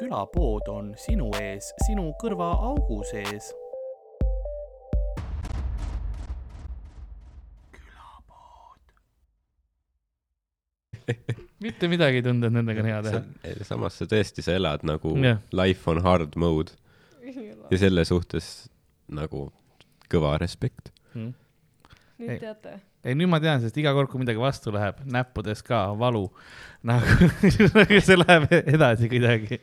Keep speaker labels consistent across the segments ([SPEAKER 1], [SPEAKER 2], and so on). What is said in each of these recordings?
[SPEAKER 1] külapood on sinu ees, sinu kõrvaaugu sees.
[SPEAKER 2] mitte midagi ei tundu, et nendega on hea teha.
[SPEAKER 3] samas sa tõesti, sa elad nagu
[SPEAKER 2] Jah.
[SPEAKER 3] life on hard mode ja selle suhtes nagu kõva respekt.
[SPEAKER 2] Mm. Ei.
[SPEAKER 4] nüüd teate.
[SPEAKER 2] ei, nüüd ma tean, sest iga kord, kui midagi vastu läheb, näppudes ka valu, nagu see läheb edasi kuidagi.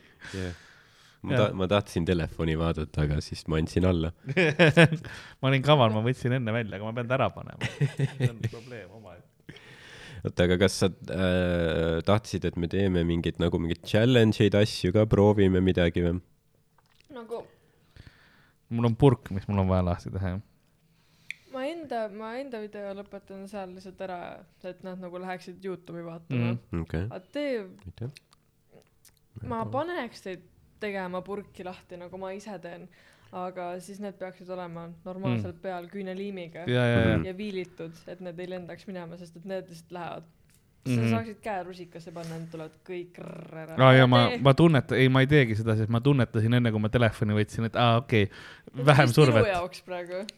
[SPEAKER 3] ma
[SPEAKER 2] Jah.
[SPEAKER 3] ta-, ma tahtsin telefoni vaadata, aga siis ma andsin alla.
[SPEAKER 2] ma olin kaval, ma võtsin enne välja, aga ma pean ta ära panema. see on probleem omaette.
[SPEAKER 3] oota, aga kas sa äh, tahtsid, et me teeme mingeid nagu mingeid challenge eid asju ka, proovime midagi või?
[SPEAKER 4] nagu
[SPEAKER 2] mul on purk, mis mul on vaja lahti teha, jah.
[SPEAKER 4] Ma enda, ma enda video lõpetan seal lihtsalt ära, et nad nagu läheksid Youtube'i vaatama mm..
[SPEAKER 3] okei,
[SPEAKER 4] aga tee,
[SPEAKER 3] aitäh.
[SPEAKER 4] ma paneks teid tegema purki lahti, nagu ma ise teen, aga siis need peaksid olema normaalselt mm. peal küüneliimiga
[SPEAKER 2] ja, ja, ja
[SPEAKER 4] ja viilitud, et need ei lendaks minema, sest et need lihtsalt lähevad. Sa
[SPEAKER 2] Mhm.
[SPEAKER 4] saaksid käe rusikasse panna, need tulevad kõik rrrr ära.
[SPEAKER 2] aa ja ma, ma tunnetan, ei, ma ei teegi seda, sest ma tunnetasin enne, kui ma telefoni võtsin, et aa, okei okay,, vähem survet,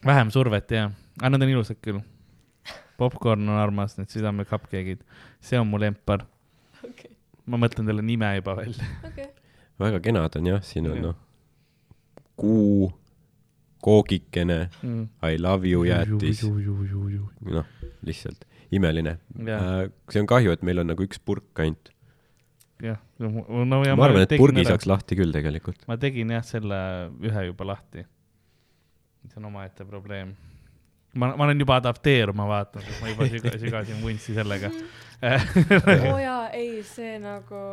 [SPEAKER 2] vähem survet, jah. aga nad on ilusad küll. Popcorn on armas, need südame cupcake'id, see on mu lempar.
[SPEAKER 4] okei,
[SPEAKER 2] ma mõtlen talle nime juba välja.
[SPEAKER 4] okei.
[SPEAKER 3] väga kenad on jah, siin on
[SPEAKER 2] Jah.
[SPEAKER 3] noh, kuu, koogikene,
[SPEAKER 2] Mm.
[SPEAKER 3] I love you jäätis, noh, lihtsalt imeline.
[SPEAKER 2] jah,
[SPEAKER 3] see on kahju, et meil on nagu üks purk ainult.
[SPEAKER 2] jah, no ja
[SPEAKER 3] ma arvan, et
[SPEAKER 2] tegin
[SPEAKER 3] purgi
[SPEAKER 2] ära-
[SPEAKER 3] saaks lahti küll tegelikult.
[SPEAKER 2] ma tegin jah selle ühe juba lahti. see on omaette probleem. ma, ma olen juba adapteeruma vaatanud, ma juba süga-, sügasin vuntsi sellega.
[SPEAKER 4] oo jaa, ei see nagu,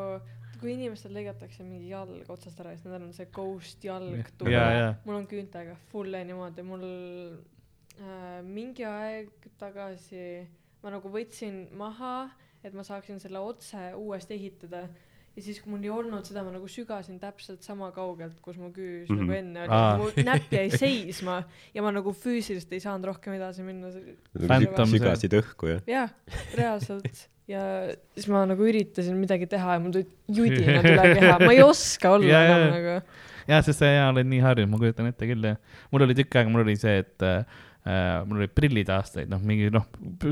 [SPEAKER 4] kui inimestel lõigatakse mingi jalg otsast ära, siis nendel on see ghost jalg tuge
[SPEAKER 2] ja, ja,
[SPEAKER 4] mul on küüntega full niimoodi, mul äh, mingi aeg tagasi ma nagu võtsin maha, et ma saaksin selle otse uuesti ehitada ja siis, kui mul ei olnud seda, ma nagu sügasin täpselt sama kaugelt, kus mu küüs mm
[SPEAKER 3] Mhm.
[SPEAKER 4] -hmm. nagu enne oli ah., mu näpp jäi seisma ja ma nagu füüsiliselt ei saanud rohkem edasi minna.
[SPEAKER 2] See-
[SPEAKER 3] sügasid õhku jah.
[SPEAKER 4] jah, reaalselt ja siis ma nagu üritasin midagi teha ja mul tulid judinad üle keha, ma ei oska olla
[SPEAKER 2] Ja,
[SPEAKER 4] enam
[SPEAKER 2] ja.
[SPEAKER 4] nagu.
[SPEAKER 2] ja sest sa ja oled nii harjunud, ma kujutan ette küll jah. mul oli tükk aega, mul oli see, et äh, mul olid prillid aastaid, noh, mingi noh,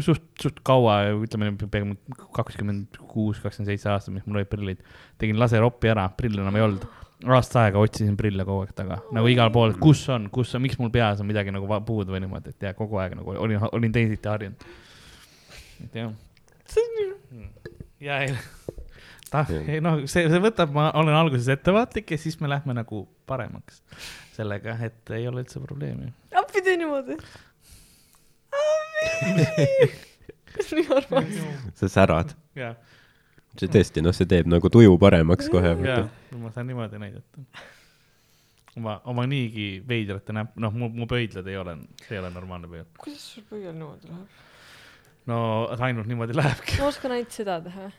[SPEAKER 2] suht, suht kaua, ütleme peaaegu kakskümmend kuus, kakskümmend seitse aastat, mis mul olid prillid. tegin laseroppi ära, prille enam ei olnud. aasta aega otsisin prille kogu aeg taga, nagu igal pool, kus on, kus on, miks mul peas on midagi nagu puudu või niimoodi, et ja kogu aeg nagu olin, olin teisiti harjunud. et jah. ja ei, ta, ei noh, see, see võtab, ma olen alguses ettevaatlik ja siis me lähme nagu paremaks sellega, et ei ole üldse probleemi.
[SPEAKER 4] Tee niimoodi. nii armas.
[SPEAKER 3] sa särad.
[SPEAKER 2] ja,
[SPEAKER 3] see tõesti, noh, see teeb nagu tuju paremaks kohe.
[SPEAKER 2] ja ma saan niimoodi näidata. oma, oma niigi veidrate näpp, noh, mu, mu pöidlad ei ole, see ei ole normaalne pöidlad.
[SPEAKER 4] kuidas sul pöial niimoodi läheb?
[SPEAKER 2] no ainult niimoodi lähebki.
[SPEAKER 4] ma oskan ainult seda teha.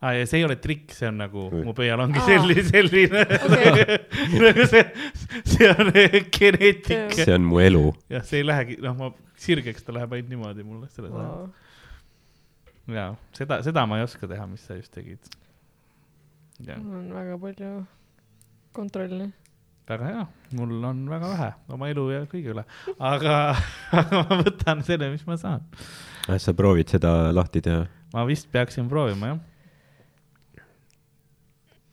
[SPEAKER 2] aa, ja see ei ole trikk, see on nagu
[SPEAKER 3] Oi.
[SPEAKER 2] mu pöial ongi selline, selline
[SPEAKER 4] Okei.
[SPEAKER 2] nagu see, see on geneetika.
[SPEAKER 3] see on mu elu.
[SPEAKER 2] jah, see ei lähegi, noh, ma sirgeks ta läheb ainult niimoodi mulle selles ajal. Jaa, seda, seda ma ei oska teha, mis sa just tegid.
[SPEAKER 4] mul on väga palju kontrolli.
[SPEAKER 2] väga hea, mul on väga vähe oma elu ja kõige üle, aga, aga ma võtan selle, mis ma saan.
[SPEAKER 3] sa proovid seda lahti teha?
[SPEAKER 2] ma vist peaksin proovima, jah.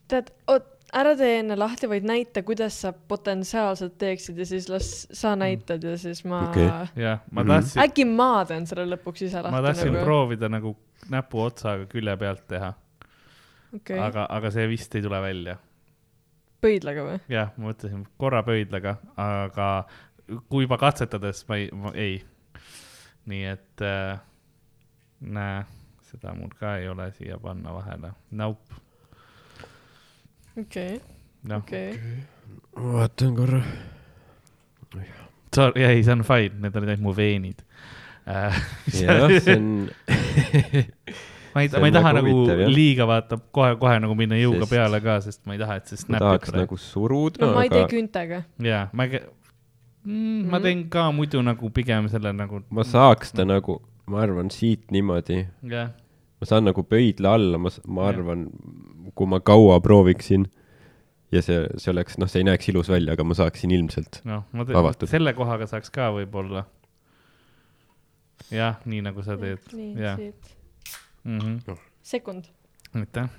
[SPEAKER 4] tead, oot, ära tee enne lahti, vaid näita, kuidas sa potentsiaalselt teeksid ja siis las sa näitad ja siis ma
[SPEAKER 3] Okei.
[SPEAKER 2] jah, ma
[SPEAKER 3] Mhm.
[SPEAKER 2] tahtsin,
[SPEAKER 4] äkki ma teen selle lõpuks ise lahti
[SPEAKER 2] ma tahtsin
[SPEAKER 4] nagu.
[SPEAKER 2] proovida nagu näpuotsaga külje pealt teha,
[SPEAKER 4] okei,
[SPEAKER 2] aga, aga see vist ei tule välja.
[SPEAKER 4] pöidlaga või?
[SPEAKER 2] jah, ma mõtlesin korra pöidlaga, aga kui juba katsetades ma ei, ma ei. nii et äh, näe, seda mul ka ei ole siia panna vahele, naup,
[SPEAKER 4] okei, okei.
[SPEAKER 3] vaatan korra.
[SPEAKER 2] sorry, ei, see on fine, need olid ainult mu veenid. Äh,.
[SPEAKER 3] jah, see on,
[SPEAKER 2] ma ei, ma ei taha
[SPEAKER 3] väga
[SPEAKER 2] nagu
[SPEAKER 3] huvitav,
[SPEAKER 2] liiga vaata kohe-kohe nagu minna jõuga
[SPEAKER 3] Sest-
[SPEAKER 2] peale ka, sest ma ei taha, et see snapib
[SPEAKER 3] tahaks nagu suruda
[SPEAKER 4] no ma ei tee
[SPEAKER 3] aga
[SPEAKER 4] küüntega.
[SPEAKER 2] jaa, ma ei, mm, ma teen ka muidu nagu pigem selle nagu,
[SPEAKER 3] ma saaks ta nagu, ma arvan, siit niimoodi,
[SPEAKER 2] jah,
[SPEAKER 3] ma saan nagu pöidla alla, ma, ma arvan, kui ma kaua prooviksin, ja see, see oleks, noh, see ei näeks ilus välja, aga ma saaksin ilmselt.
[SPEAKER 2] noh, ma
[SPEAKER 3] Avatud.
[SPEAKER 2] selle kohaga saaks ka võib-olla. jah, nii nagu sa teed
[SPEAKER 4] nii, siit.
[SPEAKER 2] mm. -hmm.
[SPEAKER 4] sekund.
[SPEAKER 2] aitäh.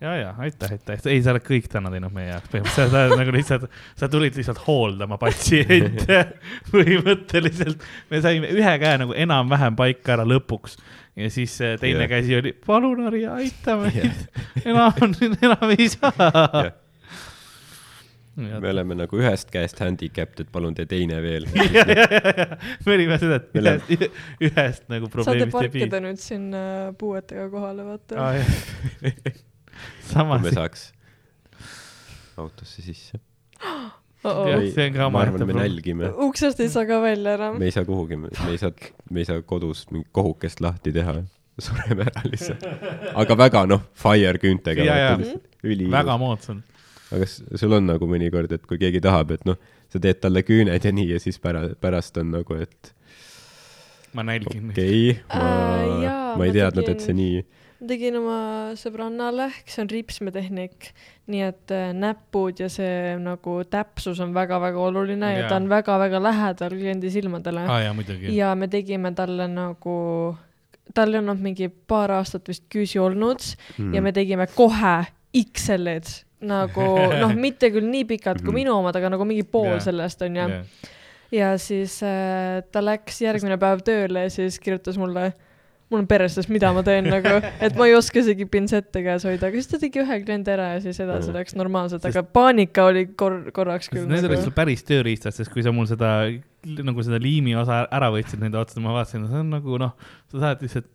[SPEAKER 2] ja, ja aitäh, aitäh, ei, sa oled kõik täna teinud meie jaoks, põhimõtteliselt sa oled nagu lihtsalt, sa tulid lihtsalt hooldama patsiente põhimõtteliselt. me saime ühe käe nagu enam-vähem paika ära lõpuks ja siis äh, teine
[SPEAKER 3] Jah.
[SPEAKER 2] käsi oli, palun, Harri, aita meid, enam, enam ei saa.
[SPEAKER 3] me oleme nagu ühest käest handicapped, et palun tee teine veel.
[SPEAKER 2] ja, ja, ja, ja, me olime seda, et ühest, ühest nagu
[SPEAKER 4] saate
[SPEAKER 2] probleemist ei
[SPEAKER 4] parkida
[SPEAKER 2] piisa.
[SPEAKER 4] nüüd sinna puuetega kohale, vaata
[SPEAKER 2] aa, jah.
[SPEAKER 3] Kui me, saaks autosse sisse.
[SPEAKER 4] oh. -oh.
[SPEAKER 2] see on ka
[SPEAKER 3] ma arvan,
[SPEAKER 2] omaette
[SPEAKER 3] me
[SPEAKER 2] pro-
[SPEAKER 3] nälgime.
[SPEAKER 4] uksest ei saa ka välja enam
[SPEAKER 3] me. ei saa kuhugi, me ei saa, me ei saa kodus mingit kohukest lahti teha. sureme ära lihtsalt. aga väga noh, fire küüntega.
[SPEAKER 2] Väga moodsalt.
[SPEAKER 3] aga kas sul on nagu mõnikord, et kui keegi tahab, et noh, sa teed talle küüned ja nii ja siis pära-, pärast on nagu, et
[SPEAKER 2] ma nälgin
[SPEAKER 3] okei okay,,
[SPEAKER 4] Äh,
[SPEAKER 3] ma
[SPEAKER 4] jaa,,
[SPEAKER 3] ma ei teadnud, et
[SPEAKER 4] tegin-
[SPEAKER 3] see nii.
[SPEAKER 4] Ma tegin oma sõbrannale, kes on ripsmetehnik, nii et äh, näpud ja see nagu täpsus on väga-väga oluline ja, ja ta on väga-väga lähedal kliendi silmadele
[SPEAKER 2] muidugi.
[SPEAKER 4] ja me tegime talle nagu, tal ei olnud mingi paar aastat vist küüsi olnud mm. ja me tegime kohe XL-id nagu noh, mitte küll nii pikad kui
[SPEAKER 3] Mhm.
[SPEAKER 4] minu omad, aga nagu mingi pool yeah. sellest onju. ja siis äh, ta läks järgmine päev tööle ja siis kirjutas mulle, mul on perses, mida ma teen nagu, et ma ei oska isegi pintsette käes hoida, aga siis ta tegi ühe kliendi ära ja siis edasi
[SPEAKER 3] Mhm.
[SPEAKER 4] läks normaalselt, aga paanika oli kor-, korraks küll.
[SPEAKER 2] Need olid
[SPEAKER 4] Nagu.
[SPEAKER 2] sul päris tööriistad, sest kui sa mul seda nagu seda liimi osa ära võtsid nende otsast, ma vaatasin, see on nagu noh, sa saad lihtsalt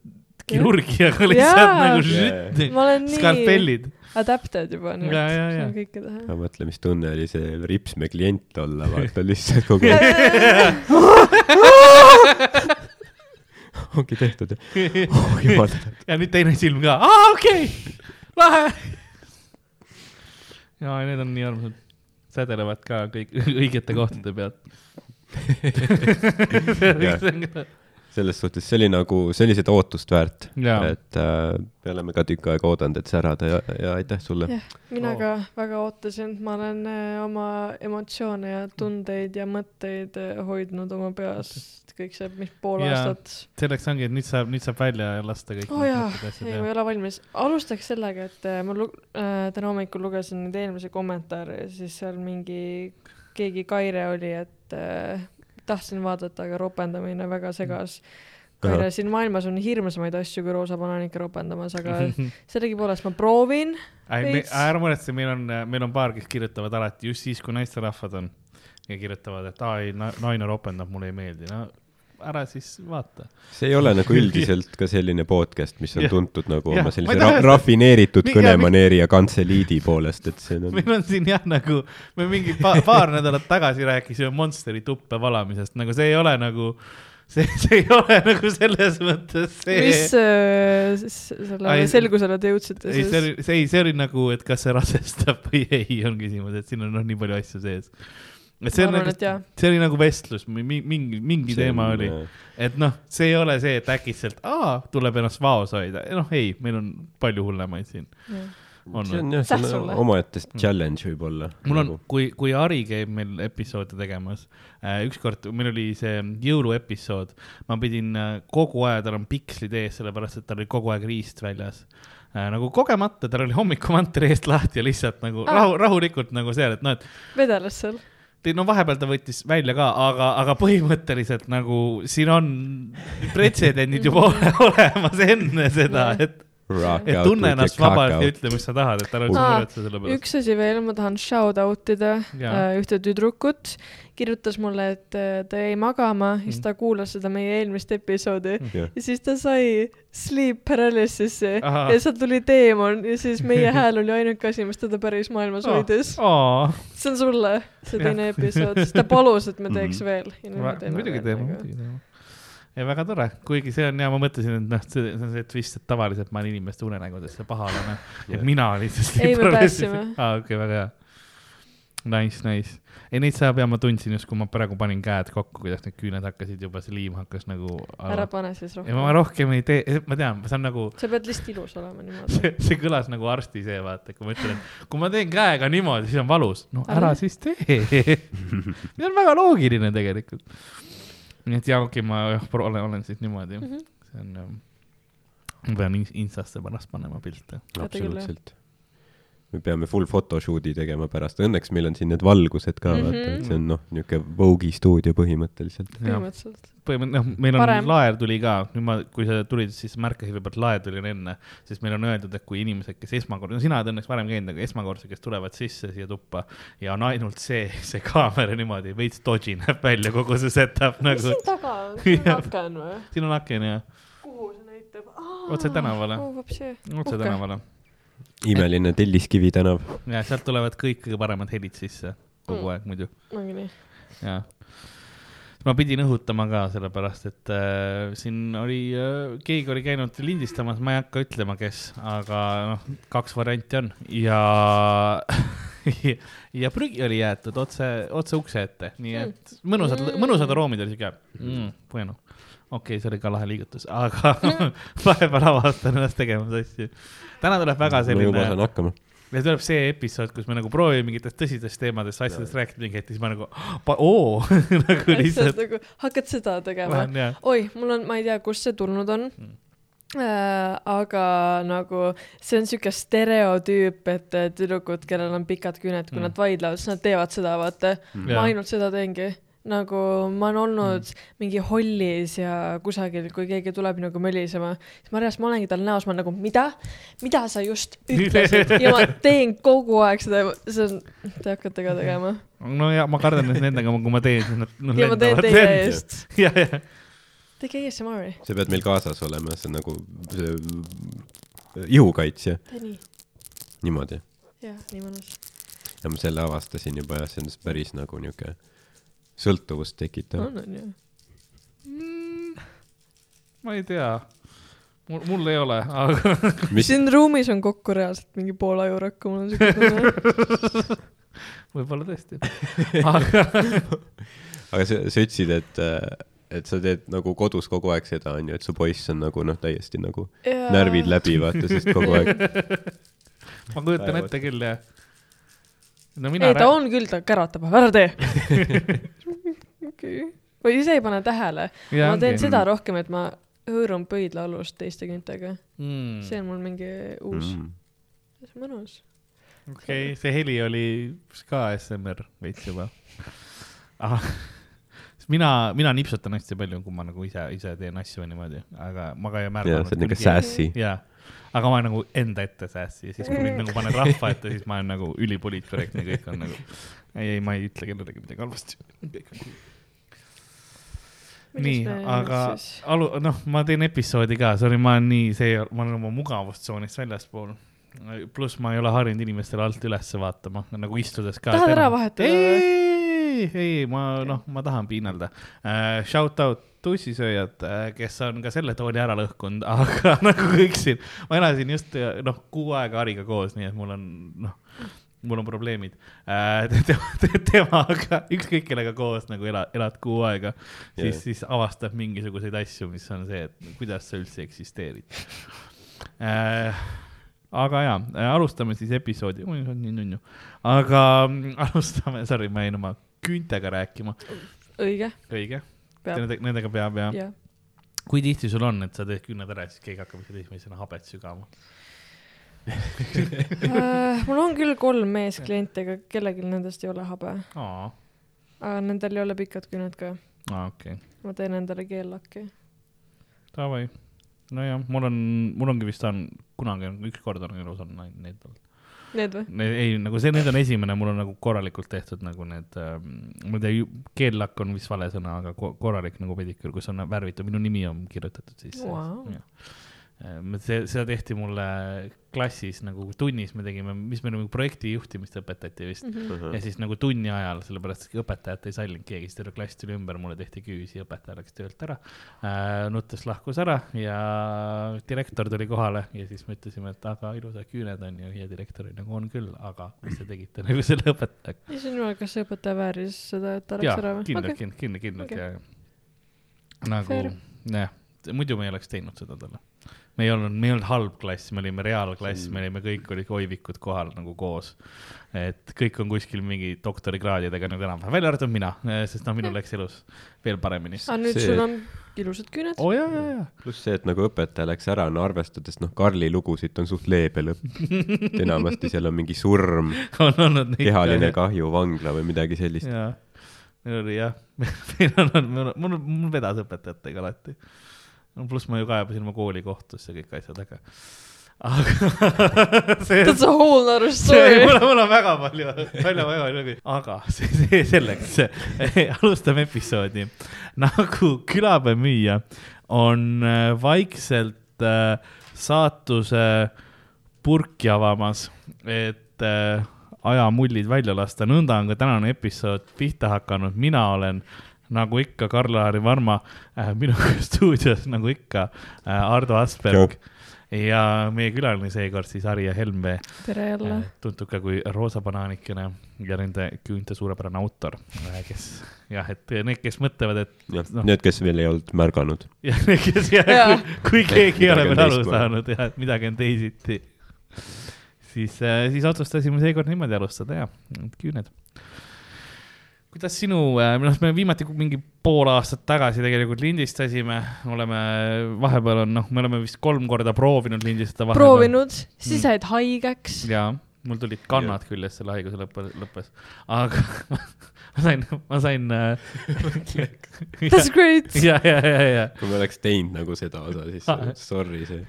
[SPEAKER 2] kirurgiaga lihtsalt
[SPEAKER 4] Jaa.
[SPEAKER 2] nagu
[SPEAKER 4] olen nii
[SPEAKER 2] skalpellid.
[SPEAKER 4] adapted juba nüüd, saan kõike teha.
[SPEAKER 3] ma mõtlen, mis tunne oli see ripsme klient olla, vaata lihtsalt kogu aeg ongi tehtud oh, jumal tänatud.
[SPEAKER 2] ja nüüd teine silm ka, aa okei okay., lahe. ja need on nii armsad, sädelevad ka kõik õigete kohtade pealt.
[SPEAKER 3] selles suhtes see oli nagu, see oli seda ootust väärt, et äh, me oleme ka tükk aega oodanud, et särada ja, ja aitäh sulle.
[SPEAKER 4] mina
[SPEAKER 2] Oo.
[SPEAKER 4] ka väga ootasin, ma olen äh, oma emotsioone ja tundeid ja mõtteid äh, hoidnud oma peas kõik see, mis pool
[SPEAKER 2] Jaa.
[SPEAKER 4] aastat.
[SPEAKER 2] selleks ongi, et nüüd saab, nüüd saab välja lasta kõik.
[SPEAKER 4] oo oh jaa, ei ma ei ole valmis. alustaks sellega, et äh, ma lu-, äh, täna hommikul lugesin neid eelmisi kommentaare ja siis seal mingi, keegi Kaire oli, et äh, tahtsin vaadata, aga ropendamine väga segas. Kaire, siin maailmas on hirmsamaid asju kui roosa banaanika ropendamas, aga sellegipoolest ma proovin.
[SPEAKER 2] ära muretse, meil on, meil on paar, kes kirjutavad alati just siis, kui naisterahvad on ja kirjutavad, et aa ei, naine ropendab, mulle ei meeldi, no ära siis vaata.
[SPEAKER 3] see ei ole nagu üldiselt ka selline podcast, mis on
[SPEAKER 2] Jah.
[SPEAKER 3] tuntud nagu
[SPEAKER 2] Jah,
[SPEAKER 3] oma sellise ra
[SPEAKER 2] seda-
[SPEAKER 3] rafineeritud
[SPEAKER 2] Mi- ja
[SPEAKER 3] kõnemaneeri ja kantseliidi poolest, et see on
[SPEAKER 2] meil on siin jah, nagu me mingi pa, paar nädalat tagasi rääkisime Monsteri tuppe valamisest, nagu see ei ole nagu, see, see ei ole nagu selles mõttes see.
[SPEAKER 4] mis äh, s- selle
[SPEAKER 2] Ai,
[SPEAKER 4] selgusele te jõudsite
[SPEAKER 2] ei, see
[SPEAKER 4] siis?
[SPEAKER 2] oli, see ei, see oli nagu, et kas see rasestab või ei, on küsimus, et siin on noh, nii palju asju sees. Et see on nagu see oli nagu vestlus, mingi, mingi
[SPEAKER 3] see
[SPEAKER 2] teema
[SPEAKER 3] on,
[SPEAKER 2] oli, et noh, see ei ole see, et äkitselt, aa, tuleb ennast vaos hoida, noh ei, meil on palju hullemaid siin.
[SPEAKER 3] see on jah, see on omaette challenge võib-olla.
[SPEAKER 2] mul on, kui, kui Ari käib meil episoode tegemas äh,, ükskord meil oli see jõuluepisood, ma pidin äh, kogu aeg, tal on pikslid ees, sellepärast et tal oli kogu aeg riist väljas äh,. nagu kogemata, tal oli hommikumantel eest lahti ja lihtsalt nagu
[SPEAKER 4] Ah.
[SPEAKER 2] rahu, rahulikult nagu seal, et noh, et
[SPEAKER 4] vedeles seal.
[SPEAKER 2] No vahepeal ta võttis välja ka, aga, aga põhimõtteliselt nagu siin on pretsedendid juba ole- olemas enne seda, et, et tunne ennast vabalt ja ütle, mis sa tahad, et ära üldse muretse selle pärast.
[SPEAKER 4] üks asi veel, ma tahan shout out ida
[SPEAKER 2] Jaa.
[SPEAKER 4] äh, ühte tüdrukut, kirjutas mulle, et äh, ta jäi magama ja siis ta kuulas seda meie eelmist episoodi
[SPEAKER 3] jah,
[SPEAKER 4] ja siis ta sai sleep paralysis'i ja sealt tuli teemon ja siis meie hääl oli ainuke asi, mis teda päris maailmas
[SPEAKER 2] Oh.
[SPEAKER 4] hoidis.
[SPEAKER 2] aa,
[SPEAKER 4] see on sulle, see teine episood, sest ta palus, et me teeks
[SPEAKER 3] Mhm.
[SPEAKER 4] veel.
[SPEAKER 2] muidugi teeme, muidugi teeme. Ja väga tore, kuigi see on ja ma mõtlesin, et noh, see on see twist, et tavaliselt ma olen inimeste unenägudes see pahalane, et mina see
[SPEAKER 4] Ei, me päästsime.
[SPEAKER 2] aa, okei, väga hea. Nice, nice. ei, neid saab ja ma tundsin just, kui ma praegu panin käed kokku, kuidas need küüned hakkasid juba, see liim hakkas nagu.
[SPEAKER 4] ära pane siis
[SPEAKER 2] ja ma
[SPEAKER 4] rohkem.
[SPEAKER 2] rohkem ei tee, ma tean, see on nagu,
[SPEAKER 4] sa pead lihtsalt ilus olema niimoodi.
[SPEAKER 2] see, see kõlas nagu arsti see, vaata, kui ma ütlen, et kui ma teen käega niimoodi, siis on valus. no
[SPEAKER 4] Ära
[SPEAKER 2] ära siis tee. see on väga loogiline tegelikult. Nii et jaa, okei okay,, ma jah, olen, olen siis niimoodi,
[SPEAKER 4] Mhm.
[SPEAKER 2] see on, ma pean ins- Instasse pärast panema pilte.
[SPEAKER 3] Absoluutselt. Me peame full photoshoot'i tegema pärast, õnneks meil on siin need valgused ka mm,
[SPEAKER 4] Mhm.
[SPEAKER 3] vaata, et see on noh, niisugune Vogue'i stuudio põhimõtteliselt.
[SPEAKER 4] põhimõtteliselt.
[SPEAKER 2] põhimõtteliselt, noh, meil on
[SPEAKER 4] Parem.
[SPEAKER 2] laer tuli ka, nüüd ma, kui sa tulid, siis märkasid võib-olla, et laer tuli enne, sest meil on öeldud, et kui inimesed, kes esmakordselt, no sina oled õnneks varem käinud, aga esmakordselt, kes tulevad sisse siia tuppa ja on ainult see, see kaamera niimoodi veits dodgy näeb välja, kogu see setup
[SPEAKER 4] mis
[SPEAKER 2] nagu,
[SPEAKER 4] siin taga on? siin
[SPEAKER 2] Jah.
[SPEAKER 4] on aken või?
[SPEAKER 2] siin on aken ja
[SPEAKER 4] kuhu see näitab?
[SPEAKER 2] Otse tänavale.
[SPEAKER 4] oh,.
[SPEAKER 2] otse tänavale
[SPEAKER 3] imeline Telliskivi tänav.
[SPEAKER 2] ja sealt tulevad kõik kõige paremad helid sisse kogu
[SPEAKER 4] Mm.
[SPEAKER 2] aeg muidu
[SPEAKER 4] ongi nii.
[SPEAKER 2] ja ma pidin õhutama ka sellepärast, et äh, siin oli äh,, keegi oli käinud lindistamas, ma ei hakka ütlema, kes, aga noh, kaks varianti on ja ja prügi oli jäetud otse, otse ukse ette, nii et mõnusad
[SPEAKER 4] Mm.,
[SPEAKER 2] mõnusad aroomid olid siuke mm,, bueno, okei okay,, see oli ka lahe liigutus, aga vahepeal avastan ennast tegemas asju. Täna tuleb väga
[SPEAKER 3] ma juba
[SPEAKER 2] selline
[SPEAKER 3] saan hakkama.
[SPEAKER 2] ja tuleb see episood, kus me nagu proovime mingitest tõsistest teemadest, asjadest rääkida mingi hetk, siis ma nagu, oo, nagu
[SPEAKER 4] lihtsalt nagu hakkad seda tegema. oi, mul on, ma ei tea, kust see tulnud on
[SPEAKER 2] Mm.
[SPEAKER 4] äh,. aga nagu see on siuke stereotüüp, et tüdrukud, kellel on pikad küüned, kui
[SPEAKER 2] Mm.
[SPEAKER 4] mm. nad vaidlevad, siis nad teevad seda, vaata.
[SPEAKER 2] Jaa.
[SPEAKER 4] ma ainult seda teengi. Nagu ma olen olnud mm. mingi hollis ja kusagil, kui keegi tuleb nagu mölisema, siis ma reaalselt, ma olengi tal näos, ma olen nagu mida, mida sa just ütlesid ja ma teen kogu aeg seda, see on, te hakkate ka tegema.
[SPEAKER 2] no ja ma kardan, et nendega, kui ma teen, siis nad no,
[SPEAKER 4] ja ma teen teie. eest.
[SPEAKER 2] ja, ja,
[SPEAKER 4] tege ASMR-i,
[SPEAKER 3] sa pead meil kaasas olema, see on nagu see ihukaitsja,
[SPEAKER 4] tee nii.
[SPEAKER 3] niimoodi.
[SPEAKER 4] jah, nii mõnus.
[SPEAKER 3] ja ma selle avastasin juba jah, see on päris nagu niisugune sõltuvust tekitav.
[SPEAKER 4] on, on ju.
[SPEAKER 2] ma ei tea. mul, mul ei ole, aga
[SPEAKER 3] mis,
[SPEAKER 4] siin ruumis on kokku reaalselt mingi pool ajurakku, mul on siuke tunne.
[SPEAKER 2] võib-olla tõesti. aga
[SPEAKER 3] aga sa, sa ütlesid, et, et sa teed nagu kodus kogu aeg seda, onju, et su poiss on nagu noh, täiesti nagu närvid läbi, vaata, sest kogu aeg
[SPEAKER 2] ma kujutan ette küll, jah. no mina
[SPEAKER 4] ei, ta on küll, ta käratab, ära tee. okei. või ise ei pane tähele. ma teen seda rohkem, et ma hõõrun pöidlaalust teiste küüntega.
[SPEAKER 2] mm..
[SPEAKER 4] see on mul mingi uus
[SPEAKER 3] mm..
[SPEAKER 4] see on mõnus.
[SPEAKER 2] okei okay,, see heli oli ka SMR veits juba ah,. mina, mina nipsutan hästi palju, kui ma nagu ise, ise teen asju niimoodi, aga ma ka ei
[SPEAKER 3] ja
[SPEAKER 2] märganud.
[SPEAKER 3] see on niuke. sassy.
[SPEAKER 2] jaa, aga ma olen nagu enda ette säässi ja siis, kui mind nagu paned rahva ette, siis ma olen nagu ülipoliitkorrektne, kõik on nagu, ei, ei, ma ei ütle kellelegi midagi halvasti. nii, aga alu-, noh, ma teen episoodi ka, sorry, ma olen nii, see, ma olen oma mugavustsoonist väljaspool. pluss ma ei ole harjunud inimestele alt ülesse vaatama, nagu istudes ka.
[SPEAKER 4] Tahad ära vahetada
[SPEAKER 2] ei, ei, ma noh, ma tahan piinelda uh,. Shout out tussisööjad uh,, kes on ka selle tooli ära lõhkunud, aga nagu kõik siin, ma elasin just noh, kuu aega Hariga koos, nii et mul on noh, mul on probleemid uh,. tema, temaga, ükskõik kellega koos nagu elad, elad kuu aega, siis
[SPEAKER 3] Jah.
[SPEAKER 2] siis avastab mingisuguseid asju, mis on see, et kuidas sa üldse eksisteerid äh,. aga jaa, alustame siis episoodi, oi see on nii nunnu, aga mm, alustame, sorry, ma jäin oma küüntega rääkima,
[SPEAKER 4] õige,
[SPEAKER 2] õige, nendega, nendega peab ja, ja..
[SPEAKER 4] jah.
[SPEAKER 2] kui tihti sul on, et sa teed küüned ära ja siis keegi hakkab ikka esimesena habet sügama?
[SPEAKER 4] Äh, mul on küll kolm meesklienti, aga kellelgi nendest ei ole habe.
[SPEAKER 2] aa,
[SPEAKER 4] aga nendel ei ole pikad küüned ka.
[SPEAKER 2] aa okei okay.,
[SPEAKER 4] ma teen endale keellakki.
[SPEAKER 2] davai. nojah, mul on, mul ongi vist on kunagi, üks kord on elus on need olnud.
[SPEAKER 4] Need või?
[SPEAKER 2] Ei, nagu see, need on esimene, mul on nagu korralikult tehtud nagu need ähm,, ma ei tea, keellakk on vist vale sõna, aga ko- korralik nagu pediküür, kus on värvitud, minu nimi on kirjutatud sisse
[SPEAKER 4] Vau.
[SPEAKER 2] Jah. see, seda tehti mulle klassis nagu tunnis me tegime, mis me nagu projekti juhtimist õpetati vist mm. -hmm. ja siis nagu tunni ajal, sellepärast et õpetajat ei sallinud keegi, siis terve klass tuli ümber, mulle tehti küüs ja õpetaja läks töölt ära äh,. nuttes lahkus ära ja direktor tuli kohale ja siis me ütlesime, et aga ilusad küüned on ju ja direktor oli nagu on küll, aga mis te tegite nagu selle õpetajaga.
[SPEAKER 4] ja siis on, kas see õpetaja vääris seda, et ta läks
[SPEAKER 2] jaa
[SPEAKER 4] ära, või?
[SPEAKER 2] kindlalt, kindlalt, kindlalt, kindlalt
[SPEAKER 4] Okei.
[SPEAKER 2] ja nagu jah, muidu me ei oleks teinud seda talle. Me ei olnud, me ei olnud halb klass, me olime reaalklass, me olime, kõik olid oivikud kohal nagu koos. et kõik on kuskil mingi doktorikraadidega nagu enam-vähem, välja arvatud mina, sest noh, minul läks elus veel paremini.
[SPEAKER 4] aga nüüd
[SPEAKER 3] See-
[SPEAKER 4] sul on ilusad küüned.
[SPEAKER 2] oh,
[SPEAKER 3] pluss see, et nagu õpetaja läks ära, no arvestades noh, Karli lugusid on suht leebe lõpp. enamasti seal on mingi surm,
[SPEAKER 2] on olnud neid.
[SPEAKER 3] kehaline kahju, vangla või midagi sellist.
[SPEAKER 2] meil oli jah, meil on olnud, mul, mul, mul vedas õpetajatega alati. No pluss ma ju kaebasin oma kooli kohtusse kõik asjad, aga, aga see,
[SPEAKER 4] That's a whole other story
[SPEAKER 2] mul. on, mul on väga palju, palju, väga palju, aga see, see selleks, alustame episoodi. nagu külapäevamüüja on äh, vaikselt äh, saatuse purki avamas, et äh, ajamullid välja lasta, nõnda on ka tänane episood pihta hakanud, mina olen nagu ikka Karl-Lari Varma äh,, minuga stuudios nagu ikka äh, Ardo Asperg ja meie külaline seekord siis Harje Helmvee
[SPEAKER 4] tere jälle
[SPEAKER 2] äh,. tuntud ka kui Roosa banaanikene ja nende küünte suurepärane autor, kes jah, et need, kes mõtlevad, et
[SPEAKER 3] jah
[SPEAKER 2] Noh.,
[SPEAKER 3] need, kes veel ei olnud märganud.
[SPEAKER 2] jah, need, kes jah
[SPEAKER 4] Jaa.,
[SPEAKER 2] kui, kui keegi ei ole veel aru saanud ja et midagi on teisiti, siis, siis otsustasime seekord niimoodi alustada ja, küüned. Kuidas sinu, noh, me viimati mingi pool aastat tagasi tegelikult lindistasime, oleme vahepeal on, noh, me oleme vist kolm korda proovinud lindistada.
[SPEAKER 4] proovinud, siis
[SPEAKER 2] Mm.
[SPEAKER 4] jäid haigeks.
[SPEAKER 2] jaa, mul tulid kannad küljes selle haiguse lõppe, lõppes, aga ma sain, ma sain äh,.
[SPEAKER 4] That's great.
[SPEAKER 2] ja, ja, ja, ja,
[SPEAKER 3] kui me oleks teinud nagu seda osa, siis
[SPEAKER 2] Ah.
[SPEAKER 3] sorry, see,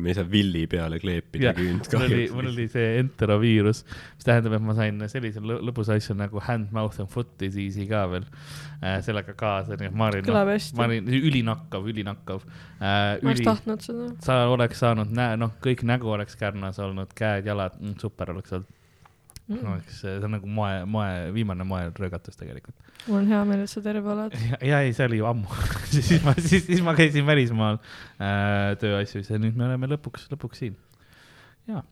[SPEAKER 3] me ei saa villi peale kleepida
[SPEAKER 2] ja
[SPEAKER 3] küünt
[SPEAKER 2] mul oli, mul
[SPEAKER 3] kahjuks.
[SPEAKER 2] oli see enteroviirus, mis tähendab, et ma sain sellise lõ- lõbusa asja nagu hand, mouth and foot disease'i ka veel äh, sellega kaasa, nii et ma olin,
[SPEAKER 4] kõlab hästi
[SPEAKER 2] ma. olin ülinakkav, ülinakkav äh,.
[SPEAKER 4] ma oleks
[SPEAKER 2] üli,
[SPEAKER 4] tahtnud seda.
[SPEAKER 2] sa oleks saanud näe, noh, kõik nägu oleks kärnas olnud, käed-jalad mm,, super oleks olnud
[SPEAKER 4] Mm.
[SPEAKER 2] no,. eks see on nagu moe, moe, viimane moeröögatus tegelikult.
[SPEAKER 4] mul on hea meel, et sa terve oled.
[SPEAKER 2] ja, ei, see oli ju ammu siis ma, siis, siis ma käisin välismaal äh, tööasjus ja nüüd me oleme lõpuks, lõpuks siin. ja,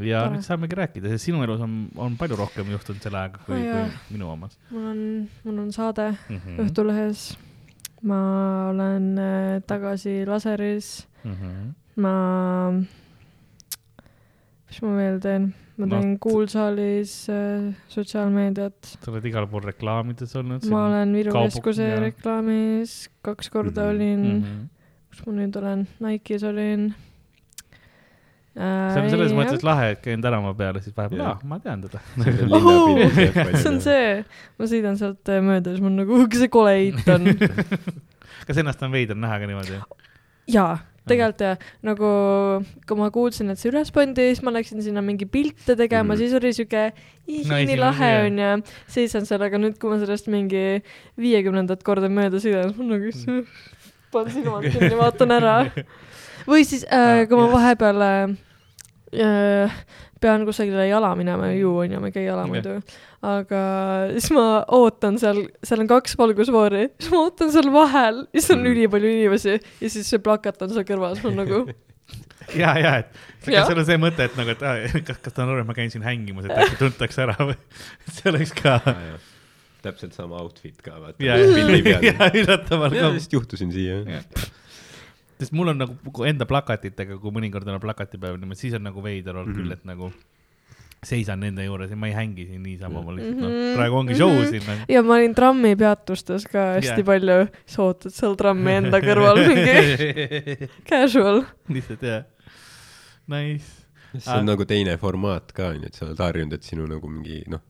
[SPEAKER 2] ja
[SPEAKER 4] Tore.
[SPEAKER 2] nüüd saamegi rääkida, sest sinu elus on, on palju rohkem juhtunud selle ajaga kui, kui minu omas
[SPEAKER 4] mul on, mul on saade
[SPEAKER 2] mm. -hmm.
[SPEAKER 4] Õhtulehes. ma olen äh, tagasi laseris,
[SPEAKER 2] Mm -hmm.
[SPEAKER 4] ma, mis ma veel teen? ma
[SPEAKER 2] No,
[SPEAKER 4] teen
[SPEAKER 2] t-
[SPEAKER 4] Kuulsaalis äh, sotsiaalmeediat.
[SPEAKER 2] sa oled igal pool reklaamides olnud.
[SPEAKER 4] ma olen Viru
[SPEAKER 2] Kaubu-
[SPEAKER 4] Keskuse
[SPEAKER 2] jaa.
[SPEAKER 4] reklaamis, kaks korda
[SPEAKER 3] Mhm.
[SPEAKER 4] olin
[SPEAKER 2] mm.
[SPEAKER 4] mm,
[SPEAKER 2] -hmm.
[SPEAKER 4] kus ma nüüd olen, Nike'is olin äh,.
[SPEAKER 2] see on selles mõttes lahe, et käin tänava peal ja siis vahepeal,
[SPEAKER 3] Jah.
[SPEAKER 2] aa, ma tean teda.
[SPEAKER 4] see on see, ma sõidan sealt äh, mööda, siis mul nagu, kes see kole eit on.
[SPEAKER 2] kas ennast on veider näha ka niimoodi?
[SPEAKER 4] jaa, tegelikult jah, nagu kui ma kuulsin, et see üles pandi, siis ma läksin sinna mingi pilte tegema mm, siis oli siuke
[SPEAKER 2] No
[SPEAKER 4] nii lahe
[SPEAKER 2] see,
[SPEAKER 4] onju. seisan seal, aga nüüd, kui ma sellest mingi viiekümnendat korda mööda sõidan, siis ma nagu
[SPEAKER 2] Mm.
[SPEAKER 4] panen silmad kinni, vaatan ära. või siis äh,, kui ma vahepeal äh, äh, pean kusagile jala minema ju onju, ma ei käi jala muidu. aga siis ma ootan seal, seal on kaks valgusfoori, siis ma ootan seal vahel, siis on
[SPEAKER 3] Mm.
[SPEAKER 4] ülipalju inimesi ja siis see plakat on seal kõrval, siis ma nagu
[SPEAKER 2] ja, ja, et
[SPEAKER 4] Jah.
[SPEAKER 2] kas seal on see mõte, et nagu, et aa, kas, kas ta on aru, et ma käin siin hängimas, et äkki tuntakse ära või? see oleks ka.
[SPEAKER 3] täpselt sama outfit ka, vaata.
[SPEAKER 2] ja, ja, üllataval ka.
[SPEAKER 3] lihtsalt juhtusin siia.
[SPEAKER 2] Sest mul on nagu enda plakatitega, kui mõnikord on plakatipäev siis on nagu veider olnud
[SPEAKER 3] Mhm.
[SPEAKER 2] küll, et nagu seisan nende juures ja ma ei hängi siin niisama, ma lihtsalt noh,
[SPEAKER 4] Mhm.
[SPEAKER 2] praegu ongi show siin nagu..
[SPEAKER 4] ja ma olin trammipeatustes ka hästi
[SPEAKER 2] Jah.
[SPEAKER 4] palju, sa ootad seal trammi enda kõrval mingi casual.
[SPEAKER 2] lihtsalt jah, nice.
[SPEAKER 3] see on
[SPEAKER 2] Ah.
[SPEAKER 3] nagu teine formaat ka onju, et sa oled harjunud, et sinu nagu mingi noh,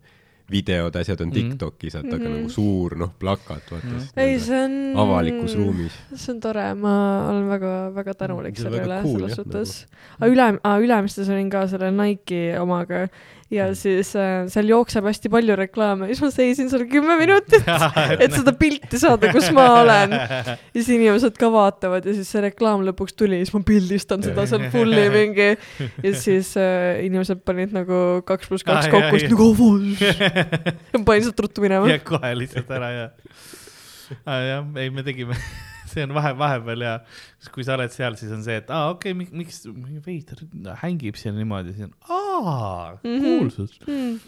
[SPEAKER 3] videod, asjad on
[SPEAKER 2] Mhm.
[SPEAKER 3] Tiktokis, et aga
[SPEAKER 4] Mhm.
[SPEAKER 3] nagu suur noh, plakat, vaata
[SPEAKER 2] Mhm.
[SPEAKER 3] siis
[SPEAKER 4] ei, see on.
[SPEAKER 3] avalikus ruumis.
[SPEAKER 4] see on tore, ma olen väga-väga tänulik selle üle
[SPEAKER 3] cool,
[SPEAKER 4] selles suhtes. aga üle, Ülemistes olin ka selle Nike'i omaga ja siis äh, seal jookseb hästi palju reklaame, siis ma seisin seal kümme minutit, et seda pilti saada, kus ma olen. ja siis inimesed ka vaatavad ja siis see reklaam lõpuks tuli, siis ma pildistan seda seal fulli mingi ja siis äh, inimesed panid nagu kaks pluss kaks kokku, siis nagu avas. ma panin sealt ruttu minema
[SPEAKER 2] ja. kohe lihtsalt ära ja. jah, ei, me tegime, see on vahe, vahepeal ja kui sa oled seal, siis on see, et aa, okei okay,, miks veider hängib seal niimoodi, siis on aa,
[SPEAKER 4] Mhm.
[SPEAKER 2] kuulsus.
[SPEAKER 4] Mm.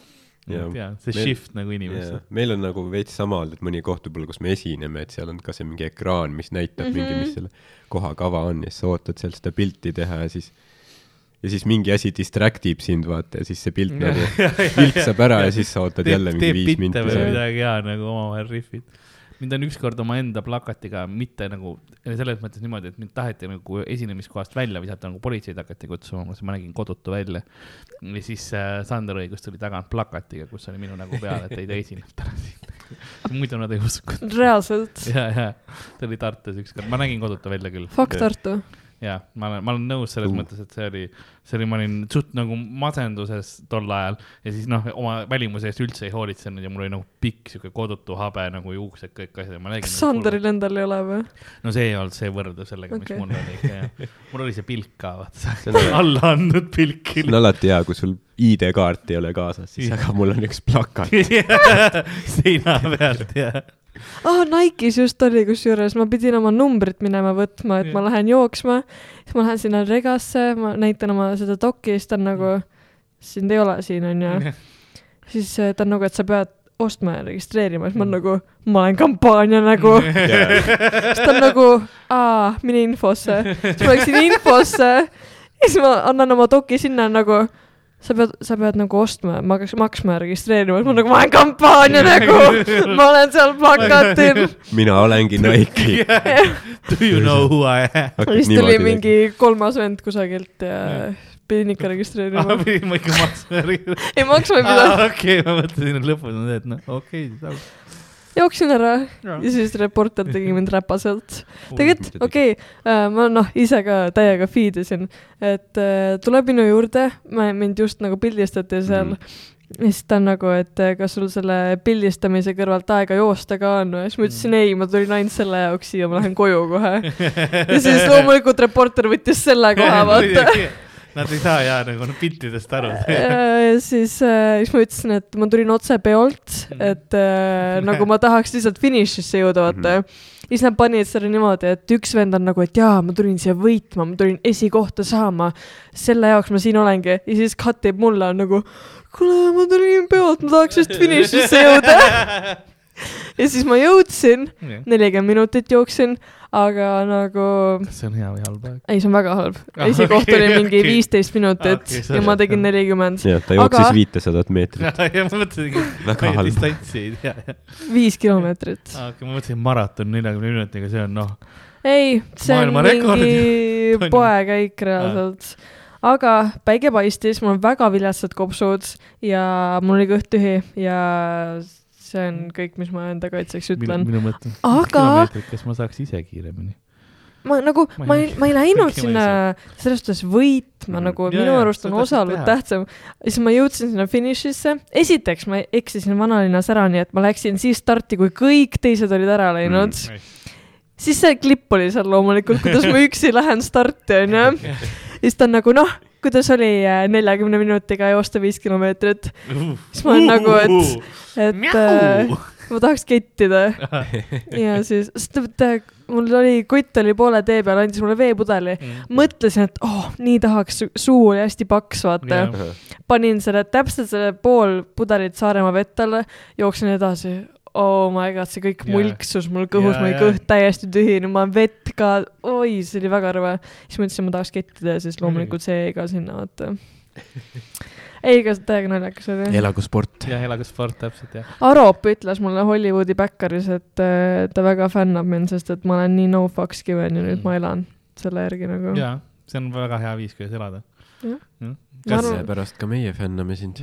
[SPEAKER 3] Jaa.
[SPEAKER 2] ja see
[SPEAKER 3] Meil-
[SPEAKER 2] shift nagu inimesse.
[SPEAKER 3] meil on nagu veits sama olnud, et mõni koht võib-olla, kus me esineme, et seal on ka see mingi ekraan, mis näitab mm -hmm. mingi,
[SPEAKER 4] Mhm.
[SPEAKER 3] mis selle koha kava on ja siis sa ootad seal seda pilti teha ja siis ja siis mingi asi distract ib sind, vaata, ja siis see pilt nagu vilksab ära ja siis sa ootad jälle mingi viis minti
[SPEAKER 2] või
[SPEAKER 3] seal.
[SPEAKER 2] midagi ja nagu omavahel rihvid. Mind on ükskord omaenda plakatiga mitte nagu selles mõttes niimoodi, et mind taheti nagu esinemiskohast välja visata, nagu politseid hakati kutsuma, ma nägin kodutu välja. ja siis äh, Sander Õigus tuli tagant plakatiga, kus oli minu nägu peal, et ei ta esineb täna siin. muidu nad ei uskunud.
[SPEAKER 4] reaalselt.
[SPEAKER 2] ja, ja ta oli Tartus ükskord, ma nägin kodutu välja küll.
[SPEAKER 4] Fuck Tartu.
[SPEAKER 2] Ja ma olen, ma olen nõus selles
[SPEAKER 3] Uh.
[SPEAKER 2] mõttes, et see oli, see oli, ma olin suht nagu masenduses tol ajal ja siis noh, oma välimuse eest üldse ei hoolitsenud ja mul oli nagu pikk sihuke kodutu habe nagu juuksed, kõik asjad
[SPEAKER 4] kas Sanderil endal ei ole või?
[SPEAKER 2] no see ei olnud see võrdlus sellega, mis
[SPEAKER 4] Okei.
[SPEAKER 2] mul oli ikka jah. mul oli see pilk ka, vaata alla andnud pilk
[SPEAKER 3] see on alati hea, kui sul ID-kaarti ei ole kaasas, siis aga mul on üks plakat.
[SPEAKER 2] seina pealt ja
[SPEAKER 4] aa, Nike'is just oli kusjuures, ma pidin oma numbrit minema võtma, et ma
[SPEAKER 2] Jah.
[SPEAKER 4] lähen jooksma, siis ma lähen sinna regasse, ma näitan oma seda dokki, siis ta on nagu, sind ei ole siin, onju. siis äh, ta on nagu, et sa pead ostma ja registreerima, siis ma olen nagu, ma olen kampaania nägu. siis ta on nagu, aa, mine infosse. siis ma läksin infosse ja siis ma annan oma doki sinna nagu, sa pead, sa pead nagu ostma, maks-, maksma ja registreerima, siis ma nagu, ma olen kampaania nägu, ma olen seal plakatil.
[SPEAKER 3] mina olengi Nike.
[SPEAKER 2] Do you know who I am?
[SPEAKER 4] siis tuli mingi kolmas vend kusagilt ja pidin ikka registreerima.
[SPEAKER 2] pidin ma ikka maksma ja
[SPEAKER 4] ei maksma ei pidanud,
[SPEAKER 2] okei, ma mõtlesin, et lõpus on see, et noh, okei okay,,
[SPEAKER 4] jooksin ära ja siis reporter tegi mind räpaselt. tegelikult okei okay,, ma noh, ise ka täiega feed isin, et äh, tuleb minu juurde, mind just nagu pildistati seal mm.
[SPEAKER 3] Mhm.
[SPEAKER 4] ja siis ta on nagu, et äh, kas sul selle pildistamise kõrvalt aega joosta ka on või, siis ma ütlesin ei, ma tulin ainult selle jaoks siia, ma lähen koju kohe. ja siis loomulikult reporter võttis selle koha, vaata.
[SPEAKER 2] Nad ei saa jaa nagu piltidest aru.
[SPEAKER 4] ja siis äh,, siis ma ütlesin, et ma tulin otse peolt, et äh, nagu ma tahaks lihtsalt finišisse jõuda, vaata mm. -hmm. siis nad panid selle niimoodi, et üks vend on nagu, et jaa, ma tulin siia võitma, ma tulin esikohta saama, selle jaoks ma siin olengi ja siis cut ib mulle on nagu, kuule, ma tulin peolt, ma tahaks just finišisse jõuda. ja siis ma jõudsin, nelikümmend minutit jooksin, aga nagu
[SPEAKER 2] kas see on hea või halb aeg?
[SPEAKER 4] ei, see on väga halb.
[SPEAKER 2] Ah,
[SPEAKER 4] esikoht
[SPEAKER 2] okei,
[SPEAKER 4] oli mingi viisteist minutit
[SPEAKER 2] Okei,
[SPEAKER 4] ja ma tegin nelikümmend.
[SPEAKER 3] jah, ta jooksis
[SPEAKER 4] Aga-
[SPEAKER 3] viitesadat meetrit.
[SPEAKER 2] ja ma mõtlesingi,
[SPEAKER 3] Väga halb.
[SPEAKER 2] distantsi ei tea.
[SPEAKER 4] viis kilomeetrit.
[SPEAKER 2] okei, ma mõtlesin maraton neljakümne minutiga, see on noh,
[SPEAKER 4] ei, see on mingi poekäik reaalselt. aga päike paistis, mul on väga viletsad kopsud ja mul oli kõht tühi ja see on kõik, mis ma enda kaitseks ütlen.
[SPEAKER 2] minu mõte.
[SPEAKER 4] Aga-
[SPEAKER 2] kas ma saaks ise kiiremini?
[SPEAKER 4] ma nagu,
[SPEAKER 2] Ma ei-
[SPEAKER 4] ma ei läinud sinna selles suhtes võitma,
[SPEAKER 3] Mhm.
[SPEAKER 4] nagu
[SPEAKER 2] Jaa,
[SPEAKER 4] minu
[SPEAKER 2] jaa,
[SPEAKER 4] arust on
[SPEAKER 2] teha.
[SPEAKER 4] tähtsam. siis ma jõudsin sinna finišisse, esiteks ma eksisin vanalinnas ära, nii et ma läksin siis starti, kui kõik teised olid ära läinud mm.. siis see klipp oli seal loomulikult, kuidas ma üksi lähen starti, onju. ja siis ta on nagu noh, kuidas oli äh, neljakümne minutiga joosta viis kilomeetrit, siis ma olen nagu, et, et äh, ma tahaks kettida. Ja siis, sest et mul oli, kutt oli poole tee peal, andis mulle veepudeli. mõtlesin, et oh, nii tahaks, suu oli hästi paks, vaata. panin selle, täpselt selle pool pudelit Saaremaa vett alla, jooksin edasi. Oh my god, see kõik
[SPEAKER 2] Jaa.
[SPEAKER 4] mulksus mul kõhus,
[SPEAKER 2] Jaa,
[SPEAKER 4] mul kõht täiesti tühine, ma vett ka, oi, see oli väga rõve. siis ma ütlesin, ma tahaks kettida ja siis loomulikult see jäi ka sinna, vaata. ei, see täiega naljakas oli.
[SPEAKER 3] elagu sport.
[SPEAKER 2] jah, elagu sport täpselt jah.
[SPEAKER 4] Arop ütles mulle Hollywoodi backeris, et äh, ta väga fännab mind, sest et ma olen nii no fucks given ja nüüd
[SPEAKER 2] Mm.
[SPEAKER 4] ma elan selle järgi nagu.
[SPEAKER 2] jaa, see on väga hea viis, kuidas elada.
[SPEAKER 4] Jah.
[SPEAKER 3] kas
[SPEAKER 4] arvan-
[SPEAKER 3] seepärast ka meie fänname sind?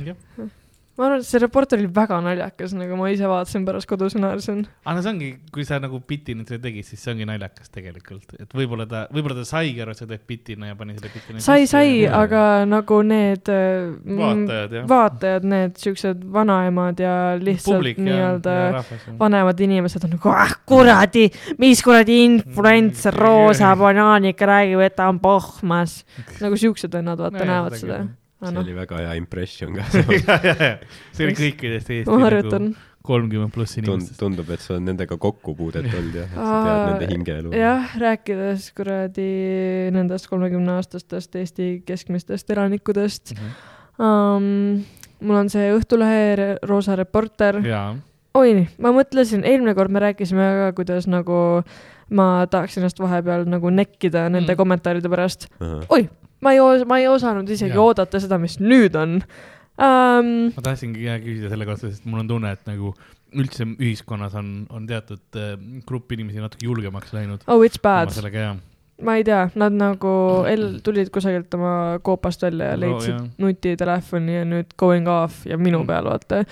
[SPEAKER 4] Ma arvan, et see reporter oli väga naljakas, nagu ma ise vaatasin pärast kodus naersin.
[SPEAKER 2] aga no see ongi, kui sa nagu bitina seda tegid, siis see ongi naljakas tegelikult, et võib-olla ta, võib-olla ta saigi aru, et sa teed bitina ja pani selle bitina.
[SPEAKER 4] sai, sai, aga nagu need äh, mm,
[SPEAKER 2] vaatajad
[SPEAKER 4] vaatajad, need siuksed vanaemad ja lihtsalt
[SPEAKER 2] ja,
[SPEAKER 4] nii-öelda
[SPEAKER 2] ja
[SPEAKER 4] vanemad inimesed on nagu, ah kuradi, mis kuradi influencer, roosa banaani ikka räägib, et ta on pohmas. nagu siuksed vennad, vaata, näevad seda.
[SPEAKER 3] See
[SPEAKER 4] noh,
[SPEAKER 3] oli väga hea impression ka.
[SPEAKER 2] see oli kõikidest Eesti
[SPEAKER 4] ma
[SPEAKER 2] nagu
[SPEAKER 4] harjutan.
[SPEAKER 2] kolmkümmend pluss inimestest.
[SPEAKER 3] tundub, et sul on nendega kokkupuudet olnud jah, et sa tead nende hingeelu.
[SPEAKER 4] jah, rääkides kuradi nendest kolmekümneaastastest Eesti keskmistest elanikudest
[SPEAKER 2] Mhm.
[SPEAKER 4] um,. mul on see Õhtulehe roosa reporter. oi, ma mõtlesin, eelmine kord me rääkisime ka, kuidas nagu ma tahaks ennast vahepeal nagu nekkida nende
[SPEAKER 2] Mm.
[SPEAKER 4] kommentaaride pärast. oi, ma ei, ma ei osanud isegi
[SPEAKER 2] Jaa.
[SPEAKER 4] oodata seda, mis nüüd on um,.
[SPEAKER 2] ma tahtsingi küsida selle kohta, sest mul on tunne, et nagu üldse ühiskonnas on, on teatud äh, grupp inimesi natuke julgemaks läinud.
[SPEAKER 4] Oh it's bad,
[SPEAKER 2] sellega jah.
[SPEAKER 4] ma ei tea, nad nagu el-, tulid kusagilt oma koopast välja ja leidsid
[SPEAKER 2] jah.
[SPEAKER 4] nutitelefoni ja nüüd going off ja minu
[SPEAKER 2] Mm.
[SPEAKER 4] peal, vaata.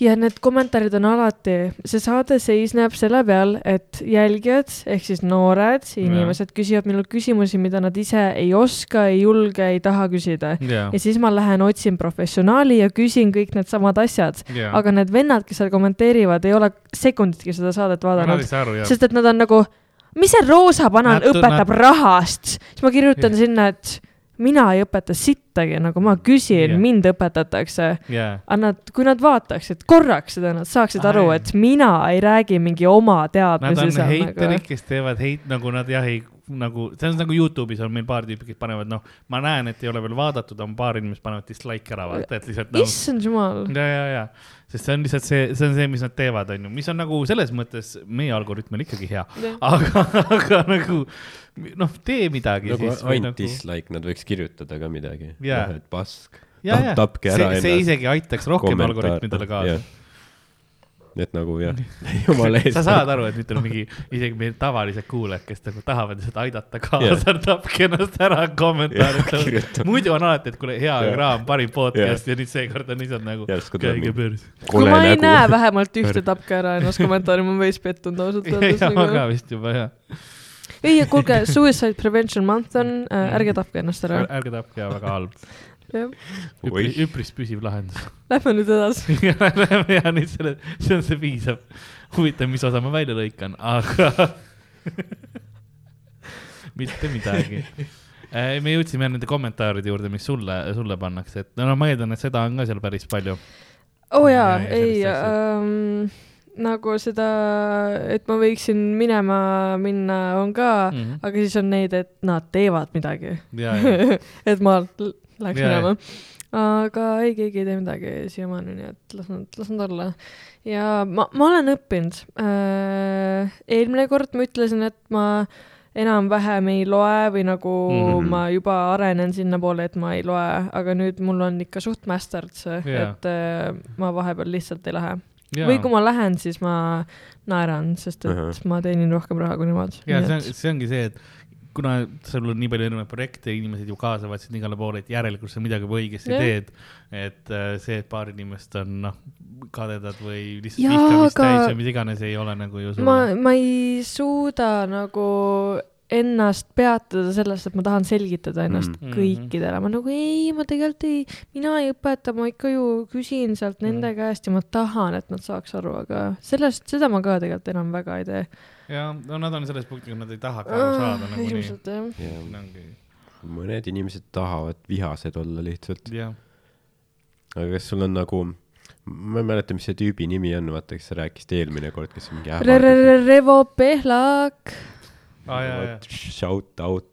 [SPEAKER 4] Ja need kommentaarid on alati, see saade seisneb selle peal, et jälgijad ehk siis noored inimesed küsivad minult küsimusi, mida nad ise ei oska, ei julge, ei taha küsida.
[SPEAKER 2] jaa
[SPEAKER 4] ja, siis ma lähen otsin professionaali ja küsin kõik needsamad asjad, aga need vennad, kes seal kommenteerivad, ei ole sekunditki seda saadet vaadanud. Sest et nad on nagu, mis see roosa banan
[SPEAKER 2] Nad-
[SPEAKER 4] õpetab
[SPEAKER 2] nad-
[SPEAKER 4] rahast, siis ma kirjutan
[SPEAKER 2] Jah.
[SPEAKER 4] sinna, et mina ei õpeta sittagi, nagu ma küsin
[SPEAKER 2] Jah.
[SPEAKER 4] mind õpetatakse.
[SPEAKER 2] jaa,
[SPEAKER 4] aga nad, kui nad vaataksid korraks seda, nad saaksid aru, et mina ei räägi mingi oma
[SPEAKER 2] nad
[SPEAKER 4] teadmisi
[SPEAKER 2] on
[SPEAKER 4] seal
[SPEAKER 2] heiterid,
[SPEAKER 4] nagu.
[SPEAKER 2] kes teevad heit, nagu nad jah ei, nagu, see on nagu Youtube'is on meil paar tüüpi, kes panevad, noh, ma näen, et ei ole veel vaadatud, on paar inimest panevad dislike ära, vaata, et lihtsalt noh.
[SPEAKER 4] issand jumal.
[SPEAKER 2] ja, ja, ja, sest see on lihtsalt see, see on see, mis nad teevad, onju, mis on nagu selles mõttes meie algoritm on ikkagi hea, aga, aga nagu noh, tee midagi
[SPEAKER 3] nagu
[SPEAKER 2] siis.
[SPEAKER 3] ainult dislike, nad võiks kirjutada ka midagi.
[SPEAKER 2] Jaa.
[SPEAKER 3] et pask.
[SPEAKER 2] ja, ja,
[SPEAKER 3] tapke ära
[SPEAKER 2] see, see
[SPEAKER 3] ennast.
[SPEAKER 2] isegi aitaks rohkem algoritmidele kaasa.
[SPEAKER 3] Et nagu jah, jumala eest.
[SPEAKER 2] sa saad aru, et nüüd on mingi, isegi meil tavalised kuulajad, kes nagu tahavad lihtsalt aidata kaasa, tapke ennast ära kommentaarides. muidu on alati, et kuule, hea kraam, parim podcast ja nüüd seekord on lihtsalt nagu käige pöörs.
[SPEAKER 4] kui ma ei näe
[SPEAKER 3] nägu.
[SPEAKER 4] vähemalt ühte tapke ära ennast kommentaari, ma olen veits pettunud ausalt öeldes
[SPEAKER 2] ja ma ka vist juba jah.
[SPEAKER 4] ei, kuulge, Suicide Prevention Month on äh,, ärge tapke ennast ära.
[SPEAKER 2] ärge tapke, väga halb. üpris, üpris püsiv lahendus.
[SPEAKER 4] lähme nüüd edasi.
[SPEAKER 2] ja nüüd selle, see on see piisav. huvitav, mis osa ma välja lõikan, aga mitte midagi. me jõudsime nende kommentaaride juurde, mis sulle, sulle pannakse, et no ma eeldan, et seda on ka seal päris palju.
[SPEAKER 4] oo oh, jaa
[SPEAKER 2] Ja-,
[SPEAKER 4] ei ähm,, nagu seda, et ma võiksin minema minna, on ka mm. -hmm. aga siis on neid, et nad teevad midagi. et ma läheks minema. aga ei, keegi ei tee midagi siiamaani, nii et las nad, las nad olla. ja ma, ma olen õppinud äh,. eelmine kord ma ütlesin, et ma enam-vähem ei loe või nagu mm. -hmm. ma juba arenen sinnapoole, et ma ei loe, aga nüüd mul on ikka suht mästerd see
[SPEAKER 2] Jaa.
[SPEAKER 4] et äh, ma vahepeal lihtsalt ei lähe.
[SPEAKER 2] ja,
[SPEAKER 4] või kui ma lähen, siis ma naeran, sest et uh. -huh. ma teenin rohkem raha kui nemad.
[SPEAKER 2] ja see on, see ongi see, et kuna sul on nii palju erinevaid projekte, inimesed ju kaasavad sind igale poole, et järelikult sa midagi õigesti
[SPEAKER 4] Jah.
[SPEAKER 2] teed. et äh, see, et paar inimest on noh, kadedad või lihtsalt vihkamist
[SPEAKER 4] aga-
[SPEAKER 2] täis või mis iganes, ei ole nagu ju
[SPEAKER 4] ma ma ei suuda nagu ennast peatada sellest, et ma tahan selgitada ennast
[SPEAKER 3] Mm.
[SPEAKER 4] mm. kõikidele, ma nagu ei, ma tegelikult ei, mina ei õpeta, ma ikka ju küsin sealt nende
[SPEAKER 2] Mm.
[SPEAKER 4] käest ja ma tahan, et nad saaks aru, aga sellest, seda ma ka tegelikult enam väga ei tee.
[SPEAKER 2] ja no nad on selles punktis, nad ei tahagi aru saada nagunii.
[SPEAKER 4] ilmselt jah.
[SPEAKER 3] mõned inimesed tahavad vihased olla lihtsalt, aga kas sul on nagu, ma ei mäleta, mis see tüübi nimi on, vaata, kes sa rääkisid eelmine kord, kes mingi
[SPEAKER 4] Revo Pehlak.
[SPEAKER 2] ja,
[SPEAKER 3] Shout out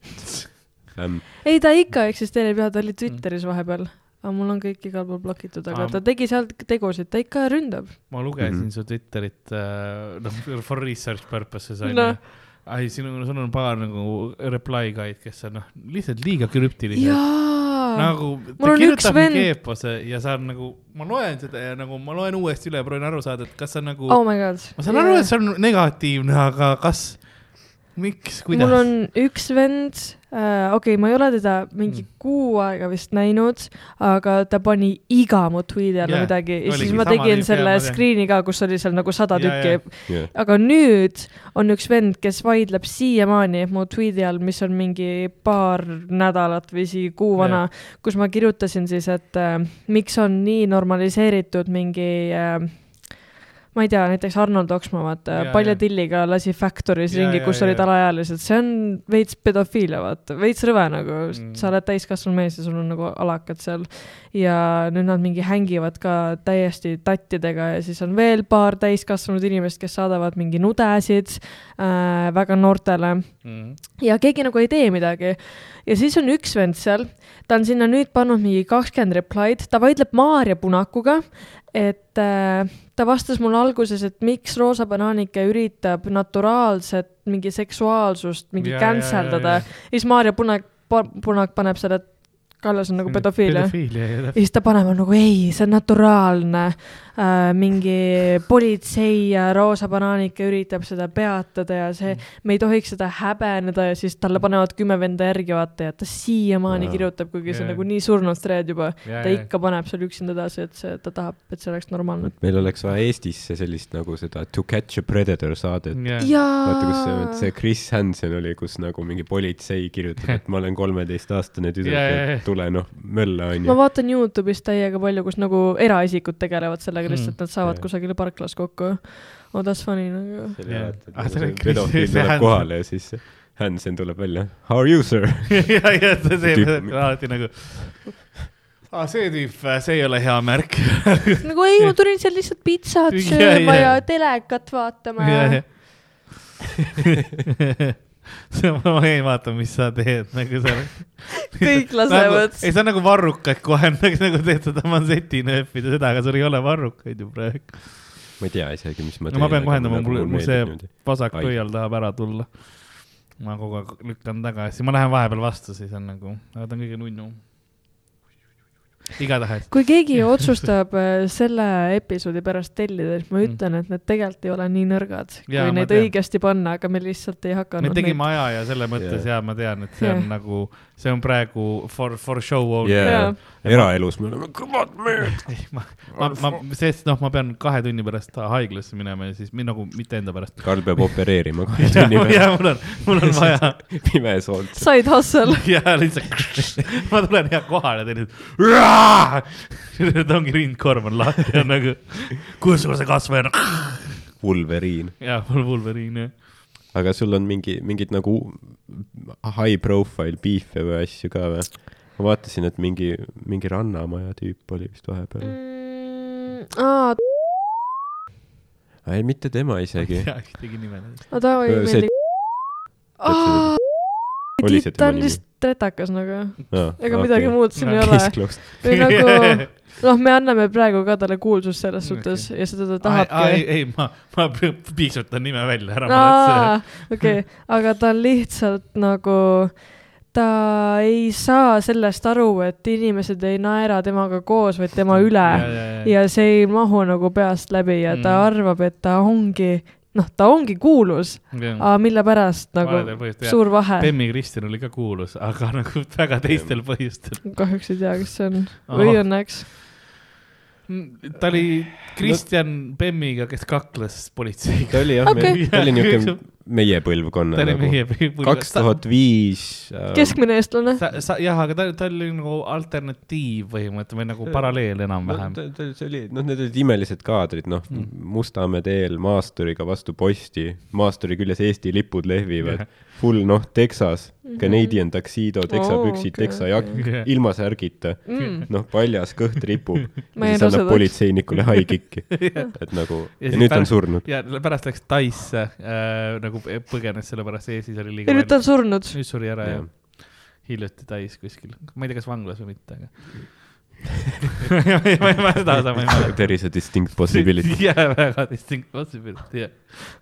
[SPEAKER 3] ähm,.
[SPEAKER 4] ei, ta ikka eksisteerib ja ta oli Twitteris vahepeal, aga mul on kõik igal pool blokitud, aga
[SPEAKER 2] Aa.
[SPEAKER 4] ta tegi sealt tegusid, ta ikka ründab.
[SPEAKER 2] ma lugesin
[SPEAKER 3] Mhm.
[SPEAKER 2] su Twitterit äh,, noh, for research purposes on
[SPEAKER 4] Noh.
[SPEAKER 2] ju. ai, siin on, sul on paar nagu reply guide, kes on noh, lihtsalt liiga krüptilised.
[SPEAKER 4] jaa.
[SPEAKER 2] nagu ta kirjutab mingi eepose ja sa nagu, ma loen seda ja nagu ma loen uuesti üle, proovin aru saada, et kas see on nagu
[SPEAKER 4] oh my god.
[SPEAKER 2] ma saan aru, et see on negatiivne, aga kas, miks,
[SPEAKER 4] mul
[SPEAKER 2] kuidas?
[SPEAKER 4] on üks vend äh,, okei okay,, ma ei ole teda mingi
[SPEAKER 2] Mm.
[SPEAKER 4] kuu aega vist näinud, aga ta pani iga mu tweet'i alla yeah, midagi ja siis ma tegin selle
[SPEAKER 2] tean.
[SPEAKER 4] screen'i ka, kus oli seal nagu sada
[SPEAKER 2] jaa.
[SPEAKER 4] tükki.
[SPEAKER 3] jah,
[SPEAKER 4] aga nüüd on üks vend, kes vaidleb siiamaani mu tweet'i all, mis on mingi paar nädalat või isegi kuu vana
[SPEAKER 2] Jaa.
[SPEAKER 4] kus ma kirjutasin siis, et äh, miks on nii normaliseeritud mingi äh, ma ei tea, näiteks Arnold Oksmaa, vaata Palja. Tilliga lasi Factory's
[SPEAKER 2] Jaa,
[SPEAKER 4] ringi, kus
[SPEAKER 2] jaa.
[SPEAKER 4] olid alaealised, see on veits pedofiilia, vaata, veits rõve nagu
[SPEAKER 2] mm.,
[SPEAKER 4] sa oled täiskasvanud mees ja sul on nagu alakad seal. ja nüüd nad mingi hängivad ka täiesti tattidega ja siis on veel paar täiskasvanud inimest, kes saadavad mingi nudesid äh, väga noortele
[SPEAKER 2] Mm.
[SPEAKER 4] ja keegi nagu ei tee midagi. ja siis on üks vend seal, ta on sinna nüüd pannud mingi kakskümmend reply'd, ta vaidleb Maarja Punakuga, et äh, ta vastas mulle alguses, et miks Roosa Banaanike üritab naturaalset mingi seksuaalsust mingi
[SPEAKER 2] Jaa,
[SPEAKER 4] cancel dada
[SPEAKER 2] jaa,
[SPEAKER 4] ja siis Maarja Punak, Punak paneb selle, et Kallas on nagu pedofiilia,
[SPEAKER 2] jah
[SPEAKER 4] ja siis ta paneb nagu ei, see on naturaalne äh,, mingi politsei ja Roosa Banaanike üritab seda peatada ja see, me ei tohiks seda häbeneda ja siis talle panevad kümme venda järgi vaata ja ta siiamaani kirjutab, kuigi see on nagu nii surnud thread juba,
[SPEAKER 2] Jaa,
[SPEAKER 4] ta
[SPEAKER 2] jaa.
[SPEAKER 4] ikka paneb seal üksinda edasi, et see, ta tahab, et see oleks normaalne.
[SPEAKER 3] meil oleks vaja Eestisse sellist nagu seda To Catch a Predator saadet.
[SPEAKER 2] Jah.
[SPEAKER 3] vaata, kus see, see, Chris Hansen oli, kus nagu mingi politsei kirjutab, et ma olen kolmeteistaastane tüdruk
[SPEAKER 2] Jaa, jaa,
[SPEAKER 3] ja
[SPEAKER 2] jaa.
[SPEAKER 3] tule noh, mölla
[SPEAKER 4] ma
[SPEAKER 3] onju.
[SPEAKER 4] vaatan Youtube'is täiega palju, kus nagu eraisikud tegelevad sellega
[SPEAKER 2] Mm.
[SPEAKER 4] lihtsalt, nad saavad kusagil parklas kokku. oh that's funny nagu.
[SPEAKER 2] Jaa. Ah, see
[SPEAKER 3] pedofiil
[SPEAKER 2] see
[SPEAKER 3] tuleb
[SPEAKER 2] Hansen.
[SPEAKER 3] kohale ja siis Hansen tuleb välja. How are you sir?
[SPEAKER 2] ja, ja teeb
[SPEAKER 3] Tüüp-
[SPEAKER 2] alati nagu. aa, see tüüp, see ei ole hea märk.
[SPEAKER 4] nagu ei, ma tulin seal lihtsalt pitsat sööma
[SPEAKER 2] jaa.
[SPEAKER 4] ja telekat vaatama ja
[SPEAKER 2] see ma jäin vaatama, mis sa teed nagu seal.
[SPEAKER 4] kõik
[SPEAKER 2] nagu,
[SPEAKER 4] lasevad
[SPEAKER 2] ei, see on nagu varrukad kohe nagu, nagu teed seda manseti nööpida seda, aga sul ei ole varrukaid ju praegu.
[SPEAKER 3] ma ei tea isegi, mis ma
[SPEAKER 2] no ma pean kohendama,
[SPEAKER 3] nagu
[SPEAKER 2] mul,
[SPEAKER 3] mulle
[SPEAKER 2] mul see vasak pöial tahab ära tulla. ma kogu aeg lükkan tagasi, ma lähen vahepeal vastu, siis on nagu, aga ta on kõige nunnu. igatahes.
[SPEAKER 4] kui keegi otsustab äh, selle episoodi pärast tellida, siis ma
[SPEAKER 2] Mm.
[SPEAKER 4] ütlen, et need tegelikult ei ole nii nõrgad,
[SPEAKER 2] Jaa,
[SPEAKER 4] kui
[SPEAKER 2] ma
[SPEAKER 4] neid
[SPEAKER 2] tean.
[SPEAKER 4] õigesti panna, aga me lihtsalt ei
[SPEAKER 2] me
[SPEAKER 4] hakanud
[SPEAKER 2] tegime aja ja selle mõttes
[SPEAKER 3] Jaa.
[SPEAKER 2] ja ma tean, et see on
[SPEAKER 4] Jah.
[SPEAKER 2] nagu, see on praegu for, for show only
[SPEAKER 3] Jaa.
[SPEAKER 4] Jaa.
[SPEAKER 3] eraelus me oleme kõvad mehed.
[SPEAKER 2] ei, ma, ma, ma, sest noh, ma pean kahe tunni pärast haiglasse minema ja siis mi- nagu mitte enda pärast.
[SPEAKER 3] Karl peab opereerima kahe
[SPEAKER 2] ja
[SPEAKER 3] tunni
[SPEAKER 2] ja
[SPEAKER 3] pärast.
[SPEAKER 2] mul on, mul on vaja
[SPEAKER 3] pimes olnud.
[SPEAKER 4] side hustle.
[SPEAKER 2] ja lihtsalt ma tulen ja kohale teen, et ongi rindkorv on lahti ja nagu, kui suur see kasvaja on.
[SPEAKER 3] Wolverine.
[SPEAKER 2] ja mul Wolverine jah.
[SPEAKER 3] aga sul on mingi, mingid nagu high profile beef'e või asju ka või? ma vaatasin, et mingi, mingi Rannamaja tüüp oli vist vahepeal.
[SPEAKER 4] Mm, aa,
[SPEAKER 3] ei, mitte tema isegi.
[SPEAKER 2] ja ühtegi nime.
[SPEAKER 4] no ta ei
[SPEAKER 3] see
[SPEAKER 4] meeldi.
[SPEAKER 3] Oli see
[SPEAKER 4] ta
[SPEAKER 3] tema
[SPEAKER 4] on
[SPEAKER 3] nimi?
[SPEAKER 4] lihtsalt retakas nagu,
[SPEAKER 3] no,
[SPEAKER 4] ega midagi muud siin ei ole. või nagu, noh, me anname praegu ka talle kuulsust selles suhtes ja seda ta
[SPEAKER 2] ei,
[SPEAKER 4] tahabki.
[SPEAKER 2] ei, ma, ma piiksutan nime välja, ära muretse.
[SPEAKER 4] okei, aga ta on lihtsalt nagu, ta ei saa sellest aru, et inimesed ei naera temaga koos, vaid tema üle ja see ei mahu nagu peast läbi ja ta
[SPEAKER 2] Mm.
[SPEAKER 4] arvab, et ta ongi, noh, ta ongi kuulus, aga mille pärast nagu
[SPEAKER 2] põhjustel,
[SPEAKER 4] suur vahe.
[SPEAKER 2] Bemmi Kristjan oli ka kuulus, aga nagu väga teistel põhjustel.
[SPEAKER 4] kahjuks ei tea, kes see on
[SPEAKER 2] Ahah.
[SPEAKER 4] või õnneks.
[SPEAKER 2] Ta oli Kristjan Bemmiga, kes kakles politseiga.
[SPEAKER 3] ta oli jah okay., ta oli niuke meie põlvkonna nagu. kaks tuhat viis. äh,
[SPEAKER 4] keskmine eestlane.
[SPEAKER 2] jah, aga ta, ta oli nagu alternatiiv põhimõtteliselt või nagu paralleel enam-vähem.
[SPEAKER 3] no,. ta, ta, see oli, noh, need olid imelised kaadrid, noh
[SPEAKER 2] Mm.
[SPEAKER 3] mm., Mustamäe teel maasturiga vastu posti, maasturi küljes Eesti lipud lehvivad yeah., full noh, Texas mm. -hmm. Canadian tuxedo, teksapüksid
[SPEAKER 4] okei,
[SPEAKER 3] oh,, teksajakk
[SPEAKER 2] okei.
[SPEAKER 3] okay., ilma särgita,
[SPEAKER 4] mm..
[SPEAKER 3] noh, paljas kõht ripub ja
[SPEAKER 4] ei
[SPEAKER 3] siis annab politseinikule high kick'i, et nagu,
[SPEAKER 2] Ja
[SPEAKER 3] ja,
[SPEAKER 2] siis
[SPEAKER 3] ja nüüd ta on
[SPEAKER 2] pärast-
[SPEAKER 3] surnud.
[SPEAKER 2] ja pärast läks Taisse äh, nagu põgenes sellepärast, Eestis oli liiga
[SPEAKER 4] ja nüüd ta on surnud.
[SPEAKER 2] nüüd suri ära ja
[SPEAKER 3] Jah.
[SPEAKER 2] hiljuti Tais kuskil, ma ei tea, kas vanglas või mitte, aga ma ei, ma ma seda ma ei mäleta.
[SPEAKER 3] There is a distinct possibility.
[SPEAKER 2] jaa, väga distinct possibility, jah.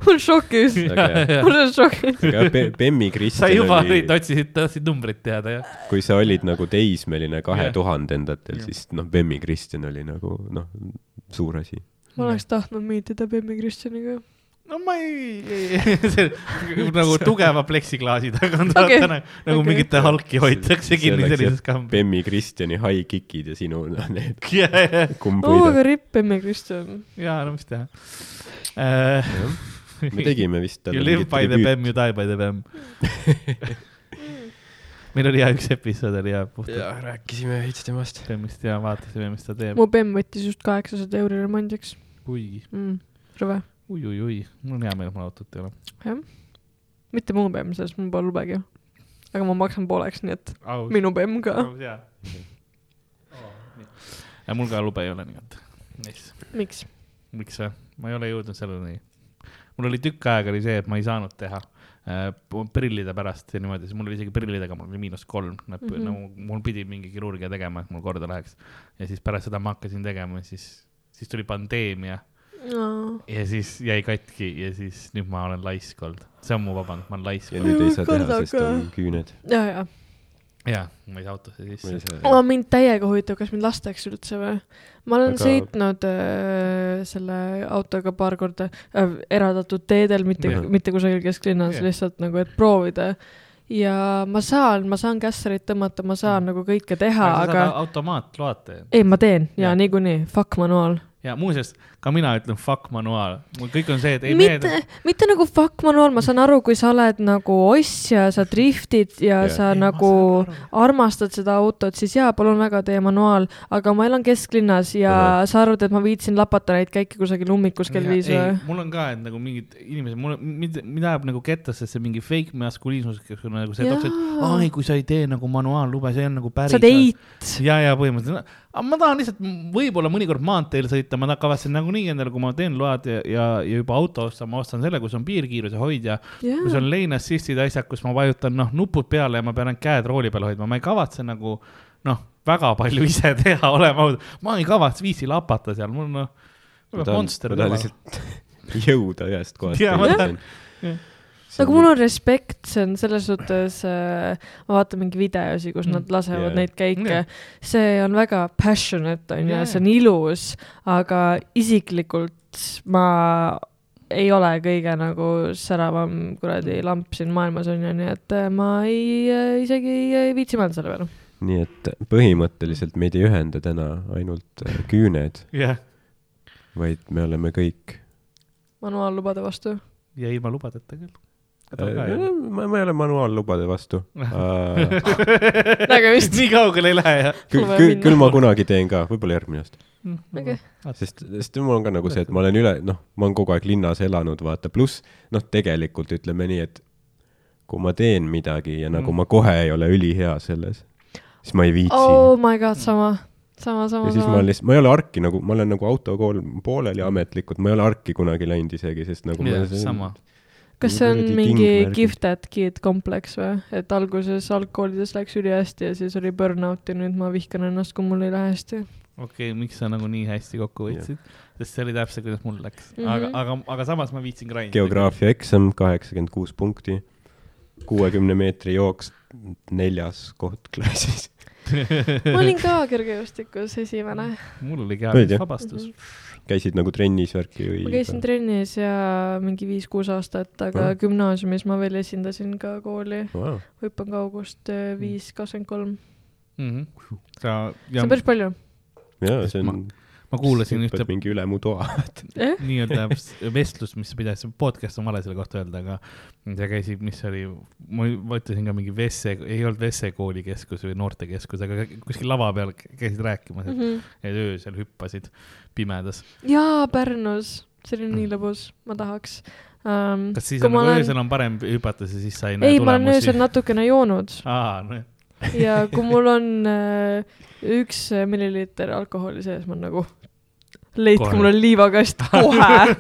[SPEAKER 4] mul šokis,
[SPEAKER 3] Aga-
[SPEAKER 4] mul on šokis.
[SPEAKER 3] Bemmi
[SPEAKER 2] sa
[SPEAKER 3] Kristjan
[SPEAKER 2] juba
[SPEAKER 3] oli
[SPEAKER 2] olid, otsisid, tahtsid numbrit teada, jah?
[SPEAKER 3] kui sa olid nagu teismeline kahe tuhandendatel, siis noh, Bemmi Kristjan oli nagu noh, suur asi.
[SPEAKER 4] ma oleks tahtnud miitida Bemmi Kristjaniga.
[SPEAKER 2] No ma ei, ei, see nagu tugeva pleksiklaasi tagant
[SPEAKER 4] Okei,
[SPEAKER 2] okay. nagu, nagu
[SPEAKER 4] okei.
[SPEAKER 2] mingite halki hoitakse kinni sellises kambis.
[SPEAKER 3] Bemmi Kristjani high kick'id ja sinu no, need,
[SPEAKER 2] ja, ja,
[SPEAKER 3] kumb
[SPEAKER 4] oo, aga
[SPEAKER 3] võidab.
[SPEAKER 4] ripp emme Kristjan.
[SPEAKER 2] ja no mis teha uh,.
[SPEAKER 3] me tegime vist
[SPEAKER 2] You live by the bem, you die by the bem. meil oli hea üks episood oli hea puhtalt
[SPEAKER 3] ja rääkisime veits temast.
[SPEAKER 2] bemmist ja vaatasime, mis ta teeb.
[SPEAKER 4] mu bemm võttis just kaheksasada euri remondiks
[SPEAKER 2] kuigi,
[SPEAKER 4] mm,. rõve.
[SPEAKER 2] ui-ui-ui, mul on hea meel, et mul autot ei ole.
[SPEAKER 4] jah. mitte mu bemm, sest mul pole lubegi. aga ma maksan pooleks, nii et
[SPEAKER 2] aus.
[SPEAKER 4] minu bemm ka.
[SPEAKER 2] ja mul ka lube ei ole, nii et nice..
[SPEAKER 4] miks?
[SPEAKER 2] miks või? ma ei ole jõudnud selleni. mul oli tükk aega oli see, et ma ei saanud teha äh, prillide pärast ja niimoodi, siis mul oli isegi prillidega, mul oli miinus kolm,
[SPEAKER 4] Mhm.
[SPEAKER 2] nagu mul pidi mingi kirurgia tegema, et mul korda läheks. ja siis pärast seda ma hakkasin tegema, siis, siis tuli pandeemia ja siis jäi katki ja siis nüüd ma olen laisk olnud. see on mu vabandus, ma olen laisk
[SPEAKER 3] ja nüüd ei saa teha, sest on küüned.
[SPEAKER 4] ja, ja.
[SPEAKER 2] jaa, ma ei saa autosse sisse.
[SPEAKER 4] oh,. mind täiega huvitab, kas mind lastakse üldse või? ma olen
[SPEAKER 3] Aga-
[SPEAKER 4] sõitnud äh, selle autoga paar korda äh, eraldatud teedel, mitte
[SPEAKER 3] Jah.,
[SPEAKER 4] mitte kusagil kesklinnas yeah., lihtsalt nagu, et proovida. ja ma saan, ma saan kässarit tõmmata, ma saan
[SPEAKER 2] Mm.
[SPEAKER 4] nagu kõike teha,
[SPEAKER 2] aga ju.
[SPEAKER 4] ei, ma teen ja
[SPEAKER 2] Jah.
[SPEAKER 4] niikuinii, fuck manuaal.
[SPEAKER 2] Ja muuseas, ka mina ütlen fuck manuaal, mul kõik on see, et ei
[SPEAKER 4] mitte
[SPEAKER 2] meeldi.,
[SPEAKER 4] mitte nagu fuck manuaal, ma saan aru, kui sa oled nagu ossja, sa driftid ja
[SPEAKER 3] Jah.
[SPEAKER 4] sa
[SPEAKER 2] Ei,
[SPEAKER 4] nagu armastad seda autot, siis jaa, palun väga, tee manuaal, aga ma elan kesklinnas ja
[SPEAKER 3] Ahah.
[SPEAKER 4] sa arvad, et ma viitsin lapata neid käike kusagil ummikus kell
[SPEAKER 2] Ja
[SPEAKER 4] viis
[SPEAKER 2] ei,
[SPEAKER 4] või?
[SPEAKER 2] mul on ka, et nagu mingid inimesed, mul, mind, mind ajab nagu kettasse see mingi fake maskuliinsus, kes on nagu see, et ai, kui sa ei tee nagu manuaallube, see on nagu päris.
[SPEAKER 4] sa teid,
[SPEAKER 2] ja, ja põhimõtteliselt, aga ma tahan lihtsalt võib-olla mõnikord maanteel sõita, ma kavatsen nagunii endale, kui ma teen load ja, ja, ja juba auto ostan, ma ostan selle, kus on piirkiiruse hoidja, kus
[SPEAKER 4] jaa
[SPEAKER 2] on lane assist'id, asjad, kus ma vajutan noh, nupud peale ja ma pean ainult käed rooli peal hoidma, ma ei kavatse nagu noh, väga palju ise teha, olema aus, ma ei kavatse viisi lapata seal, mul noh,
[SPEAKER 3] ma tahan,
[SPEAKER 2] monster
[SPEAKER 3] ma tahan lihtsalt jõuda ühest kohast
[SPEAKER 2] Jaa, ma
[SPEAKER 3] teise.
[SPEAKER 4] Nagu mul on respekt, see on selles suhtes äh,, ma vaatan mingi videosi, kus
[SPEAKER 2] Mm.
[SPEAKER 4] nad lasevad
[SPEAKER 3] Jaa.
[SPEAKER 4] neid käike
[SPEAKER 2] Jaa.
[SPEAKER 4] see on väga passionate on ju
[SPEAKER 2] Jaa,
[SPEAKER 4] ja see on ilus, aga isiklikult ma ei ole kõige nagu säravam kuradi lamp siin maailmas on ju, nii et äh, ma ei, isegi ei, ei viitsi mõelda selle peale.
[SPEAKER 3] nii et põhimõtteliselt meid ei ühenda täna ainult äh, küüned,
[SPEAKER 2] jah,
[SPEAKER 3] vaid me oleme kõik.
[SPEAKER 4] manuaallubade vastu.
[SPEAKER 2] ja ilma lubadeta küll.
[SPEAKER 3] ma, ma ei ole manuaallubade vastu.
[SPEAKER 4] Nägemist.
[SPEAKER 2] nii kaugele ei lähe jah.
[SPEAKER 3] küll, küll, ma kunagi teen ka, võib-olla järgmine aasta.
[SPEAKER 4] Okei.
[SPEAKER 3] sest, sest mul on ka nagu see, et ma olen üle, noh, ma olen kogu aeg linnas elanud, vaata, pluss noh, tegelikult ütleme nii, et kui ma teen midagi ja nagu
[SPEAKER 2] Mm.
[SPEAKER 3] ma kohe ei ole ülihea selles, siis ma ei viitsi
[SPEAKER 4] oh my god, sama, sama, sama,
[SPEAKER 3] ja siis ma
[SPEAKER 4] sama
[SPEAKER 3] olen. lihtsalt, ma ei ole arki nagu, ma olen nagu autokool pooleli ametlikult, ma ei ole arki kunagi läinud isegi, sest nagu ma
[SPEAKER 2] sama.
[SPEAKER 4] Kas see on mingi gifted kid kompleks või, et alguses algkoolides läks ülihästi ja siis oli burnout ja nüüd ma vihkan ennast, kui mul ei lähe hästi.
[SPEAKER 2] okei okay,, miks sa nagu nii hästi kokku võtsid? sest see oli täpselt, kuidas mul läks mm. -hmm. aga aga, aga samas ma viitsin grind.
[SPEAKER 3] geograafia eksam, kaheksakümmend kuus punkti, kuuekümne meetri jooks, neljas koht klassis.
[SPEAKER 4] ma olin ka kergejõustikus esimene.
[SPEAKER 2] mul oli kehaline vabastus.
[SPEAKER 3] Käisid nagu trennis värki või?
[SPEAKER 4] ma käisin trennis ja mingi viis-kuus aastat, aga
[SPEAKER 3] Ah.
[SPEAKER 4] gümnaasiumis ma veel esindasin ka kooli
[SPEAKER 3] wow..
[SPEAKER 4] hüppankaugust äh, viis kakskümmend kolm.
[SPEAKER 2] Mhm.
[SPEAKER 4] see on päris palju.
[SPEAKER 3] jaa, see on,
[SPEAKER 2] ma kuulasin ühte
[SPEAKER 3] hüppad mingi üle mu toa.
[SPEAKER 4] jah,
[SPEAKER 2] nii-öelda vestlust, mis sa pidasid, podcast on vale selle kohta öelda, aga sa käisid, mis oli, ma ma ütlesin ka mingi Vesse, ei olnud Vesse koolikeskus või noortekeskus, aga kuskil lava peal käisid rääkimas, et
[SPEAKER 4] Mhm.
[SPEAKER 2] et öösel hüppasid pimedas.
[SPEAKER 4] jaa, Pärnus, see oli nii lõbus, ma tahaks um,.
[SPEAKER 2] kas siis on nagu olen... öösel on parem hüpata, siis sa ei näe
[SPEAKER 4] ei, ma olen öösel
[SPEAKER 2] tulemusi?
[SPEAKER 4] natukene joonud
[SPEAKER 2] aa, nojah.
[SPEAKER 4] Ja kui mul on äh, üks milliliiter alkoholi sees, ma olen nagu, leidke
[SPEAKER 2] Kohe.
[SPEAKER 4] mulle liivakast kohe.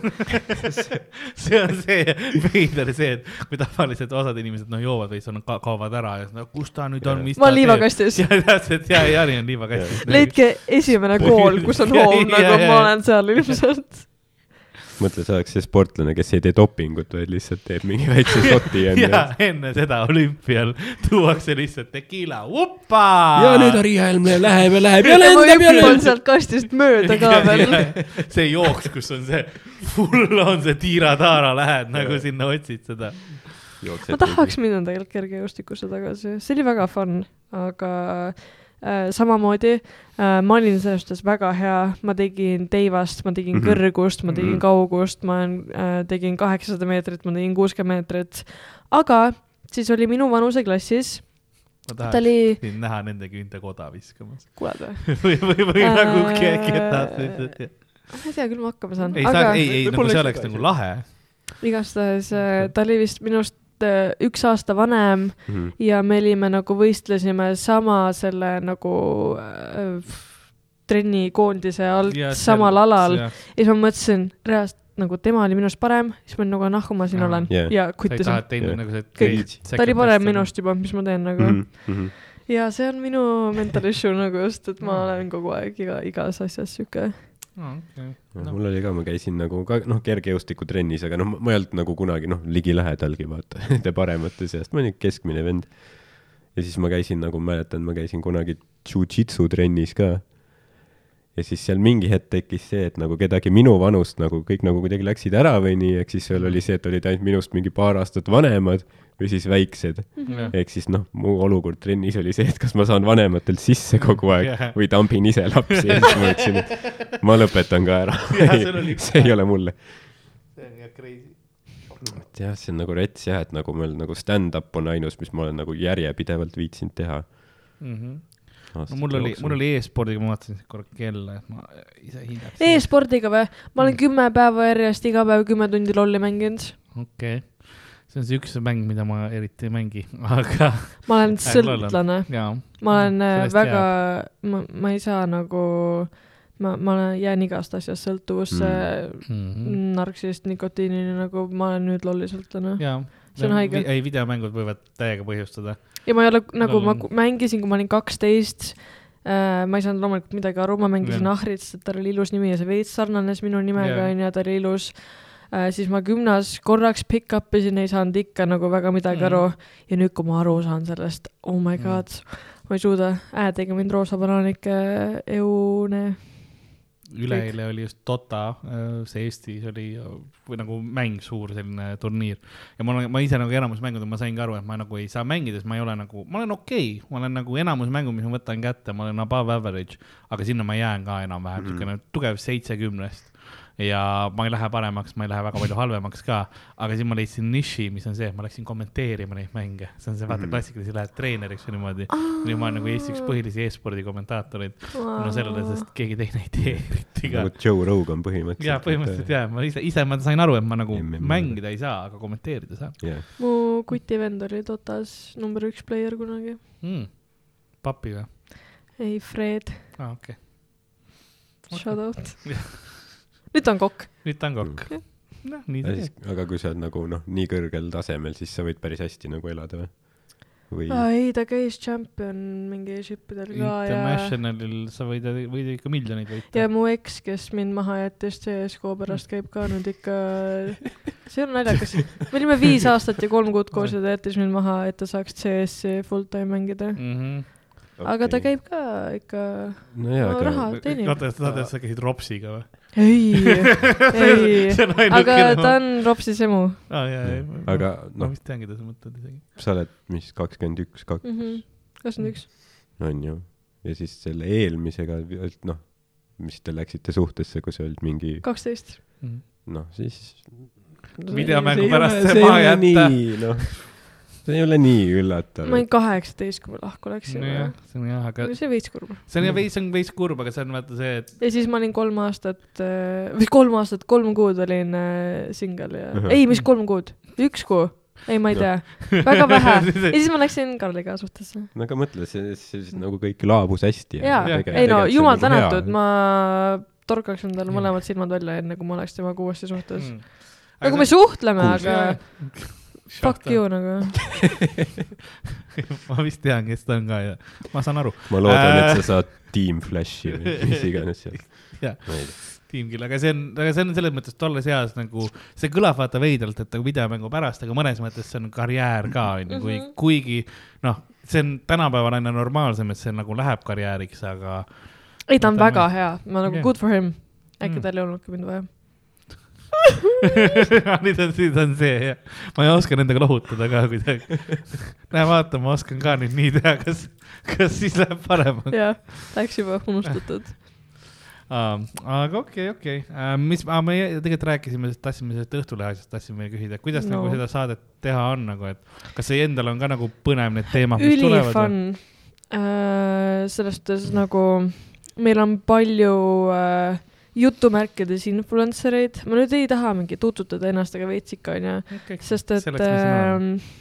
[SPEAKER 2] see on see veider see, et kui tavaliselt osad inimesed noh joovad või siis on ka, kaovad ära ja siis no kus ta nüüd on, mis
[SPEAKER 4] ma olen liivakastis.
[SPEAKER 2] ja täpselt ja, Jani on liivakastis.
[SPEAKER 4] leidke esimene kool, kus on hoov, nagu
[SPEAKER 2] ja,
[SPEAKER 4] ma
[SPEAKER 2] ja.
[SPEAKER 4] olen seal ilmselt.
[SPEAKER 3] mõtle, sa oleks see sportlane, kes ei tee dopingut, vaid lihtsalt teeb mingi väikse šoti
[SPEAKER 2] ja
[SPEAKER 3] enne.
[SPEAKER 2] enne seda olümpial tuuakse lihtsalt tekiila, uppa.
[SPEAKER 3] ja nüüd Maria Helm läheb ja läheb ja lendab ja lendab.
[SPEAKER 4] sealt kastist mööda ka veel.
[SPEAKER 2] see jooks, kus on see, full on see tiira-taara, lähed nagu sinna otsid seda.
[SPEAKER 4] ma tahaks minna tegelikult kergejõustikusse tagasi, see oli väga fun, aga samamoodi äh, ma olin selles suhtes väga hea, ma tegin teivast, ma tegin mm. -hmm. kõrgust, ma tegin mm -hmm. kaugust, ma äh, tegin kaheksasada meetrit, ma tegin kuuskümmend meetrit, aga siis oli minu vanuseklassis,
[SPEAKER 2] ma
[SPEAKER 4] ta
[SPEAKER 2] tahaks
[SPEAKER 4] oli,
[SPEAKER 2] sind näha nende küünte koda viskamas.
[SPEAKER 4] kuuled või?
[SPEAKER 2] või, või, või
[SPEAKER 4] Äh,
[SPEAKER 2] nagu keegi tahab nüüd,
[SPEAKER 4] ma ei tea küll, ma hakkama saan,
[SPEAKER 2] ei
[SPEAKER 4] aga
[SPEAKER 2] ei, ei, nagu see
[SPEAKER 3] ei
[SPEAKER 2] oleks nagu lahe.
[SPEAKER 4] igastahes äh, ta oli vist minust äh, üks aasta vanem
[SPEAKER 3] Mhm.
[SPEAKER 4] ja me olime nagu võistlesime sama selle nagu äh, trennikoondise alt ja samal alal ja siis ma mõtlesin reaalselt nagu tema oli minust parem, siis ma olin nagu nahku ma siin
[SPEAKER 2] Aa,
[SPEAKER 4] olen
[SPEAKER 3] yeah.
[SPEAKER 4] ja
[SPEAKER 2] sa ei
[SPEAKER 4] kuttisin
[SPEAKER 2] taha, teinud
[SPEAKER 3] Jah.
[SPEAKER 2] nagu see
[SPEAKER 4] Kõik. ta oli parem. minust juba, mis ma teen nagu mm. -hmm. ja see on minu mental issue nagu just, et ma olen kogu aeg iga, igas asjas sihuke.
[SPEAKER 3] No. mul oli ka, ma käisin nagu ka noh, kergejõustikutrennis, aga noh, ma ei olnud nagu kunagi noh, ligilähedalgi vaata nende paremate seast, ma olin keskmine vend. ja siis ma käisin nagu, mäletan, ma käisin kunagi jujitsu trennis ka. ja siis seal mingi hetk tekkis see, et nagu kedagi minu vanust nagu kõik nagu kuidagi läksid ära või nii, ehk siis seal oli see, et olid ainult minust mingi paar aastat vanemad või siis väiksed. ehk siis noh, mu olukord trennis oli see, et kas ma saan vanematelt sisse kogu aeg
[SPEAKER 2] Jah.
[SPEAKER 3] või tambin ise lapsi ja siis ma ütlesin, et ma lõpetan ka ära see ei ole mulle.
[SPEAKER 2] see on jah crazy.
[SPEAKER 3] et jah, see on nagu rets jah, et nagu meil nagu stand-up on ainus, mis ma olen nagu järjepidevalt viitsinud teha.
[SPEAKER 2] Mhm. no mul oli, mul oli e-spordiga, ma vaatasin korra kella, et ma ise hindaks.
[SPEAKER 4] e-spordiga või? ma olen kümme päeva järjest iga päev kümme tundi lolli mänginud.
[SPEAKER 2] okei okay., see on see üks mäng, mida ma eriti ei mängi, aga
[SPEAKER 4] ma olen sõltlane, ma olen äh, väga, ma, ma ei saa nagu, ma, ma jään igast asjast sõltuvusse mm., narksist, nikotiinini nagu ma olen nüüd lolli sõltlane. See on haige.
[SPEAKER 2] ei, videomängud võivad täiega põhjustada.
[SPEAKER 4] ja ma ei ole nagu, ma
[SPEAKER 2] Lol on-
[SPEAKER 4] ku- mängisin, kui ma olin kaksteist äh,, ma ei saanud loomulikult midagi aru, ma mängisin. Ahrit, sest tal oli ilus nimi ja see veits sarnanes minu nimega onju, ta oli ilus äh,. Siis ma gümnas korraks pick up isin, ei saanud ikka nagu väga midagi mm. aru ja nüüd, kui ma aru saan sellest, oh my
[SPEAKER 2] Mhm.
[SPEAKER 4] god mm., ma ei suuda, ää tegi mind roosa banaanike eune.
[SPEAKER 2] üleeile oli just Dota, see Eestis oli äh, või nagu mäng, suur selline turniir. ja ma olen, ma ise nagu enamus mängudel ma saingi aru, et ma nagu ei saa mängida, sest ma ei ole nagu, ma olen okei okay., ma olen nagu enamus mängud, mis ma võtan kätte, ma olen above average, aga sinna ma jään ka enam-vähem
[SPEAKER 3] Mhm.
[SPEAKER 2] niisugune tugev seitsekümnest ja ma ei lähe paremaks, ma ei lähe väga palju halvemaks ka, aga siis ma leidsin niši, mis on see, et ma läksin kommenteerima neid mänge, see on see vaata
[SPEAKER 3] Mhm.
[SPEAKER 2] klassikaliselt lähed treeneriks või niimoodi. nüüd ma olen nagu Eesti üks põhilisi e-spordi kommentaatoreid, no sellele, sest keegi teine ei tee eriti ka
[SPEAKER 3] nagu. Joe Rogan põhimõtteliselt.
[SPEAKER 2] jaa, põhimõtteliselt jaa, ma ise, ise ma sain aru, et ma nagu
[SPEAKER 3] MM.
[SPEAKER 2] mängida ei saa, aga kommenteerida saan
[SPEAKER 3] jah,
[SPEAKER 4] mu kuti vend oli Dotas number üks player kunagi.
[SPEAKER 2] mm.. papi või?
[SPEAKER 4] ei, Fred,
[SPEAKER 2] aa, okei okay..
[SPEAKER 4] shout out. nüüd ta on kokk.
[SPEAKER 2] nüüd ta on kokk. noh, nii ta teeb.
[SPEAKER 3] aga kui sa oled nagu noh, nii kõrgel tasemel, siis sa võid päris hästi nagu elada või? või
[SPEAKER 4] ei, ta käis champion mingi ship'idel ka ja,
[SPEAKER 2] Internationalil sa võid, võid ikka miljoneid võita
[SPEAKER 4] ja. mu eks, kes mind maha jättis CSGO pärast, käib ka nüüd ikka, see on naljakas. me olime viis aastat ja kolm kuud koos ja ta jättis mind maha, et ta saaks CS-i full time mängida.
[SPEAKER 2] Mm -hmm.
[SPEAKER 4] aga ta käib ka ikka,
[SPEAKER 3] nojah,
[SPEAKER 4] no
[SPEAKER 3] aga
[SPEAKER 4] raha teenib.
[SPEAKER 2] oota, sa tead, sa käisid Ropsiga või?
[SPEAKER 4] Ei, ei, aga ta on Ropsis emu
[SPEAKER 2] jaa.
[SPEAKER 3] aga
[SPEAKER 2] ma
[SPEAKER 3] noh,
[SPEAKER 2] vist teangi ta mõtted isegi.
[SPEAKER 3] sa oled mis kakskümmend üks, kaks.
[SPEAKER 4] -hmm. kakskümmend üks.
[SPEAKER 3] on ju, ja siis selle eelmisega noh, mis te läksite suhtesse, kui sa olid mingi
[SPEAKER 4] kaksteist.
[SPEAKER 3] noh, siis
[SPEAKER 2] videomängu pärast
[SPEAKER 3] see
[SPEAKER 2] maha jätta.
[SPEAKER 3] nii noh, see ei ole nii üllatav
[SPEAKER 4] ma olin kaheksateist, kui ma lahku läksin
[SPEAKER 2] nojah, see on jah, aga
[SPEAKER 4] see on veits kurb.
[SPEAKER 2] see on jah veits, on veits kurb, aga see on vaata see, et
[SPEAKER 4] ja siis ma olin kolm aastat, või kolm aastat, kolm kuud olin äh, single ja
[SPEAKER 3] Ahah.,
[SPEAKER 4] ei, mis kolm kuud, üks kuu, ei, ma ei tea, väga vähe. ja siis ma läksin Karliga suhtesse.
[SPEAKER 3] no aga mõtle, see, see siis nagu kõik laabus hästi.
[SPEAKER 4] jaa,
[SPEAKER 2] Jah.
[SPEAKER 4] ei no jumal
[SPEAKER 3] nagu
[SPEAKER 4] tänatud, ma torkaks endale mõlemad silmad välja, enne kui ma oleks temaga uuesti suhtes.
[SPEAKER 2] mm.
[SPEAKER 4] nagu me suhtleme, aga fuck you nagu.
[SPEAKER 2] ma vist tean, kes ta on ka ja ma saan aru.
[SPEAKER 3] ma loodan,
[SPEAKER 2] Äh.
[SPEAKER 3] et sa saad Team Flashi või mis iganes seal.
[SPEAKER 2] Jah.
[SPEAKER 3] ma ei tea.
[SPEAKER 2] Teamkill, aga see on, aga see on selles mõttes tolles eas nagu, see kõlab vaata veidralt, et nagu videomängu pärast, aga mõnes mõttes see on karjäär ka, onju, kui
[SPEAKER 4] Mhm.,
[SPEAKER 2] kuigi noh, see on tänapäeval aina normaalsem, et see nagu läheb karjääriks, aga
[SPEAKER 4] ei, ta on väga hea, ma nagu
[SPEAKER 2] Jah.
[SPEAKER 4] good for him. äkki
[SPEAKER 2] Mm.
[SPEAKER 4] tal ei olnudki mind vaja.
[SPEAKER 2] nüüd on, nüüd on see jah, ma ei oska nendega lohutada ka kuidagi. näe, vaata, ma oskan ka nüüd nii teha, kas, kas siis läheb paremaks?
[SPEAKER 4] jah, läks juba unustatud.
[SPEAKER 2] aga okei, okei, mis, me tegelikult rääkisime, tahtsime sellest Õhtulehe asjast, tahtsime küsida, kuidas no.
[SPEAKER 4] No.
[SPEAKER 2] nagu seda saadet teha on nagu, et kas see endal on ka nagu põnev need teemad, mis tulevad?
[SPEAKER 4] ülifun. selles suhtes nagu meil on palju äh, jutumärkides influencer eid, ma nüüd ei taha mingi tututada ennast, aga veits ikka onju,
[SPEAKER 2] Okay.
[SPEAKER 4] sest et
[SPEAKER 2] Selleks me siin oleme.
[SPEAKER 4] äh,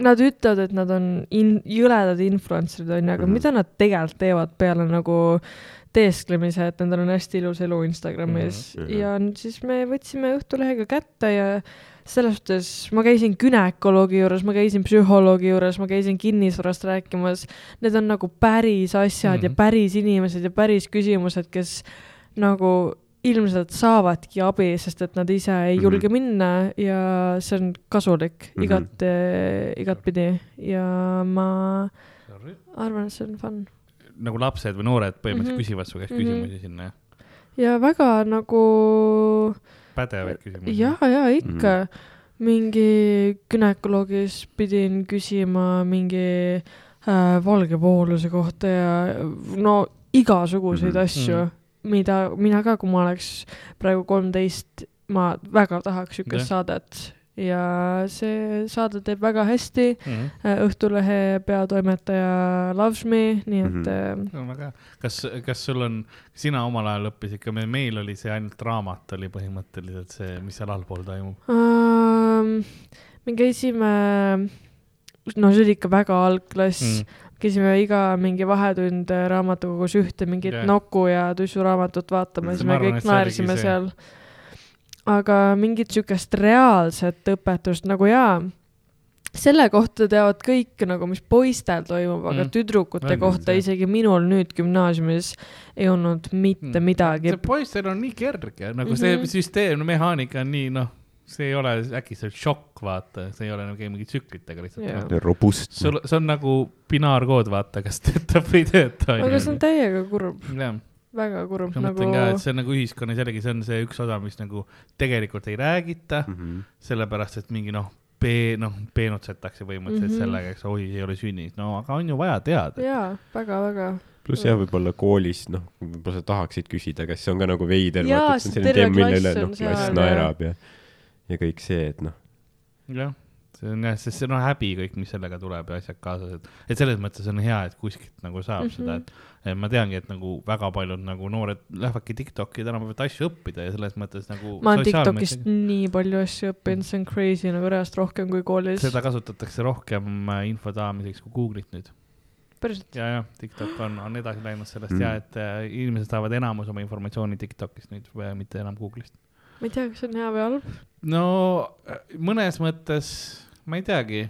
[SPEAKER 4] nad ütlevad, et nad on in-, jõledad influencer'id onju, aga
[SPEAKER 3] Mhm.
[SPEAKER 4] mida nad tegelikult teevad peale nagu teesklemise, et nendel on hästi ilus elu Instagramis mm. -hmm. ja siis me võtsime Õhtulehega kätte ja selles suhtes ma käisin günekoloogi juures, ma käisin psühholoogi juures, ma käisin kinnisvarast rääkimas. Need on nagu päris asjad mm -hmm. ja
[SPEAKER 2] Mhm.
[SPEAKER 4] päris inimesed ja päris küsimused, kes nagu ilmselt saavadki abi, sest et nad ise ei
[SPEAKER 3] Mhm.
[SPEAKER 4] julge minna ja see on kasulik
[SPEAKER 3] Mhm.
[SPEAKER 4] igat, igatpidi ja ma arvan, et see on fun.
[SPEAKER 2] nagu lapsed või noored põhimõtteliselt mm. -hmm. küsivad su käest
[SPEAKER 4] Mhm.
[SPEAKER 2] küsimusi sinna, jah?
[SPEAKER 4] ja väga nagu
[SPEAKER 2] pädevaid küsimusi.
[SPEAKER 4] ja, ja ikka mm.. mingi gümnakoloogis pidin küsima mingi äh, valgevooluse kohta ja no igasuguseid mm. asju
[SPEAKER 2] Mhm.
[SPEAKER 4] mm., mida mina ka, kui ma oleks praegu kolmteist, ma väga tahaks
[SPEAKER 2] Jah.
[SPEAKER 4] saadet ja see saade teeb väga hästi.
[SPEAKER 2] Mm -hmm.
[SPEAKER 4] Õhtulehe peatoimetaja loves me, nii et mm.
[SPEAKER 2] no väga hea, kas, kas sul on, sina omal ajal õppisid ka, meil oli see ainult raamat oli põhimõtteliselt see, mis seal allpool toimub.
[SPEAKER 4] Um, me käisime, no see oli ikka väga algklass
[SPEAKER 2] Mm.
[SPEAKER 4] mm., käisime iga mingi vahetund raamatukogus ühte mingit
[SPEAKER 2] Jah.
[SPEAKER 4] yeah. Nuku ja Tussu raamatut vaatama, siis
[SPEAKER 2] Ma
[SPEAKER 4] me
[SPEAKER 2] arvan,
[SPEAKER 4] kõik
[SPEAKER 2] see
[SPEAKER 4] naersime
[SPEAKER 2] see.
[SPEAKER 4] seal. aga mingit siukest reaalset õpetust nagu jaa, selle kohta teavad kõik nagu, mis poistel toimub mm., aga
[SPEAKER 2] Mm.
[SPEAKER 4] tüdrukute
[SPEAKER 2] On
[SPEAKER 4] kohta
[SPEAKER 2] see.
[SPEAKER 4] isegi minul nüüd gümnaasiumis ei olnud mitte
[SPEAKER 2] Mm.
[SPEAKER 4] midagi
[SPEAKER 2] see. poistel on nii kerge, nagu see
[SPEAKER 4] Mhm.
[SPEAKER 2] süsteem, mehaanika on nii noh, see ei ole äkki see šokk, vaata, see ei ole nagu mingi tsüklitega lihtsalt yeah..
[SPEAKER 3] robustne.
[SPEAKER 2] sul, see on nagu binaarkood, vaata, kas töötab või ei tööta.
[SPEAKER 4] aga see on täiega kurb,
[SPEAKER 2] jah,
[SPEAKER 4] väga kurb
[SPEAKER 2] ma
[SPEAKER 4] nagu
[SPEAKER 2] mõtlen ka, et see on nagu ühiskonnas jällegi, see on see üks osa, mis nagu tegelikult ei räägita mm,
[SPEAKER 3] Mhm.
[SPEAKER 2] sellepärast et mingi noh, pee-, noh, peenutsetakse põhimõtteliselt mm. -hmm. sellega, eks oi, ei ole sündinud, no aga on ju vaja teada.
[SPEAKER 4] jaa, väga-väga.
[SPEAKER 3] pluss jah, võib-olla koolis, noh, võib-olla sa tahaksid küsida, kas see on ka nagu veider,
[SPEAKER 4] Jaa,
[SPEAKER 3] vaata, et
[SPEAKER 4] sest
[SPEAKER 3] see on selline
[SPEAKER 4] terve
[SPEAKER 3] teema, mille
[SPEAKER 4] klass
[SPEAKER 3] üle,
[SPEAKER 4] on
[SPEAKER 3] noh, klass
[SPEAKER 4] seal,
[SPEAKER 3] naerab ja, ja kõik see, et noh,
[SPEAKER 2] jah, see on jah, sest see on no, häbi kõik, mis sellega tuleb ja asjad kaasas, et, et selles mõttes on hea, et kuskilt nagu saab mm. -hmm. seda, et, et ma teangi, et nagu väga paljud nagu noored lähevadki Tiktoki tänapäeval asju õppida ja selles mõttes nagu.
[SPEAKER 4] ma olen Tiktokist nii palju asju õppinud, see on crazy nagu reaalselt rohkem kui koolis.
[SPEAKER 2] seda kasutatakse rohkem äh, info saamiseks kui Google'it nüüd.
[SPEAKER 4] päriselt,
[SPEAKER 2] ja, ja TikTok on, on edasi läinud sellest
[SPEAKER 3] Mm.
[SPEAKER 2] mm. ja et äh, inimesed saavad enamus oma informatsiooni TikTokist nüüd, mitte enam Google'ist.
[SPEAKER 4] Ma ei tea, kas see on hea või halb.
[SPEAKER 2] no äh, mõnes mõttes ma ei teagi.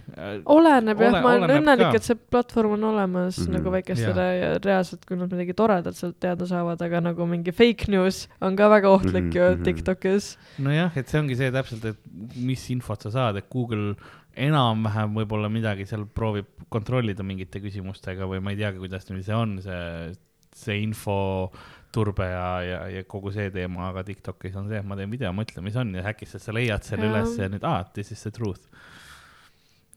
[SPEAKER 4] oleneb jah
[SPEAKER 2] Ole-,
[SPEAKER 4] ma olen õnnelik et see platvorm on olemas mm. -hmm. nagu väikestele ja. ja reaalselt, kui nad midagi toredat sealt teada saavad, aga nagu mingi fake news on ka väga ohtlik mm -hmm. ju
[SPEAKER 3] mhm.
[SPEAKER 4] Tiktokis.
[SPEAKER 2] nojah, et see ongi see täpselt, et mis infot sa saad, et Google enam-vähem võib-olla midagi seal proovib kontrollida mingite küsimustega või ma ei teagi, kuidas nüüd see on, see, see infoturbe ja, ja, ja kogu see teema, aga Tiktokis on see, et ma teen video, mõtle, mis on ja äkki sa leiad selle
[SPEAKER 4] Jaa.
[SPEAKER 2] üles ja nüüd, aa, this is the truth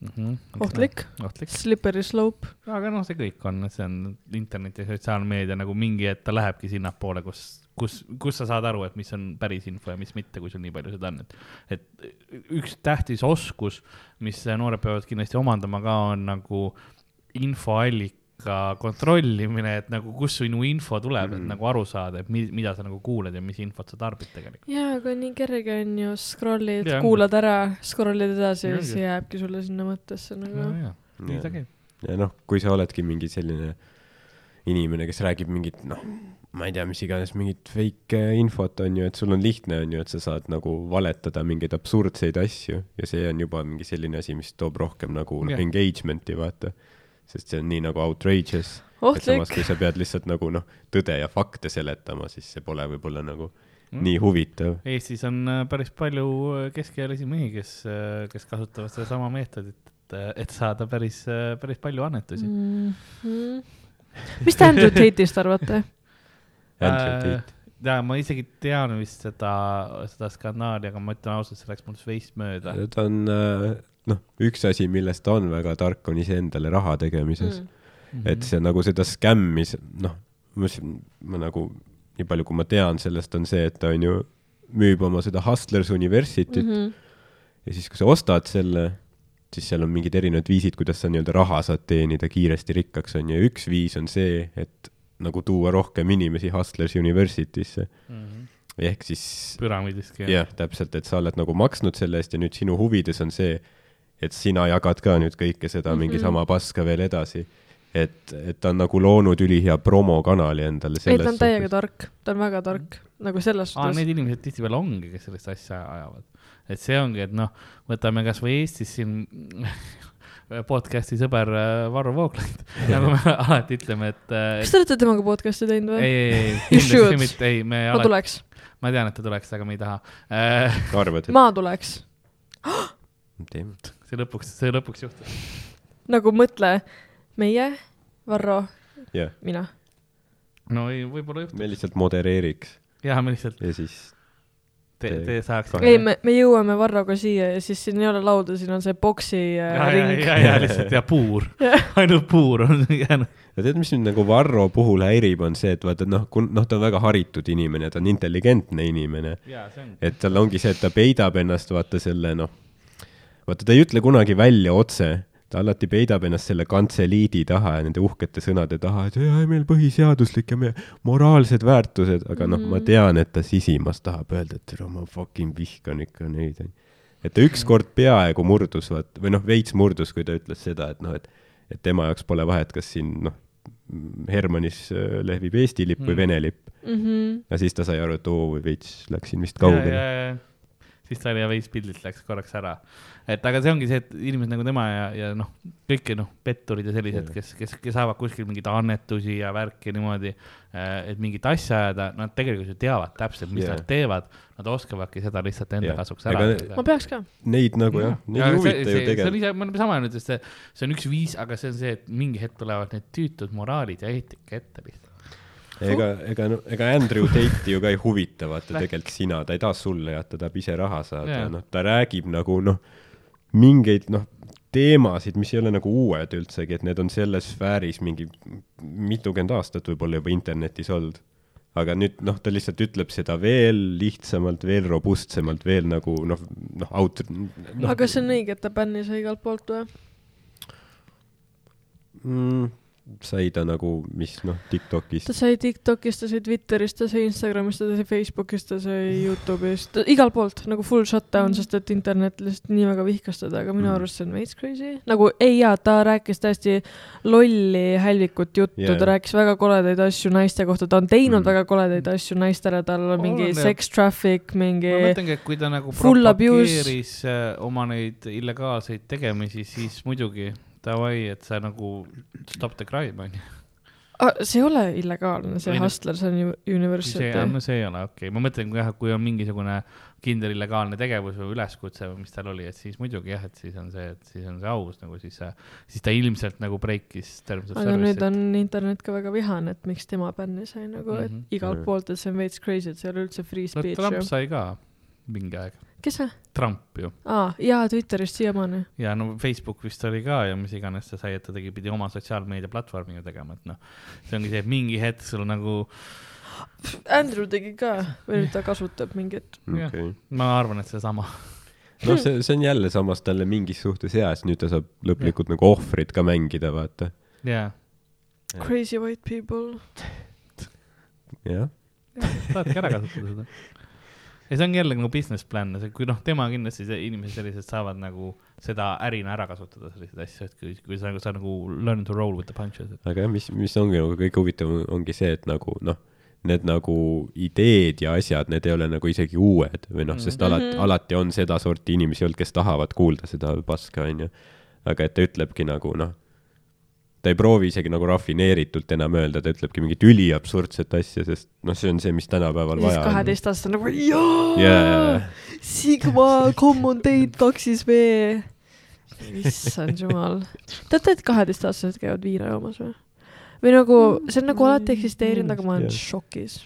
[SPEAKER 2] mm. -hmm.
[SPEAKER 4] ohtlik,
[SPEAKER 2] ohtlik,
[SPEAKER 4] slippery slope.
[SPEAKER 2] aga noh, see kõik on, see on internet ja sotsiaalmeedia nagu mingi hetk ta lähebki sinnapoole, kus, kus, kus sa saad aru, et mis on päris info ja mis mitte, kui sul nii palju seda on, et, et üks tähtis oskus, mis noored peavad kindlasti omandama ka, on nagu infoallika kontrollimine, et nagu kust sinu info tuleb mm, -hmm.
[SPEAKER 3] Mhm.
[SPEAKER 2] et nagu aru saada, et mi, mida sa nagu kuuled ja mis infot sa tarbid tegelikult.
[SPEAKER 4] jaa, aga nii kerge on ju, scroll'id kuulad ära, scroll'id edasi ja siis jääbki sulle sinna mõttesse nagu
[SPEAKER 2] nojah, nii ta
[SPEAKER 3] ja,
[SPEAKER 2] käib.
[SPEAKER 3] ja noh, kui sa oledki mingi selline inimene, kes räägib mingit, noh, ma ei tea, mis iganes, mingit fake äh, infot on ju, et sul on lihtne, on ju, et sa saad nagu valetada mingeid absurdseid asju ja see on juba mingi selline asi, mis toob rohkem nagu yeah. engagement'i, vaata. Sest see on nii nagu outrageous. et samas,
[SPEAKER 4] ohtlik
[SPEAKER 3] kui sa pead lihtsalt nagu noh, tõde ja fakte seletama, siis see pole võib-olla nagu nii huvitav.
[SPEAKER 2] Eestis on äh, päris palju äh, keskealisi mehi, kes, kes kasutavad sedasama meetodit, et, et saada päris, päris palju annetusi mm..
[SPEAKER 4] mm.. mis te Andrew Tate'ist arvate?
[SPEAKER 3] Andrew Tate.
[SPEAKER 2] ja ma isegi tean vist seda, seda skandaali, aga ma ütlen ausalt, see läks mul veist mööda.
[SPEAKER 3] ta on, noh, üks asi, millest ta on väga tark, on iseendale raha tegemises mm.. Et see nagu seda skämmi, noh, ma, ma nagu, nii palju kui ma tean sellest, on see, et ta on ju, müüb oma seda Hustlers University't mm. -hmm. ja siis, kui sa ostad selle, siis seal on mingid erinevad viisid, kuidas sa nii-öelda raha saad teenida kiiresti rikkaks, on ju, ja üks viis on see, et nagu tuua rohkem inimesi Hustlers University'sse. ehk siis
[SPEAKER 2] püramiidistki.
[SPEAKER 3] jah, täpselt, et sa oled nagu maksnud selle eest ja nüüd sinu huvides on see, et sina jagad ka nüüd kõike seda mm -hmm. mingi
[SPEAKER 4] Mhm.
[SPEAKER 3] sama paska veel edasi. et, et ta on nagu loonud ülihea promokanali endale.
[SPEAKER 4] ei, ta on täiega tark, ta on väga tark, nagu selles suhtes
[SPEAKER 2] need. inimesed tihtipeale ongi, kes sellist asja ajavad. et see ongi, et noh, võtame kasvõi Eestis siin podcast'i sõber äh, Varro Vooglaid, nagu me alati ütleme, et,
[SPEAKER 4] kas
[SPEAKER 2] et
[SPEAKER 4] te olete temaga podcast'i teinud
[SPEAKER 2] ei,
[SPEAKER 4] või?
[SPEAKER 2] ei, ei,
[SPEAKER 4] You
[SPEAKER 2] kindlasti
[SPEAKER 4] should.
[SPEAKER 2] mitte, ei, me
[SPEAKER 4] ma
[SPEAKER 2] alati,
[SPEAKER 4] tuleks,
[SPEAKER 2] ma tean, et ta tuleks, aga me ei taha äh,.
[SPEAKER 3] arvad,
[SPEAKER 4] ma tuleks.
[SPEAKER 3] teeme?
[SPEAKER 2] See lõpuks, see lõpuks juhtus.
[SPEAKER 4] nagu mõtle, meie, Varro,
[SPEAKER 3] jah,
[SPEAKER 4] mina.
[SPEAKER 2] no ei, võib-olla juhtub.
[SPEAKER 3] me lihtsalt modereeriks
[SPEAKER 2] ja me lihtsalt,
[SPEAKER 3] ja siis
[SPEAKER 2] te,
[SPEAKER 3] Te-
[SPEAKER 2] saaks.
[SPEAKER 4] ei, me, me jõuame Varroga siia ja siis siin ei ole lauda, siin on see boksi äh,
[SPEAKER 2] ja, ja,
[SPEAKER 4] ring.
[SPEAKER 2] ja, ja lihtsalt ja puur, ainult puur on jäänud.
[SPEAKER 3] ja tead, mis mind nagu Varro puhul häirib, on see, et vaata noh, kun-, noh, ta on väga haritud inimene, ta on intelligentne inimene
[SPEAKER 2] ja see on.
[SPEAKER 3] et tal ongi see, et ta peidab ennast vaata selle noh, vaata ta ei ütle kunagi välja otse, ta alati peidab ennast selle kantseliidi taha ja nende uhkete sõnade taha, et jaa, meil põhiseaduslik ja meie moraalsed väärtused, aga noh, ma
[SPEAKER 4] Mhm.
[SPEAKER 3] tean, et ta sisimas tahab öelda, et tere, ma fucking vihkan ikka neid. et ta ükskord peaaegu murdus, vaat, või noh, veits murdus, kui ta ütles seda, et noh, et et tema jaoks pole vahet, kas siin noh, Hermannis äh, lehvib Eesti lipp või
[SPEAKER 2] Mm.
[SPEAKER 3] Vene lipp.
[SPEAKER 4] Mhm.
[SPEAKER 3] ja siis ta sai aru, et oo, veits läksin vist kaugele.
[SPEAKER 2] Siis ta oli ja veits pildilt läks korraks ära. et aga see ongi see, et inimesed nagu tema ja, ja noh, kõik noh, petturid ja sellised, kes, kes, kes saavad kuskil mingeid annetusi ja värki niimoodi, et mingit asja ajada, nad tegelikult ju teavad täpselt, mis
[SPEAKER 3] Jah.
[SPEAKER 2] nad teevad. Nad oskavadki seda lihtsalt enda
[SPEAKER 3] Jah.
[SPEAKER 2] kasuks ära teha
[SPEAKER 4] ma peaks ka.
[SPEAKER 3] Neid nagu jah, neid ei huvita ju
[SPEAKER 2] see on
[SPEAKER 3] tegelikult.
[SPEAKER 2] ise, ma olen sama öelnud, et see, see on üks viis, aga see on see, et mingi hetk tulevad need tüütud moraalid ja eetika ette lihtsalt.
[SPEAKER 3] ega, ega, ega Andrew Tate'i ju ka ei huvita, vaata tegelikult sina, ta ei taha sulle jah, ta tahab ise raha saada ja noh, ta räägib nagu noh, mingeid noh, teemasid, mis ei ole nagu uued üldsegi, et need on selles sfääris mingi mitukümmend aastat võib-olla juba internetis olnud. aga nüüd noh, ta lihtsalt ütleb seda veel lihtsamalt, veel robustsemalt, veel nagu noh, noh, aut- no,.
[SPEAKER 4] aga kas see on õige, et ta bänni sai igalt poolt või?
[SPEAKER 3] mm, sai ta nagu, mis noh, Tiktokist
[SPEAKER 4] ta sai Tiktokist, ta sai Twitterist, ta sai Instagramist, ta sai Facebookist, ta sai Youtube'ist, igalt poolt nagu full shutdown, sest et internet lihtsalt nii väga vihkas teda, aga minu
[SPEAKER 3] Mm.
[SPEAKER 4] arust see on veits crazy. nagu ei jaa, ta rääkis täiesti lolli hälvikut juttu yeah., ta rääkis väga koledaid asju naiste kohta, ta on teinud
[SPEAKER 3] Mm.
[SPEAKER 4] mm. väga koledaid asju naistele, tal on mingi
[SPEAKER 2] jah.
[SPEAKER 4] sex traffic, mingi
[SPEAKER 2] ma mõtlengi, et kui ta nagu
[SPEAKER 4] Full abuse.
[SPEAKER 2] propageeris äh, oma neid illegaalseid tegemisi, siis muidugi davai, et sa nagu stop the crime onju.
[SPEAKER 4] ah,, see ei ole illegaalne, see
[SPEAKER 2] Ei no-
[SPEAKER 4] Hustlers on
[SPEAKER 2] see, no see ei ole okei okay., ma mõtlen, kui jah, kui on mingisugune kindel illegaalne tegevus või üleskutse või mis tal oli, et siis muidugi jah, et siis on see, et siis on see aus nagu siis see, siis ta ilmselt nagu breikis terms of
[SPEAKER 4] aga nüüd
[SPEAKER 2] service'it.
[SPEAKER 4] on internet ka väga vihane, et miks tema bänni sai nagu mm, -hmm. Et igalt poolt, et see on veits crazy, et see ei ole üldse free
[SPEAKER 2] no
[SPEAKER 4] speech
[SPEAKER 2] Trump
[SPEAKER 4] ju.
[SPEAKER 2] sai ka mingi aeg,
[SPEAKER 4] kes see?
[SPEAKER 2] Trump ju
[SPEAKER 4] aa, jaa, Twitterist siiamaani.
[SPEAKER 2] ja no Facebook vist oli ka ja mis iganes ta sai, et ta tegi, pidi oma sotsiaalmeedia platvormi ju tegema, et noh, see ongi see, et mingi hetk sul nagu,
[SPEAKER 4] Andrew tegi ka või nüüd ta kasutab mingit,
[SPEAKER 3] okei.
[SPEAKER 2] ma arvan, et seesama.
[SPEAKER 3] noh, see, see on jälle samas talle mingis suhtes hea, sest nüüd ta saab lõplikult nagu ohvrit ka mängida, vaata.
[SPEAKER 2] jaa,
[SPEAKER 4] crazy white people.
[SPEAKER 3] jah,
[SPEAKER 2] saadki ära kasutada seda. Ja see ongi jälle nagu business plan, kui noh, tema kindlasti, see inimesed sellised saavad nagu seda ärina ära kasutada, selliseid asju, et kui, kui sa nagu, sa nagu learn to roll with the punches,
[SPEAKER 3] aga jah, mis, mis ongi nagu kõige huvitavam, ongi see, et nagu noh, need nagu ideed ja asjad, need ei ole nagu isegi uued või noh, sest alati,
[SPEAKER 4] Mhm.
[SPEAKER 3] alati on sedasorti inimesi olnud, kes tahavad kuulda seda paska, onju. aga et ta ütlebki nagu noh, ta ei proovi isegi nagu rafineeritult enam öelda, ta ütlebki mingit üliabsurdset asja, sest noh, see on see, mis tänapäeval vaja on.
[SPEAKER 4] kaheteistaastane nagu jaa
[SPEAKER 3] jaa,
[SPEAKER 4] Sigma, come on date kaks siis V. issand jumal. teate, et kaheteistaastased käivad viina joomas või? või nagu, see on nagu alati eksisteerinud, aga ma olen
[SPEAKER 3] Jah.
[SPEAKER 4] šokis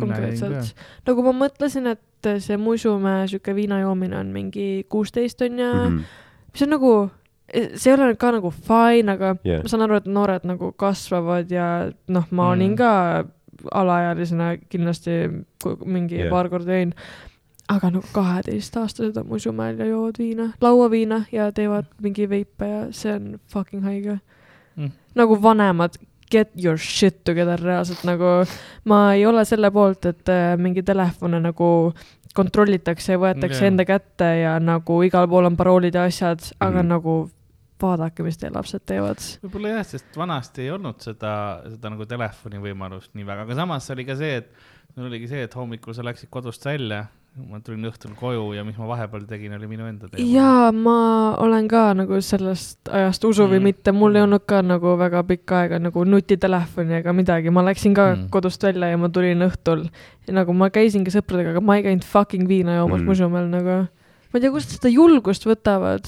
[SPEAKER 4] konkreetselt. nagu ma mõtlesin, et see Musumäe sihuke viina joomine on mingi kuusteist onju,
[SPEAKER 3] Mhm.
[SPEAKER 4] mis on nagu, see ei ole ka nagu fine, aga
[SPEAKER 3] jah
[SPEAKER 4] ma, saan aru, et noored nagu kasvavad ja noh, ma
[SPEAKER 2] Mm.
[SPEAKER 4] olin ka alaealisena kindlasti mingi yeah. paar korda jõin. aga nagu kaheteistaastased on Musumäel ja joovad viina, lauaviina ja teevad mingi veipe ja see on fucking haige
[SPEAKER 2] Mm.
[SPEAKER 4] nagu vanemad, get your shit together reaalselt nagu ma ei ole selle poolt, et äh, mingi telefone nagu kontrollitakse ja võetakse
[SPEAKER 2] Jaa.
[SPEAKER 4] enda kätte ja nagu igal pool on paroolid ja asjad, aga
[SPEAKER 3] Mhm.
[SPEAKER 4] nagu vaadake, mis teie lapsed teevad.
[SPEAKER 2] võib-olla jah, sest vanasti ei olnud seda, seda nagu telefoni võimalust nii väga, aga samas oli ka see, et mul oligi see, et hommikul sa läksid kodust välja, ma tulin õhtul koju ja mis ma vahepeal tegin, oli minu enda teema.
[SPEAKER 4] jaa, ma olen ka nagu sellest ajast usu või
[SPEAKER 2] Mm.
[SPEAKER 4] mitte, mul ei olnud ka nagu väga pikka aega nagu nutitelefoni ega midagi, ma läksin ka
[SPEAKER 2] Mm.
[SPEAKER 4] kodust välja ja ma tulin õhtul. ja nagu ma käisingi sõpradega, aga ma ei käinud fucking viina joomas
[SPEAKER 3] Mm.
[SPEAKER 4] Musumäel nagu. ma ei tea, kust seda julgust võtavad.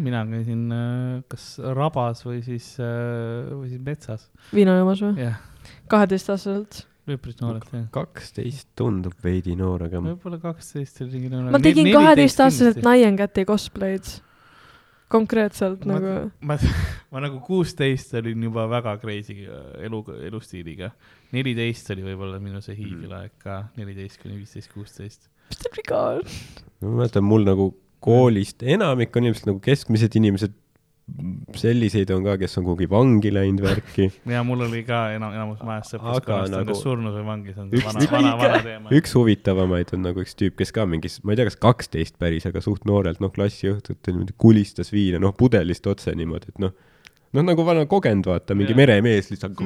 [SPEAKER 2] Mina käisin äh, kas rabas või siis, või siis metsas,
[SPEAKER 4] viina joomas või?
[SPEAKER 2] jah,
[SPEAKER 4] kaheteistaastaselt.
[SPEAKER 2] üpris noorelt jah.
[SPEAKER 3] kaksteist tundub veidi noor, aga
[SPEAKER 2] võib-olla kaksteist oli mingi noor.
[SPEAKER 4] ma tegin kaheteistaastaselt Nine Cati cosplay'd. konkreetselt
[SPEAKER 2] Ma-
[SPEAKER 4] nagu.
[SPEAKER 2] ma, ma nagu kuusteist olin juba väga crazy äh, elu, elustiiliga. neliteist oli võib-olla minu see hiigilaeg ka, neliteist kuni viisteist, kuusteist.
[SPEAKER 4] mis teil viga on?
[SPEAKER 3] ma mäletan, mul nagu koolist enamik on ilmselt nagu keskmised inimesed, selliseid on ka, kes on kuhugi vangi läinud värki.
[SPEAKER 2] ja mul oli ka enam, enamus majast
[SPEAKER 3] Aga
[SPEAKER 2] sõpruskonnast on
[SPEAKER 3] nagu-
[SPEAKER 2] kas surnud või vangis, on
[SPEAKER 3] Üks-
[SPEAKER 2] vana, vana, vana teema.
[SPEAKER 3] üks huvitavamaid on nagu üks tüüp, kes ka mingis, ma ei tea, kas kaksteist päris, aga suht noorelt, noh, klassiõhtutel niimoodi kulistas viina, noh, pudelist otse niimoodi, et noh, noh, nagu vana kogenud, vaata, mingi
[SPEAKER 2] Jaa.
[SPEAKER 3] meremees lihtsalt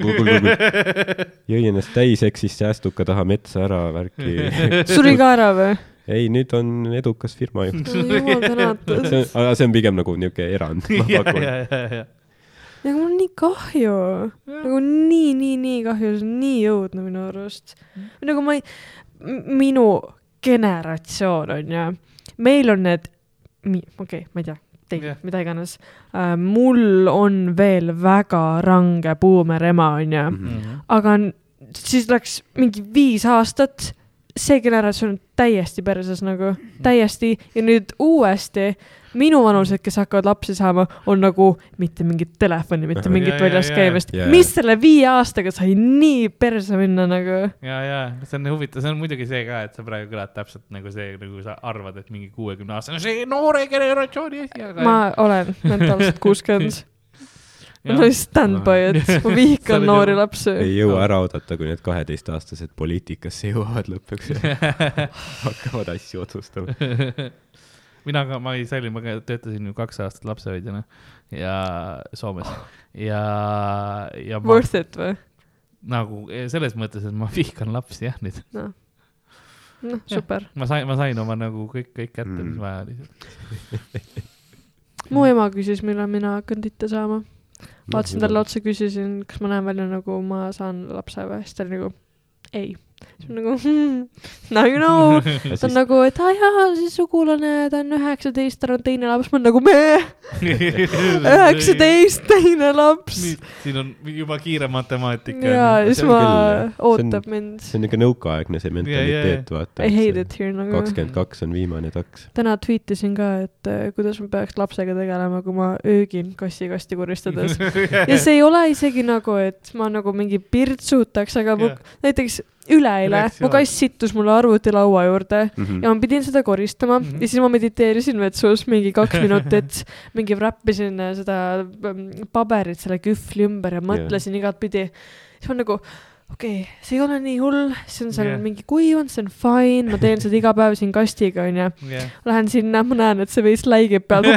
[SPEAKER 3] jõi ennast täis, eksis säästuka taha metsa ära, värki.
[SPEAKER 4] suri ka ära või?
[SPEAKER 3] ei, nüüd on edukas firmajuht.
[SPEAKER 4] jumal tänatud.
[SPEAKER 3] see on, aga see on pigem nagu niisugune erand, ma
[SPEAKER 2] ja,
[SPEAKER 3] pakun.
[SPEAKER 2] ja, ja, ja.
[SPEAKER 4] ja mul on nii kahju, nagu nii, nii, nii kahju, see on nii õudne minu arust. nagu ma ei, minu generatsioon on ju, meil on need, okei okay,, ma ei tea, teil yeah., mida iganes uh,. mul on veel väga range buumer ema on ju,
[SPEAKER 3] Mhm.
[SPEAKER 4] aga siis läks mingi viis aastat, see generatsioon on täiesti perses nagu, täiesti ja nüüd uuesti minuvanused, kes hakkavad lapsi saama, on nagu mitte mingit telefoni, mitte mingit
[SPEAKER 2] Ja, ja,
[SPEAKER 4] väljas
[SPEAKER 2] ja.
[SPEAKER 4] käimist mis selle viie aastaga sai nii perse minna nagu?
[SPEAKER 2] ja, ja see on huvitav, see on muidugi see ka, et sa praegu kõlad täpselt nagu see, nagu sa arvad, et mingi kuuekümne aastane, see noore generatsiooni asi, aga.
[SPEAKER 4] ma olen mentaalselt kuuskümmend. ma
[SPEAKER 2] Jah.
[SPEAKER 4] olen stand-by, et ma
[SPEAKER 2] Sa
[SPEAKER 4] vihkan noori lapsi.
[SPEAKER 3] ei jõua ära oodata, kui need kaheteistaastased poliitikasse jõuavad lõpuks hakkavad asju otsustama.
[SPEAKER 2] mina ka, ma ei salli, ma töötasin ju kaks aastat lapsehoidjana ja Soomes ja, ja ma
[SPEAKER 4] Worth it või?
[SPEAKER 2] nagu selles mõttes, et ma vihkan lapsi jah nüüd.
[SPEAKER 4] noh,
[SPEAKER 2] Jah.
[SPEAKER 4] super.
[SPEAKER 2] ma sain, ma sain oma nagu kõik, kõik kätte mm., mis vaja oli.
[SPEAKER 4] mu ema küsis, millal mina hakkan titte saama. Vaatasin talle otsa, küsisin, kas ma näen välja nagu ma saan lapse või, siis ta oli nagu ei. Siis ma nagu hmm, now you know. ta on nagu, et aa jaa, see sugulane, ta on üheksateist, tal on teine laps, ma olen nagu me, üheksateist, teine laps.
[SPEAKER 2] siin on juba kiire matemaatika.
[SPEAKER 4] ja siis ma ootab mind.
[SPEAKER 3] see on niisugune nõukaaegne see mentaliteet, vaata.
[SPEAKER 4] I hate it here nagu.
[SPEAKER 3] kakskümmend kaks on viimane taks.
[SPEAKER 4] täna tweetisin ka, et äh, kuidas ma peaks lapsega tegelema, kui ma öögin kassi kasti koristades. ja see ei ole isegi nagu, et ma nagu mingi pirtsutaks, aga
[SPEAKER 2] Jah.
[SPEAKER 4] näiteks üleeile mu kass sittus mulle arvutilaua juurde
[SPEAKER 3] Mhm.
[SPEAKER 4] ja ma pidin seda koristama mm. -hmm. ja siis ma mediteerisin vetsus mingi kaks minutit, mingi räppisin seda mm, paberit selle kühvli ümber ja mõtlesin yeah. igatpidi. siis ma nagu, okei okay,, see ei ole nii hull, see on seal yeah. mingi kuivanud, see on fine, ma teen seda iga päev siin kastiga onju. Lähen sinna, ma näen, et see veits läigib peal.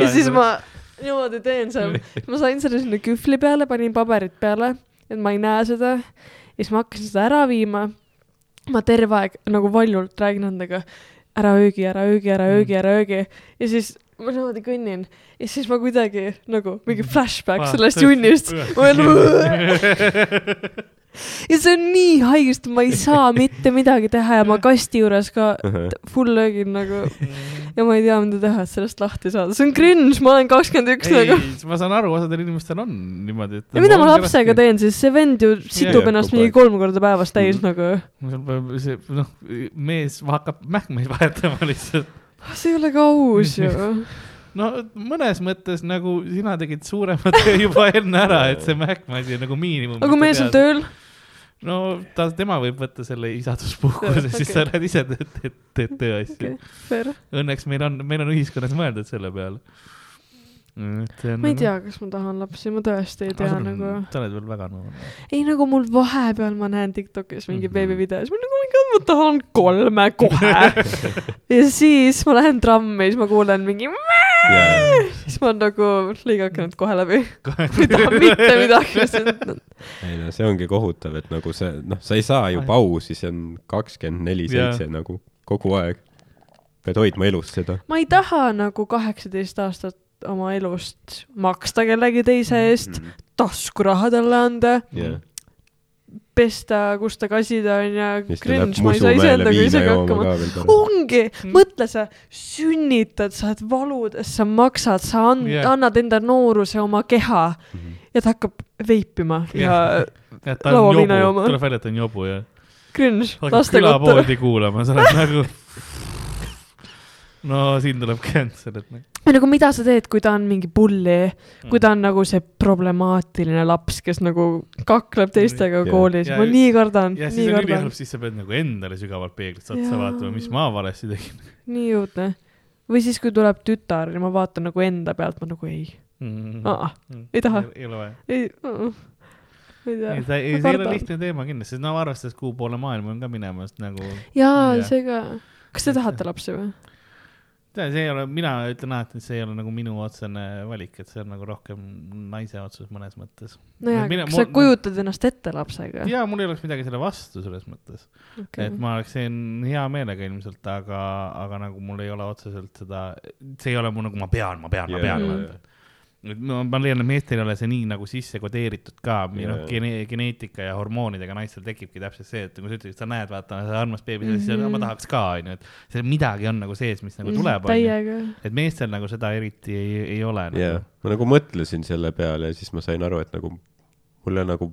[SPEAKER 4] ja siis ma niimoodi teen seal, ma sain selle sinna kühvli peale, panin paberit peale, et ma ei näe seda. ja siis ma hakkasin seda ära viima. ma terve aeg nagu valjult räägin nendega, ära öögi, ära öögi, ära öögi, ära öögi. ja siis ma niimoodi kõnnin ja siis ma kuidagi nagu mingi flashback
[SPEAKER 2] Ah,
[SPEAKER 4] sellest junnist. ma olen ja see on nii haigesti, ma ei saa mitte midagi teha ja ma kasti juures ka full löögin nagu ja ma ei tea, mida teha, et sellest lahti saada, see on cringe, ma olen kakskümmend üks
[SPEAKER 2] ei
[SPEAKER 4] nagu.,
[SPEAKER 2] ma saan aru, osadel inimestel on niimoodi, et.
[SPEAKER 4] ja mida ma lapsega? teen siis, see vend ju situb
[SPEAKER 3] jaa,
[SPEAKER 4] ennast mingi kolm korda päevas täis
[SPEAKER 3] Mhm.
[SPEAKER 4] nagu.
[SPEAKER 2] sul peab see, noh, mees hakkab mähkmeid vahetama lihtsalt.
[SPEAKER 4] see ei ole ka aus ju.
[SPEAKER 2] no mõnes mõttes nagu sina tegid suurema töö juba enne ära, et see mähkme asi on nagu miinimum.
[SPEAKER 4] aga kui mees on. tööl,
[SPEAKER 2] no ta, tema võib võtta selle isaduspuhkuse, siis sa lähed ise teed, teed, teed tööasju
[SPEAKER 4] fair.
[SPEAKER 2] Õnneks meil on, meil on ühiskonnas mõeldud selle peale.
[SPEAKER 4] ma ei tea, kas ma tahan lapsi, ma tõesti ei tea nagu.
[SPEAKER 2] sa oled veel väga noor.
[SPEAKER 4] ei nagu mul vahepeal ma näen Tiktokis mingi
[SPEAKER 3] Mhm.
[SPEAKER 4] beebivideos, ma nagu oh god, ma tahan kolme kohe. ja siis ma lähen trammi ja siis ma kuulen mingi, siis ma nagu lõigake nüüd kohe läbi. ei taha mitte midagi.
[SPEAKER 3] ei no see ongi kohutav, et nagu see, noh, sa ei saa ju pausi, see on kakskümmend neli seitse nagu kogu aeg. pead hoidma elus seda.
[SPEAKER 4] ma ei taha nagu kaheksateist aastat oma elust maksta kellegi teise eest, taskuraha talle anda,
[SPEAKER 3] jah,
[SPEAKER 4] pesta, kusta kasida onju,
[SPEAKER 3] siis ta läheb
[SPEAKER 4] cringe, ma ei saa iseendaga isegi hakkama. ongi, mõtle sa sünnitad, sa oled valudes, sa maksad, sa
[SPEAKER 2] Jah.
[SPEAKER 4] yeah. annad enda nooruse oma keha ja ta hakkab veipima ja
[SPEAKER 2] et ta on
[SPEAKER 4] Lauaviina jooma.
[SPEAKER 2] tuleb välja, et ta on jobu ja
[SPEAKER 4] cringe
[SPEAKER 2] hakkab
[SPEAKER 4] lastekotta.
[SPEAKER 2] külapoodi kuulama, sa oled nagu. no siin tuleb cancel, et nagu.
[SPEAKER 4] või nagu mida sa teed, kui ta on mingi bully, kui ta on nagu see problemaatiline laps, kes nagu kakleb teistega
[SPEAKER 3] Ja-
[SPEAKER 4] koolis, ma nii kardan,
[SPEAKER 2] ja siis on ülihalb, siis sa pead nagu endale sügavalt peeglisse otsa vaatama, mis ma valesti tegin
[SPEAKER 4] nii õudne. või siis, kui tuleb tütar ja ma vaatan nagu enda pealt, ma nagu ei,
[SPEAKER 2] mm..
[SPEAKER 4] Aa, ei taha.
[SPEAKER 2] ei ole vaja.
[SPEAKER 4] ei, ei tea
[SPEAKER 2] ei, ei, see ei ole lihtne teema kindlasti, no arvestades, kuhu poole maailm on ka minemas nagu.
[SPEAKER 4] jaa
[SPEAKER 2] Jah.,
[SPEAKER 4] see ka. kas te tahate lapsi või?
[SPEAKER 2] tead, see ei ole, mina ütlen alati, et see ei ole nagu minu otsene valik, et see on nagu rohkem naise otsus mõnes mõttes.
[SPEAKER 4] nojah, kas sa kujutad ennast ette lapsega?
[SPEAKER 2] ja mul ei oleks midagi selle vastu selles mõttes,
[SPEAKER 4] Okay.
[SPEAKER 2] et ma oleksin hea meelega ilmselt, aga, aga nagu mul ei ole otseselt seda, see ei ole mu nagu ma pean, ma pean, ma
[SPEAKER 3] Jaa,
[SPEAKER 2] pean
[SPEAKER 4] jaa,
[SPEAKER 2] vaata et ma, leian, et meestel ei ole see nii nagu sisse kodeeritud ka, või noh
[SPEAKER 3] Jaa.,
[SPEAKER 2] gene, geneetika ja hormoonidega naistel tekibki täpselt see, et nagu sa ütlesid, sa näed, vaata, see armas beebi, siis mm
[SPEAKER 4] Mhm.
[SPEAKER 2] -hmm. ma tahaks ka, onju, et see midagi on nagu sees, mis nagu tuleb, onju. et meestel nagu seda eriti ei, ei ole nagu.
[SPEAKER 3] jah, ma nagu mõtlesin selle peale ja siis ma sain aru, et nagu mul ei ole nagu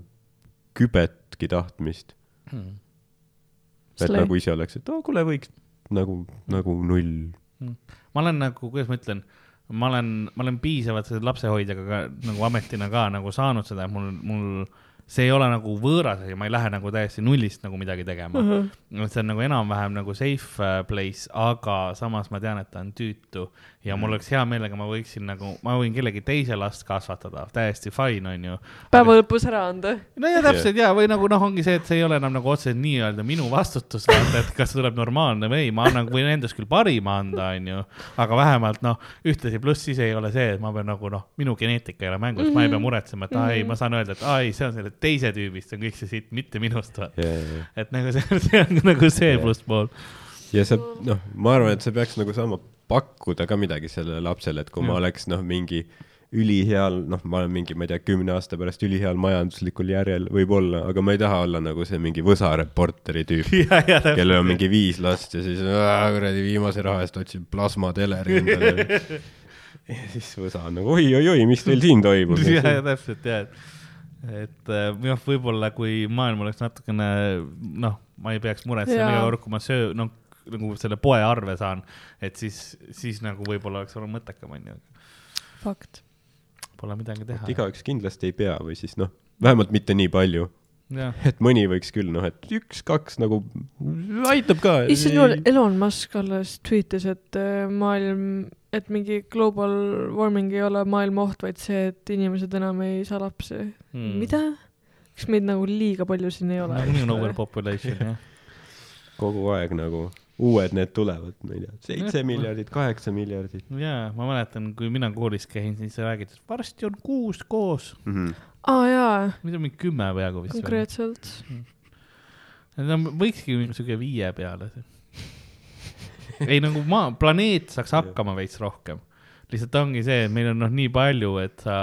[SPEAKER 3] kübetki tahtmist.
[SPEAKER 2] Hmm.
[SPEAKER 3] et nagu ise oleks, et oo, kuule, võiks nagu, nagu null.
[SPEAKER 2] ma olen nagu, kuidas ma ütlen, ma olen, ma olen piisavalt selle lapsehoidjaga ka nagu ametina ka nagu saanud seda, et mul, mul see ei ole nagu võõras asi, ma ei lähe nagu täiesti nullist nagu midagi tegema uh.
[SPEAKER 4] Mhm.
[SPEAKER 2] -huh. see on nagu enam-vähem nagu safe äh, place, aga samas ma tean, et ta on tüütu ja mul oleks hea meelega, ma võiksin nagu, ma võin kellegi teise last kasvatada, täiesti fine, onju.
[SPEAKER 4] päeva lõpus ära anda.
[SPEAKER 2] no ja täpselt ja, või nagu noh, ongi see, et see ei ole enam nagu otseselt nii-öelda minu vastutus, vaata, et kas tuleb normaalne või ei, ma annan, võin endast küll parima anda, onju, aga vähemalt noh, ühtlasi pluss siis ei ole see, et ma pean nagu noh, minu geneetika ei ole mängus mm, -hmm. ma ei pea muretsema, et aa ei, ma saan öelda, et aa ei, see on selle teise tüübist on kõik see siit, mitte minust, vaata.
[SPEAKER 3] ja, ja,
[SPEAKER 2] et nagu see, see on nagu see
[SPEAKER 3] Jah.
[SPEAKER 2] plusspool.
[SPEAKER 3] ja see, noh, ma arvan, et sa peaks nagu saama pakkuda ka midagi sellele lapsele, et kui ma
[SPEAKER 2] Jah.
[SPEAKER 3] oleks noh, mingi üliheal, noh, ma olen mingi, ma ei tea, kümne aasta pärast üliheal majanduslikul järjel võib-olla, aga ma ei taha olla nagu see mingi Võsa reporteri tüüp,
[SPEAKER 2] ja, ja
[SPEAKER 3] kellel on mingi viis last ja siis kuradi viimase raha eest otsib plasmateleri endale. ja siis Võsa on nagu oi-oi-oi, mis teil siin toimub?
[SPEAKER 2] ja, ja täpselt ja, et, et äh, jah, võib-olla kui maailm oleks natukene noh, ma ei peaks muretsema iga kord, kui ma söö-, noh, nagu selle poearve saan, et siis, siis nagu võib-olla oleks olnud mõttekam, onju.
[SPEAKER 4] fakt.
[SPEAKER 2] Pole midagi teha.
[SPEAKER 3] igaüks kindlasti ei pea või siis noh, vähemalt mitte nii palju,
[SPEAKER 2] jah,
[SPEAKER 3] et mõni võiks küll noh, et üks-kaks nagu aitab ka.
[SPEAKER 4] issand jumal, Elon Musk alles tweetis, et äh, maailm, et mingi global warming ei ole maailma oht, vaid see, et inimesed enam ei saa lapsi
[SPEAKER 2] Hmm.
[SPEAKER 4] mm.. mida? kas meid nagu liiga palju siin ei ole?
[SPEAKER 2] nagunii on overpopulation, jah.
[SPEAKER 3] kogu aeg nagu uued need tulevad, ma ei tea, seitse
[SPEAKER 2] Jah.
[SPEAKER 3] miljardit, kaheksa miljardit
[SPEAKER 2] jaa, ma mäletan, kui mina koolis käin, siis sa räägid, et varsti on kuus koos.
[SPEAKER 3] mm. -hmm.
[SPEAKER 4] aa jaa,
[SPEAKER 2] nüüd on mingi kümme peaaegu vist.
[SPEAKER 4] konkreetselt.
[SPEAKER 2] no võikski siuke viie peale. Ei nagu maa, planeet saaks hakkama veits rohkem. lihtsalt ongi see, et meil on noh, nii palju, et sa,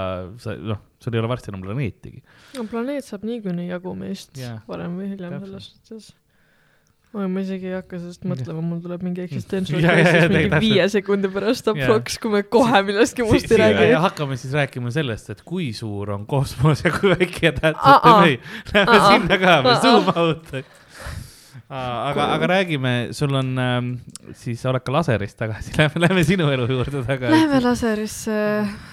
[SPEAKER 2] sa noh, sul ei ole varsti enam planeetigi.
[SPEAKER 4] no planeet saab niikuinii jagu meist
[SPEAKER 2] Jaa.
[SPEAKER 4] varem või hiljem selles suhtes. oi, ma isegi ei hakka sellest mõtlema, mul tuleb mingi
[SPEAKER 2] Ja,
[SPEAKER 4] existential
[SPEAKER 2] ja, ja,
[SPEAKER 4] crisis mingi viie sekundi pärast aproks, kui me kohe millestki muust ei räägi.
[SPEAKER 2] hakkame siis rääkima sellest, et kui suur on kosmos ja kui väike
[SPEAKER 4] aa.
[SPEAKER 2] on. Lähme sinna ka, me zoom out. aga, aga räägime, sul on ähm, siis, oled ka laserist tagasi, lähme, lähme sinu elu juurde tagasi.
[SPEAKER 4] Läheme laserisse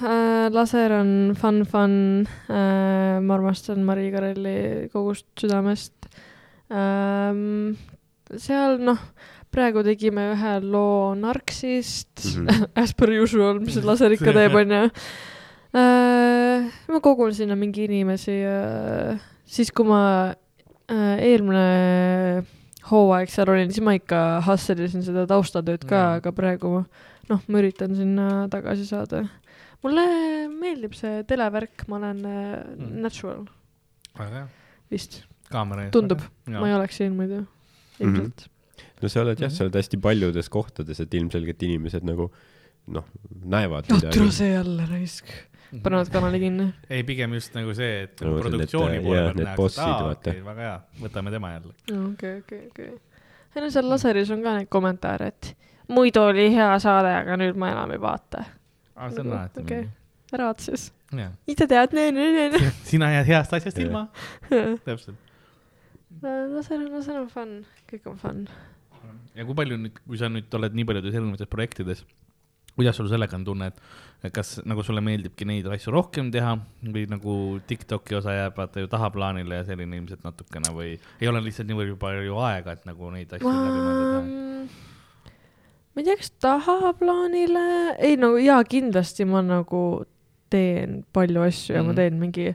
[SPEAKER 4] äh,. laser on fun, fun äh,. ma armastan Mari Karelli kogust südamest ähm,. seal noh, praegu tegime ühe loo Narksist mm. -hmm. as per usual, mis see laser ikka teeb, onju äh,. ma kogun sinna mingi inimesi äh,, siis kui ma äh, eelmine hooaeg seal olin, siis ma ikka hustle isin seda taustatööd ka
[SPEAKER 2] Mm.
[SPEAKER 4] mm., aga praegu noh, ma üritan sinna tagasi saada. mulle meeldib see televärk, ma olen äh,
[SPEAKER 2] Mm.
[SPEAKER 4] natural
[SPEAKER 2] väga hea,
[SPEAKER 4] vist. Tundub. ma ei oleks siin muidu, ilmselt.
[SPEAKER 3] no sa oled jah,
[SPEAKER 2] Mhm.
[SPEAKER 3] sa oled hästi paljudes kohtades, et ilmselgelt inimesed nagu noh, näevad
[SPEAKER 4] noh, tule see jälle raisk, panevad kanali kinni.
[SPEAKER 2] ei, pigem just nagu see, et
[SPEAKER 3] No,
[SPEAKER 2] produktsiooni
[SPEAKER 3] need,
[SPEAKER 2] poole pealt nähakse, et aa, okei, väga hea, võtame tema jälle.
[SPEAKER 4] okei, okei, okei. ei no seal laseris on ka neid kommentaare, et muidu oli hea saade, aga nüüd ma enam ei vaata.
[SPEAKER 2] aa, see on
[SPEAKER 4] Nagu,
[SPEAKER 2] alati
[SPEAKER 4] okei.
[SPEAKER 2] nii.
[SPEAKER 4] ära vaata siis, ise tead, nee-nee-nee.
[SPEAKER 2] sina jääd heast asjast ilma, täpselt.
[SPEAKER 4] laser on, laser on fun, kõik on fun.
[SPEAKER 2] ja kui palju nüüd, kui sa nüüd oled nii paljudes erinevates projektides, kuidas sul sellega on tunne, et kas nagu sulle meeldibki neid asju rohkem teha või nagu Tiktoki osa jääb vaata ju tahaplaanile ja selline ilmselt natukene või ei ole lihtsalt niivõrd palju aega, et nagu neid asju läbi mõelda
[SPEAKER 4] ma ei tea, kas tahaplaanile, ei no jaa, kindlasti ma nagu teen palju asju ja
[SPEAKER 2] Mhm.
[SPEAKER 4] ma teen mingi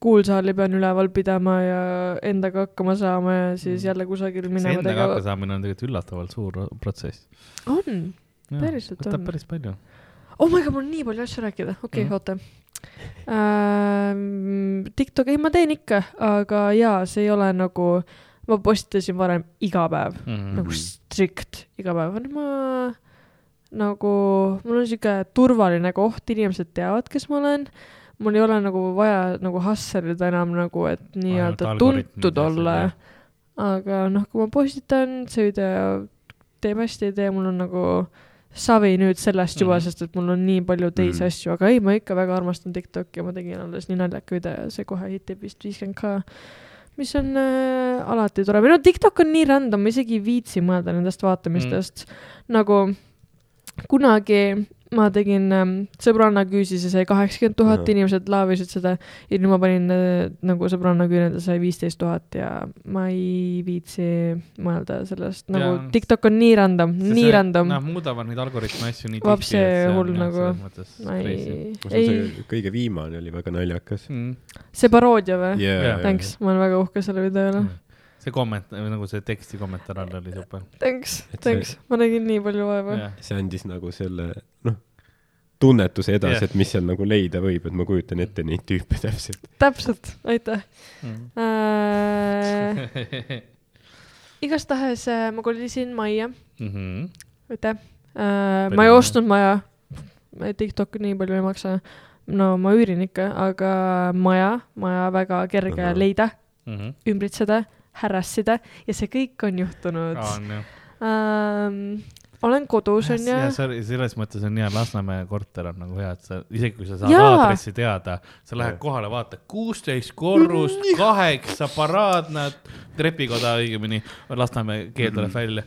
[SPEAKER 4] kuulsaali pean üleval pidama ja endaga hakkama saama ja siis
[SPEAKER 2] Mhm.
[SPEAKER 4] jälle kusagil
[SPEAKER 2] see
[SPEAKER 4] minema
[SPEAKER 2] endaga
[SPEAKER 4] tegema.
[SPEAKER 2] hakkasaamine on tegelikult üllatavalt suur protsess.
[SPEAKER 4] on, Päriselt
[SPEAKER 2] võtab
[SPEAKER 4] on.
[SPEAKER 2] päris palju.
[SPEAKER 4] oh my god, mul on nii palju asju rääkida, okei okay,, oota ähm,. TikTok, ei ma teen ikka, aga jaa, see ei ole nagu, ma postitasin varem iga päev
[SPEAKER 2] Mhm.
[SPEAKER 4] nagu strict iga päev, nüüd ma nagu, mul on sihuke turvaline koht, inimesed teavad, kes ma olen. mul ei ole nagu vaja nagu hustle ida enam nagu, et nii-öelda tuntud olla aga noh, kui ma postitan, see video teeb hästi, ei tee, mul on nagu savi nüüd sellest juba mm, -hmm. sest et mul on nii palju teisi mm. asju, aga ei, ma ikka väga armastan Tiktoki ja ma tegin alles nii naljaka video ja see kohe hitib vist viiskümmend ka, mis on äh, alati tore, või no TikTok on nii random, ma isegi ei viitsi mõelda nendest vaatamistest mm.. nagu kunagi ma tegin ähm, sõbranna küüsis ja sai kaheksakümmend tuhat inimesed laavisid seda ja nüüd ma panin äh, nagu sõbranna küüned ja sai viisteist tuhat ja ma ei viitsi mõelda sellest, nagu
[SPEAKER 2] Jaa.
[SPEAKER 4] TikTok on nii random, nii random
[SPEAKER 2] Nad muudavad neid algoritme asju nii
[SPEAKER 4] Vaps, see hull nagu- ma ei,
[SPEAKER 3] ei kõige viimane oli väga naljakas
[SPEAKER 2] Mm.
[SPEAKER 4] see paroodia või?
[SPEAKER 3] yeah..
[SPEAKER 4] Thanks, ma olen väga uhke selle video üle.
[SPEAKER 2] See komment-, nagu see teksti kommentaar all oli super.
[SPEAKER 4] Thanks thanks, ma nägin nii palju vaeva.
[SPEAKER 3] see andis nagu selle, noh, tunnetuse edasi yeah., et mis seal nagu leida võib, et ma kujutan ette neid tüüpe täpselt.
[SPEAKER 4] täpselt, aitäh
[SPEAKER 2] Mm.
[SPEAKER 4] äh,. igastahes äh, ma kolisin majja,
[SPEAKER 2] Mhm.
[SPEAKER 4] aitäh äh,. Ma ei ostnud maja, TikTok nii palju ei maksa. no ma üürin ikka, aga maja, maja väga kerge
[SPEAKER 3] Ahah.
[SPEAKER 4] leida,
[SPEAKER 2] Mhm.
[SPEAKER 4] ümbritseda, härrassida ja see kõik on juhtunud
[SPEAKER 2] on jah.
[SPEAKER 4] ähm,. olen kodus,
[SPEAKER 2] ja
[SPEAKER 4] onju.
[SPEAKER 2] selles mõttes on hea, Lasnamäe korter on nagu hea, et sa isegi kui sa saad
[SPEAKER 4] Jaa.
[SPEAKER 2] aadressi teada, sa lähed kohale, vaatad kuusteist korrust, kaheksa paraadnad, trepikoda õigemini, Lasnamäe keel tuleb välja.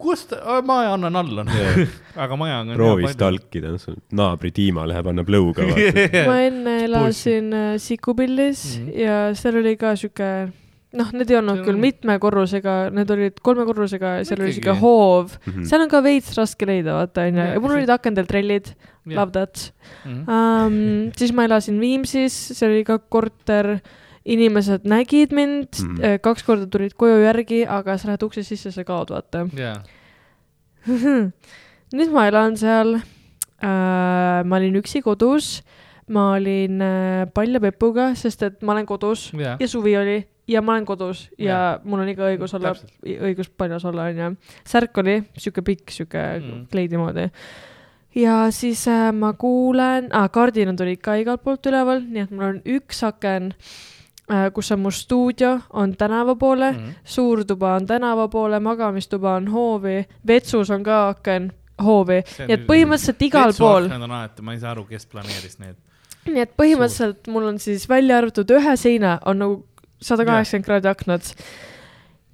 [SPEAKER 2] kust, ma annan alla, aga maja on.
[SPEAKER 3] proovi stalkida, naabri Dima läheb, annab lõuga,
[SPEAKER 4] ma enne elasin äh, Sikupillis
[SPEAKER 2] Mhm.
[SPEAKER 4] ja seal oli ka sihuke, noh, need ei olnud
[SPEAKER 2] See
[SPEAKER 4] küll
[SPEAKER 2] on-
[SPEAKER 4] mitme korrusega, need olid kolme korrusega ja seal oli sihuke hoov.
[SPEAKER 3] Mhm.
[SPEAKER 4] seal on ka veits raske leida, vaata onju, ja mul
[SPEAKER 2] see-
[SPEAKER 4] olid akendel trellid, love that
[SPEAKER 2] Mhm.
[SPEAKER 4] um,. siis ma elasin Viimsis, seal oli ka korter, inimesed nägid mind mm. -hmm. kaks korda tulid koju järgi, aga sa lähed ukse sisse, sa kaod, vaata.
[SPEAKER 2] jaa,
[SPEAKER 4] nüüd ma elan seal äh,. ma olin üksi kodus, ma olin äh, palja pepuga, sest et ma olen kodus
[SPEAKER 2] jaa.
[SPEAKER 4] ja suvi oli ja ma olen kodus ja
[SPEAKER 2] Jaa.
[SPEAKER 4] mul on ikka õigus olla õigus paljas olla, onju. särk oli sihuke pikk, sihuke
[SPEAKER 2] Mm.
[SPEAKER 4] kleidi moodi. ja siis äh, ma kuulen ah,, kardinad olid ka igalt poolt üleval, nii et mul on üks aken äh,, kus on mu stuudio, on tänava poole mm.,
[SPEAKER 2] Mhm.
[SPEAKER 4] suur tuba on tänava poole, magamistuba on hoovi, vetsus on ka aken hoovi, nii et põhimõtteliselt igal pool,
[SPEAKER 2] on alati, ma ei saa aru, kes planeeris need.
[SPEAKER 4] nii et põhimõtteliselt mul on siis välja arvatud ühe seina on nagu sada kaheksakümmend kraadi aknad.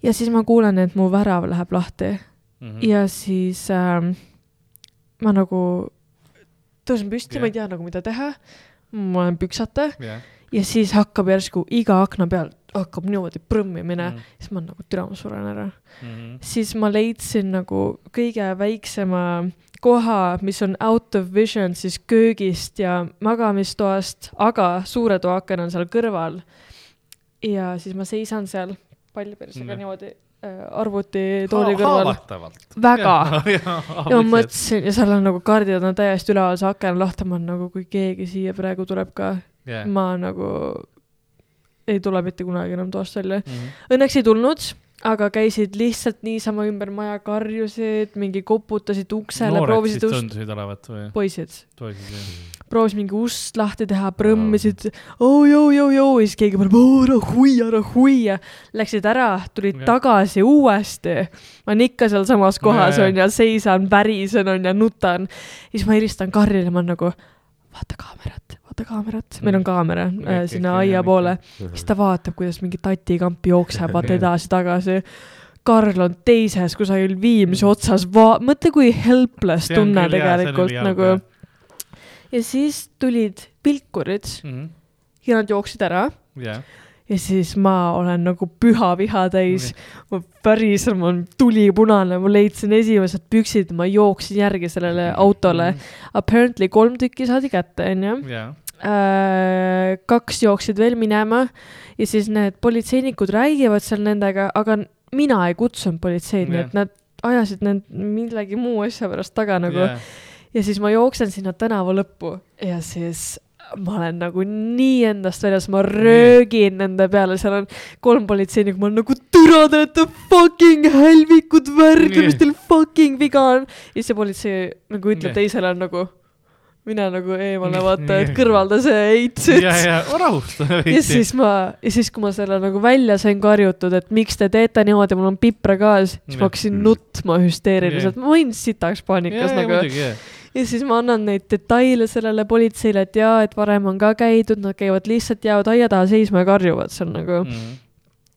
[SPEAKER 4] ja siis ma kuulen, et mu värav läheb lahti
[SPEAKER 2] Mhm.
[SPEAKER 4] ja siis ähm, ma nagu tõusen püsti, ma ei tea nagu mida teha. ma olen püksata
[SPEAKER 2] jah,
[SPEAKER 4] ja siis hakkab järsku iga akna pealt hakkab niimoodi prõmmimine mm., siis ma nagu türa, ma suren ära.
[SPEAKER 2] Mhm.
[SPEAKER 4] siis ma leidsin nagu kõige väiksema koha, mis on out of vision siis köögist ja magamistoast, aga suure toa aken on seal kõrval. Ja siis ma seisan seal pallpersega
[SPEAKER 2] Jah.
[SPEAKER 4] niimoodi äh, arvutitooli kõrval.
[SPEAKER 2] haavatavalt.
[SPEAKER 4] väga. ja ma mõtlesin ja seal on nagu kardid on täiesti üleval, see aken lahti, ma olen nagu, kui keegi siia praegu tuleb ka,
[SPEAKER 2] yeah..
[SPEAKER 4] ma nagu ei tule mitte kunagi enam toast välja.
[SPEAKER 2] Mhm.
[SPEAKER 4] Õnneks ei tulnud, aga käisid lihtsalt niisama ümber maja, karjusid, mingi koputasid uksele, proovisid ust,
[SPEAKER 2] tundusid olevat või?
[SPEAKER 4] poisid,
[SPEAKER 2] poisid jah.
[SPEAKER 4] Proovisid mingi ust lahti teha, prõmmisid, oo joo joo joo ja siis keegi paneb, oo ära hui, ära hui ja läksid ära, tulid
[SPEAKER 2] Jah.
[SPEAKER 4] tagasi uuesti. ma olen ikka sealsamas kohas
[SPEAKER 2] Jaa,
[SPEAKER 4] onju, seisan, värisen onju, nutan. siis ma helistan Karlile, ma olen nagu vaata kaamerat, vaata kaamerat, meil on kaamera
[SPEAKER 2] Kõik-
[SPEAKER 4] äh, sinna aia poole. siis ta vaatab, kuidas mingi tatikamp jookseb, vaata edasi-tagasi. Karl on teises kusagil Viimsi otsas, mõtle kui helpless tunne tegelikult nagu. Ja siis tulid vilkurid ja nad jooksid ära.
[SPEAKER 2] Jah,
[SPEAKER 4] ja siis ma olen nagu püha viha täis. ma päriselt, mul on tuli punane, ma leidsin esimesed püksid, ma jooksin järgi sellele autole. Apparently kolm tükki saadi kätte, onju. Äh, kaks jooksid veel minema. Ja siis need politseinikud räägivad seal nendega, aga mina ei kutsunud politseid, nii
[SPEAKER 2] Jah.
[SPEAKER 4] et nad ajasid need millegi muu asja pärast taga nagu.
[SPEAKER 2] Jah,
[SPEAKER 4] ja siis ma jooksen sinna tänava lõppu. Ja siis ma olen nagu nii endast väljas, ma röögin nende peale, seal on kolm politseinikku, ma olen nagu türa, te olete fucking hälvikud värk, mis teil fucking viga on. ja siis see politsei nagu ütleb
[SPEAKER 2] Nii.
[SPEAKER 4] teisele nagu, mine nagu eemale vaata, et kõrvalda see heits
[SPEAKER 2] ja, ja rahusta
[SPEAKER 4] ja
[SPEAKER 2] veidi.
[SPEAKER 4] siis ma, ja siis, kui ma selle nagu välja sain karjutud, et miks te teete niimoodi, mul on pipragas, siis ma hakkasin nutma hüsteeriliselt, ma olin sitaks paanikas nagu.
[SPEAKER 2] muidugi jah,
[SPEAKER 4] ja siis ma annan neid detaile sellele politseile, et jaa, et varem on ka käidud, nad käivad lihtsalt, jäävad aia taha seisma ja karjuvad seal nagu mm..
[SPEAKER 2] Mhm.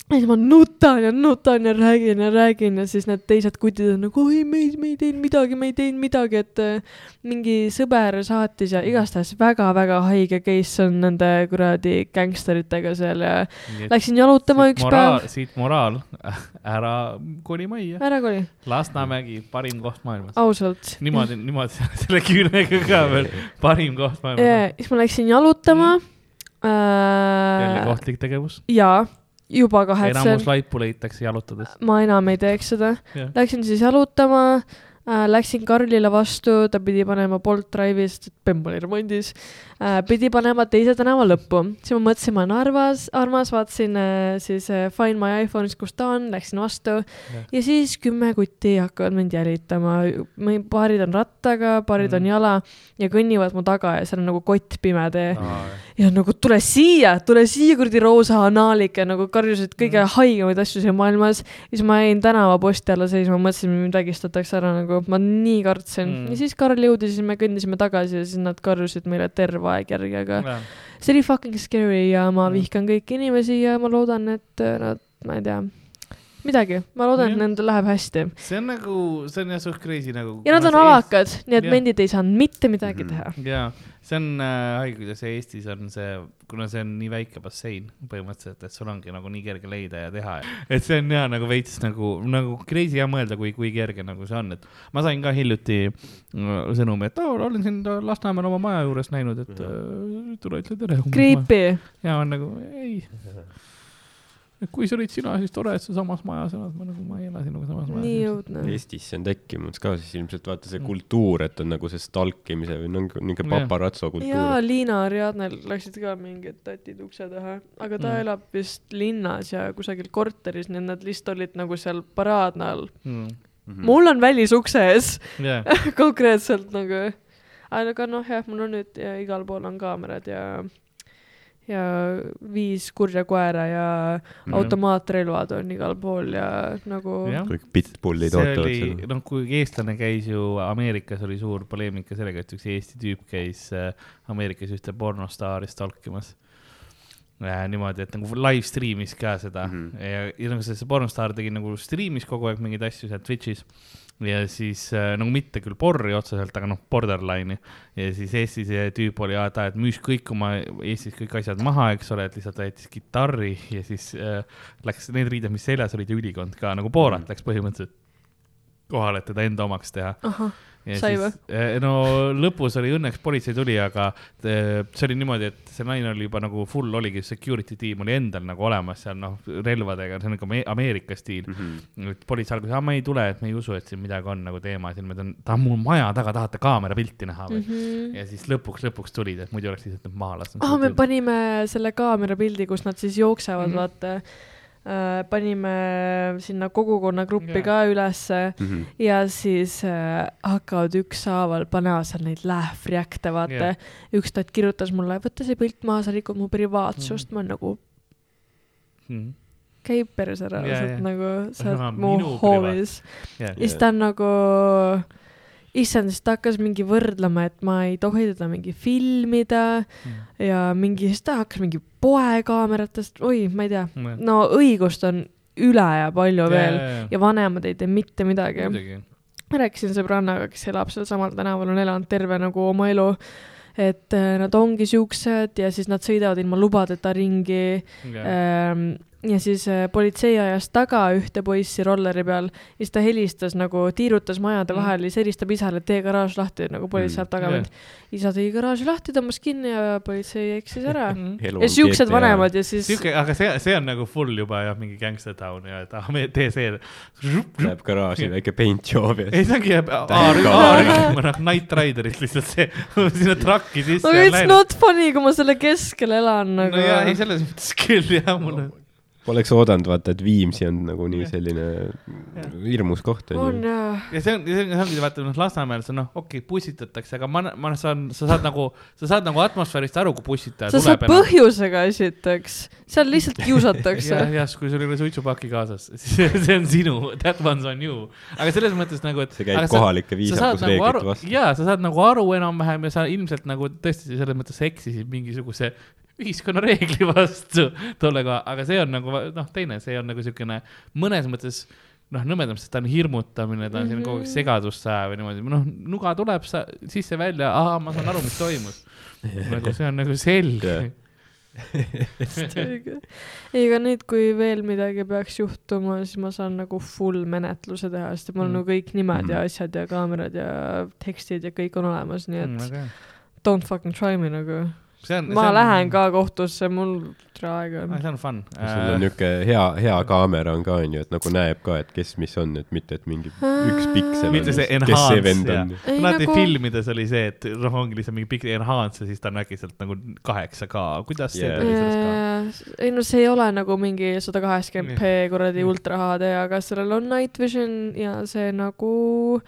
[SPEAKER 4] Ja siis ma nutan ja nutan ja räägin ja räägin ja siis need teised kutid on nagu oi, me ei, me ei teinud midagi, me ei teinud midagi, et äh, mingi sõber saatis ja igastahes väga-väga haige case on nende kuradi gängsteritega seal ja läksin jalutama üks
[SPEAKER 2] moraal,
[SPEAKER 4] päev.
[SPEAKER 2] siit moraal, ära koli majja.
[SPEAKER 4] ära koli,
[SPEAKER 2] Lasnamägi, parim koht maailmas.
[SPEAKER 4] ausalt.
[SPEAKER 2] niimoodi, niimoodi selle küünega ka veel, parim koht maailmas.
[SPEAKER 4] ja siis ma läksin jalutama
[SPEAKER 2] jälle
[SPEAKER 4] äh,.
[SPEAKER 2] kohtlik tegevus.
[SPEAKER 4] jaa, juba kahetsen
[SPEAKER 2] enamus. laipu leitakse jalutades.
[SPEAKER 4] ma enam ei teeks seda
[SPEAKER 2] Jah..
[SPEAKER 4] Läksin siis jalutama äh,, läksin Karlile vastu, ta pidi panema Bolt Drive'i, sest Bemm oli remondis äh,. pidi panema teise tänava lõppu, siis ma mõtlesin, ma olen armas, armas, vaatasin äh, siis äh, Find My iPhone'is, kus ta on, läksin vastu
[SPEAKER 2] Jah.
[SPEAKER 4] ja siis kümme kutti hakkavad mind jälitama. paarid on rattaga, paarid mm. on jala ja kõnnivad mu taga ja seal on nagu kott pime tee ja nagu tule siia, tule siia kuradi roosa anaalike nagu karjusid kõige mm. haigemaid asju siin maailmas. siis ma jäin tänavaposti alla seisma, mõtlesin, mind vägistatakse ära nagu, ma nii kartsin
[SPEAKER 2] Mm.
[SPEAKER 4] ja siis Karl jõudis, siis me kõndisime tagasi ja siis nad karjusid meile terve aeg järgi, aga
[SPEAKER 2] ja.
[SPEAKER 4] see oli fucking scary ja ma
[SPEAKER 2] Mm.
[SPEAKER 4] vihkan kõiki inimesi ja ma loodan, et äh, nad, ma ei tea, midagi, ma loodan, et nendel läheb hästi.
[SPEAKER 2] see on nagu, see on jah suht crazy nagu.
[SPEAKER 4] ja nad on avakad, nii et
[SPEAKER 2] Jah.
[SPEAKER 4] mendid ei saanud mitte midagi
[SPEAKER 3] Mhm.
[SPEAKER 4] teha.
[SPEAKER 2] jaa, see on äh, haige, kuidas Eestis on see, kuna see on nii väike bassein põhimõtteliselt, et sul ongi nagu nii kerge leida ja teha. et see on jaa nagu veits nagu, nagu crazy hea mõelda, kui, kui kerge nagu see on, et ma sain ka hiljuti äh, sõnumi, et oo, olen sind Lasnamäel oma maja juures näinud, et äh, tule ütle tere.
[SPEAKER 4] Creepy.
[SPEAKER 2] ja on nagu ei. kui see olid sina, siis tore, et sa samas majas elad, ma nagu, ma ei ela sinuga samas majas.
[SPEAKER 4] nii õudne.
[SPEAKER 3] Eestisse on tekkimas ka siis ilmselt vaata see kultuur, et on nagu see stalkimise või nagu
[SPEAKER 2] Jah.
[SPEAKER 3] paparatso
[SPEAKER 4] jaa,
[SPEAKER 3] kultuur.
[SPEAKER 4] Liina Ariadnel läksid ka mingid tatid ukse taha, aga ta
[SPEAKER 2] Mm.
[SPEAKER 4] elab vist linnas ja kusagil korteris, nii et nad lihtsalt olid nagu seal paraadna all
[SPEAKER 2] Mm.
[SPEAKER 4] Mm.. mul on välisukse ees
[SPEAKER 2] jah,
[SPEAKER 4] konkreetselt nagu, aga noh, jah, mul on nüüd ja igal pool on kaamerad ja ja viis kurja koera ja
[SPEAKER 3] Mhm.
[SPEAKER 4] automaatrelvad on igal pool ja nagu
[SPEAKER 3] kõik pitbullid ootavad
[SPEAKER 2] oli
[SPEAKER 3] seal.,
[SPEAKER 2] noh, kui eestlane käis ju Ameerikas, oli suur poleemika sellega, et üks Eesti tüüp käis äh, Ameerikas ühte pornostaari stalkimas äh,. niimoodi, et nagu live stream'is ka seda mm. -hmm. ja, ja nagu see, see pornostaar tegi nagu stream'is kogu aeg mingeid asju seal Twitch'is ja siis nagu mitte küll porri otseselt, aga noh, borderline'i ja siis Eestis see tüüp oli, ta, et müüs kõik oma Eestis kõik asjad maha, eks ole, et lihtsalt võttis kitarri ja siis äh, läks need riided, mis seljas olid ja ülikond ka nagu Borat
[SPEAKER 3] Mm.
[SPEAKER 2] läks põhimõtteliselt kohale, et teda enda omaks teha.
[SPEAKER 4] Sai või??
[SPEAKER 2] no lõpus oli õnneks politsei tuli, aga eh, see oli niimoodi, et see naine oli juba nagu full oligi security tiim oli endal nagu olemas seal noh, relvadega, see on nagu me- Ameerika stiil mm. -hmm. politsei alguses, aa ma ei tule, et me ei usu, et siin midagi on nagu teema, siin me ta on, ta on mul maja taga, tahate kaamerapilti näha või mm? -hmm. ja siis lõpuks, lõpuks tulid, et muidu oleks lihtsalt maha lasknud.
[SPEAKER 4] ah, me panime selle kaamera pildi, kus nad siis jooksevad mm. -hmm. vaata äh,. panime sinna kogukonnagruppi
[SPEAKER 2] Jaa.
[SPEAKER 4] ka ülesse
[SPEAKER 3] Mhm.
[SPEAKER 4] ja siis äh, hakkavad ükshaaval panema seal neid react'e, vaata yeah.. üks tät kirjutas mulle, võta see pilt maha, sa rikud mu privaatsust mm., ma olen nagu
[SPEAKER 2] mm..
[SPEAKER 4] käib perse ära yeah,,
[SPEAKER 2] jaa.
[SPEAKER 4] nagu sa oled mu hoovis.
[SPEAKER 2] Yeah.
[SPEAKER 4] ja siis ta on nagu, issand, siis ta hakkas mingi võrdlema, et ma ei tohi teda mingi filmida
[SPEAKER 2] Mm.
[SPEAKER 4] ja mingi, siis ta hakkas mingi poekaameratest, oi, ma ei tea,
[SPEAKER 2] Mm.
[SPEAKER 4] no õigust on üle ja palju
[SPEAKER 2] Ja,
[SPEAKER 4] veel
[SPEAKER 2] ja, ja.
[SPEAKER 4] ja vanemad ei tee mitte midagi. rääkisin sõbrannaga, kes elab seal samal tänaval, on elanud terve nagu oma elu, et äh, nad ongi siuksed ja siis nad sõidavad ilma lubadeta ringi ähm, ja siis äh, politsei ajas taga ühte poissi rolleri peal ja siis ta helistas nagu, tiirutas majade
[SPEAKER 2] Mm.
[SPEAKER 4] vahel ja siis helistab isale, et tee garaaž lahti, nagu politsei saab taga mind. isa tegi garaaži lahti, tõmbas kinni ja politsei eksis ära. ja siuksed vanemad ja siis
[SPEAKER 2] siuke, aga see, see on nagu full juba jah, mingi gangster town ja, et ah, me tee see.
[SPEAKER 3] Läheb garaaži väike paint job ja
[SPEAKER 2] ei, see ongi. A-rühma, noh, Night Riderist lihtsalt see, sinna trakki sisse ja
[SPEAKER 4] it's not funny, kui ma selle keskel elan nagu
[SPEAKER 2] no jaa, ei selles mõttes küll jah, mul on.
[SPEAKER 3] Poleks oodanud vaata, et Viimsi on nagu nii selline
[SPEAKER 2] Jah.
[SPEAKER 3] hirmus koht
[SPEAKER 4] on jah.
[SPEAKER 2] ja see on, see on, see ongi vaata noh, Lasnamäel see on noh, okei okay,, pussitatakse, aga ma, ma saan, sa saad nagu, sa saad nagu atmosfäärist aru, kui pussitaja
[SPEAKER 4] sa saad
[SPEAKER 2] tuleb.
[SPEAKER 4] põhjusega esiteks, seal lihtsalt kiusatakse
[SPEAKER 2] jah, jah, kui sul ei ole suitsupaki kaasas, see on sinu, that one's on you. aga selles mõttes nagu, et.
[SPEAKER 3] see käib kohalike viisakusreeglite vastu.
[SPEAKER 2] jaa, sa saad nagu aru enam-vähem ja sa ilmselt nagu tõesti selles mõttes sa eksisid mingisuguse ühiskonnareegli vastu tollega, aga see on nagu noh, teine, see on nagu siukene mõnes mõttes noh, nõmedam, sest ta on hirmutamine, ta on selline kogu aeg
[SPEAKER 4] Mhm.
[SPEAKER 2] segadust ajav ja niimoodi, noh, nuga tuleb sa sisse-välja, ahah, ma saan aru, mis toimus. nagu see on nagu selge
[SPEAKER 4] ei, aga nüüd, kui veel midagi peaks juhtuma, siis ma saan nagu full menetluse teha, sest mul on
[SPEAKER 2] Mm.
[SPEAKER 4] nagu kõik nimed
[SPEAKER 3] Mhm.
[SPEAKER 4] ja asjad ja kaamerad ja tekstid ja kõik on olemas, nii et
[SPEAKER 2] Mm, hea.
[SPEAKER 4] don't fucking try me nagu.
[SPEAKER 2] See on,
[SPEAKER 4] ma lähen. ka kohtusse, mul aega on.
[SPEAKER 2] see on fun.
[SPEAKER 3] sul on niuke hea, hea kaamera on ka onju, et nagu näeb ka, et kes, mis on, et mitte, et mingi üks piksel
[SPEAKER 2] mitte
[SPEAKER 3] on,
[SPEAKER 2] see
[SPEAKER 3] see
[SPEAKER 2] enhance
[SPEAKER 3] on.
[SPEAKER 2] Alati
[SPEAKER 4] nagu-
[SPEAKER 2] filmides oli see, et noh, ongi lihtsalt mingi pikk enhance ja siis ta on äkitselt nagu kaheksa K, kuidas see
[SPEAKER 3] Yeah.
[SPEAKER 2] tuli sellest ka?
[SPEAKER 4] ei no see ei ole nagu mingi sada kaheksakümmend p kuradi
[SPEAKER 2] Mm.
[SPEAKER 4] ultra HD, aga sellel on night vision ja see nagu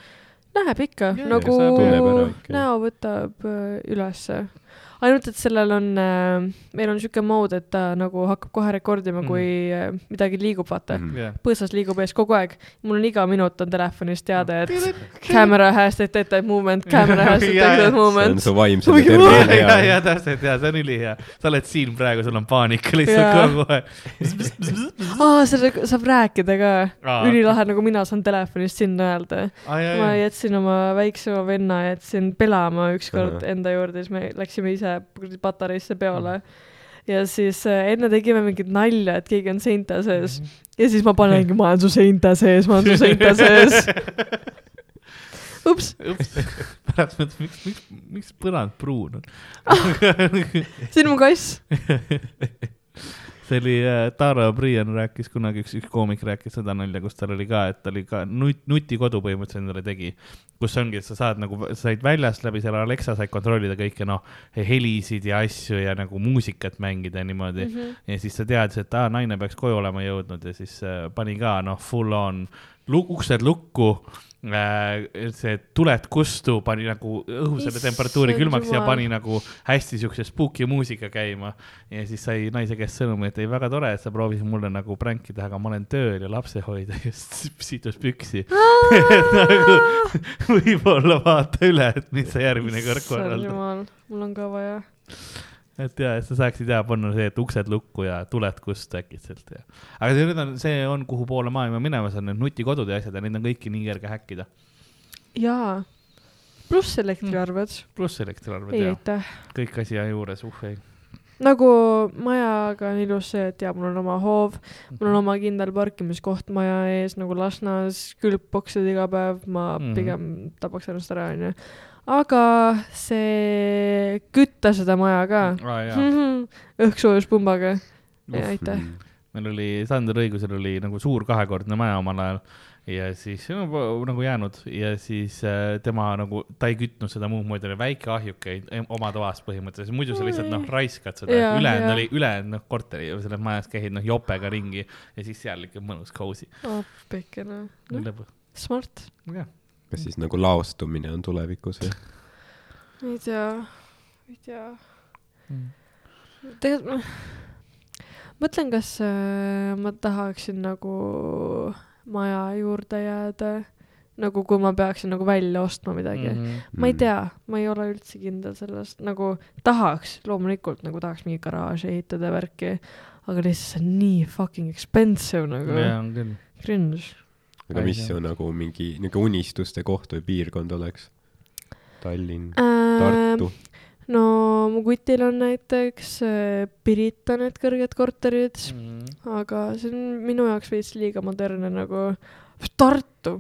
[SPEAKER 4] näeb ikka
[SPEAKER 2] Jaa,
[SPEAKER 4] nagu
[SPEAKER 2] see
[SPEAKER 4] näo võtab äh, ülesse. ainult, et sellel on äh,, meil on siuke mode, et ta nagu hakkab kohe rekordima,
[SPEAKER 2] Mhm.
[SPEAKER 4] kui äh, midagi liigub, vaata mm.
[SPEAKER 2] Jah.
[SPEAKER 4] põõsas liigub ees kogu aeg, mul on iga minut on telefonis teade, et camera has detected movement, camera has detected
[SPEAKER 3] see on
[SPEAKER 4] movement.
[SPEAKER 3] su vaimse tervise
[SPEAKER 4] Jaa,
[SPEAKER 2] ja,
[SPEAKER 3] hea.
[SPEAKER 2] ja täpselt ja see on ülihea. sa oled siin praegu, sul on paanika lihtsalt kogu aeg.
[SPEAKER 4] aa, sellega saab rääkida ka ülilahe, nagu mina saan telefonist sinna öelda. ma jätsin oma väiksema venna, jätsin pelama ükskord enda juurde, siis me läksime ise Patareisse peole. ja siis äh, enne tegime mingit nalja, et keegi on seinte sees ja siis ma panengi, ma olen su seinte sees, ma olen su seinte sees. ups,
[SPEAKER 2] pärast mõtlesin, miks, miks, miks põrand pruun on?
[SPEAKER 4] see on mu kass.
[SPEAKER 2] See oli äh, Taro Brian rääkis kunagi, üks, üks koomik rääkis seda nalja, kus tal oli ka, et ta oli ka nut-, nutikodu põhimõtteliselt endale tegi. kus ongi, et sa saad nagu, sa said väljast läbi selle Alexa said kontrollida kõike noh, helisid ja asju ja nagu muusikat mängida ja niimoodi mm. -hmm. ja siis sa teadsid, et aa, naine peaks koju olema jõudnud ja siis äh, pani ka noh, full on lu uksed lukku see tuled kustu pani nagu õhu selle temperatuuri külmaks ja
[SPEAKER 4] jumal.
[SPEAKER 2] pani nagu hästi siukse spooky muusika käima. ja siis sai naise käest sõnumi, et ei, väga tore, et sa proovisid mulle nagu pränki teha, aga ma olen tööl ja lapsehoidja just situs püksi et nagu võib-olla vaata üle, et mis sa järgmine kord korraldad.
[SPEAKER 4] mul on ka vaja.
[SPEAKER 2] Et ja, et sa saaksid ja panna see, et uksed lukku ja tuled kustu äkitselt ja. aga see nüüd on, see on, kuhu poole maailma minemas on need nutikodud ja asjad ja neid on kõiki nii kerge häkkida.
[SPEAKER 4] jaa. pluss elektriarved.
[SPEAKER 2] pluss elektriarved ja kõik asja juures, uh ei.
[SPEAKER 4] nagu majaga on ilus see, et jaa, mul on oma hoov, mul on oma kindel parkimiskoht maja ees nagu Lasnas, külgboksed iga päev, ma
[SPEAKER 2] Mhm.
[SPEAKER 4] pigem tapaks ennast ära, onju. Aga see, kütta seda maja ka.
[SPEAKER 2] jaa,
[SPEAKER 4] õhksoojuspumbaga. aitäh.
[SPEAKER 2] meil oli, Sander Õigusel oli nagu suur kahekordne maja omal ajal ja siis no, nagu jäänud ja siis äh, tema nagu, ta ei kütnud seda muud moodi, oli väike ahjuke oma toas põhimõtteliselt, muidu sa lihtsalt noh, raiskad seda, ülejäänud oli, ülejäänud noh, korteri selles majas käid noh jopega ringi ja siis seal ikka mõnus cozy.
[SPEAKER 4] appikene. noh, smart.
[SPEAKER 2] jah,
[SPEAKER 3] kas siis nagu laostumine on tulevikus või?
[SPEAKER 4] ei tea, ei tea.
[SPEAKER 2] Mm.
[SPEAKER 4] tegelikult ma mõtlen, kas äh, ma tahaksin nagu maja juurde jääda, nagu kui ma peaksin nagu välja ostma midagi mm. -hmm. ma ei tea, ma ei ole üldse kindel sellest, nagu tahaks, loomulikult nagu tahaks mingi garaaži ehitada ja värki, aga lihtsalt see on nii fucking expensive nagu
[SPEAKER 2] jaa, on küll.
[SPEAKER 4] cringe.
[SPEAKER 3] Aga mis su nagu mingi niuke unistuste koht või piirkond oleks? Tallinn,
[SPEAKER 4] Ähm,
[SPEAKER 3] Tartu,
[SPEAKER 4] no mu kutil on näiteks äh, Pirita need kõrged korterid,
[SPEAKER 2] Mhm.
[SPEAKER 4] aga see on minu jaoks veits liiga modernne nagu Tartu,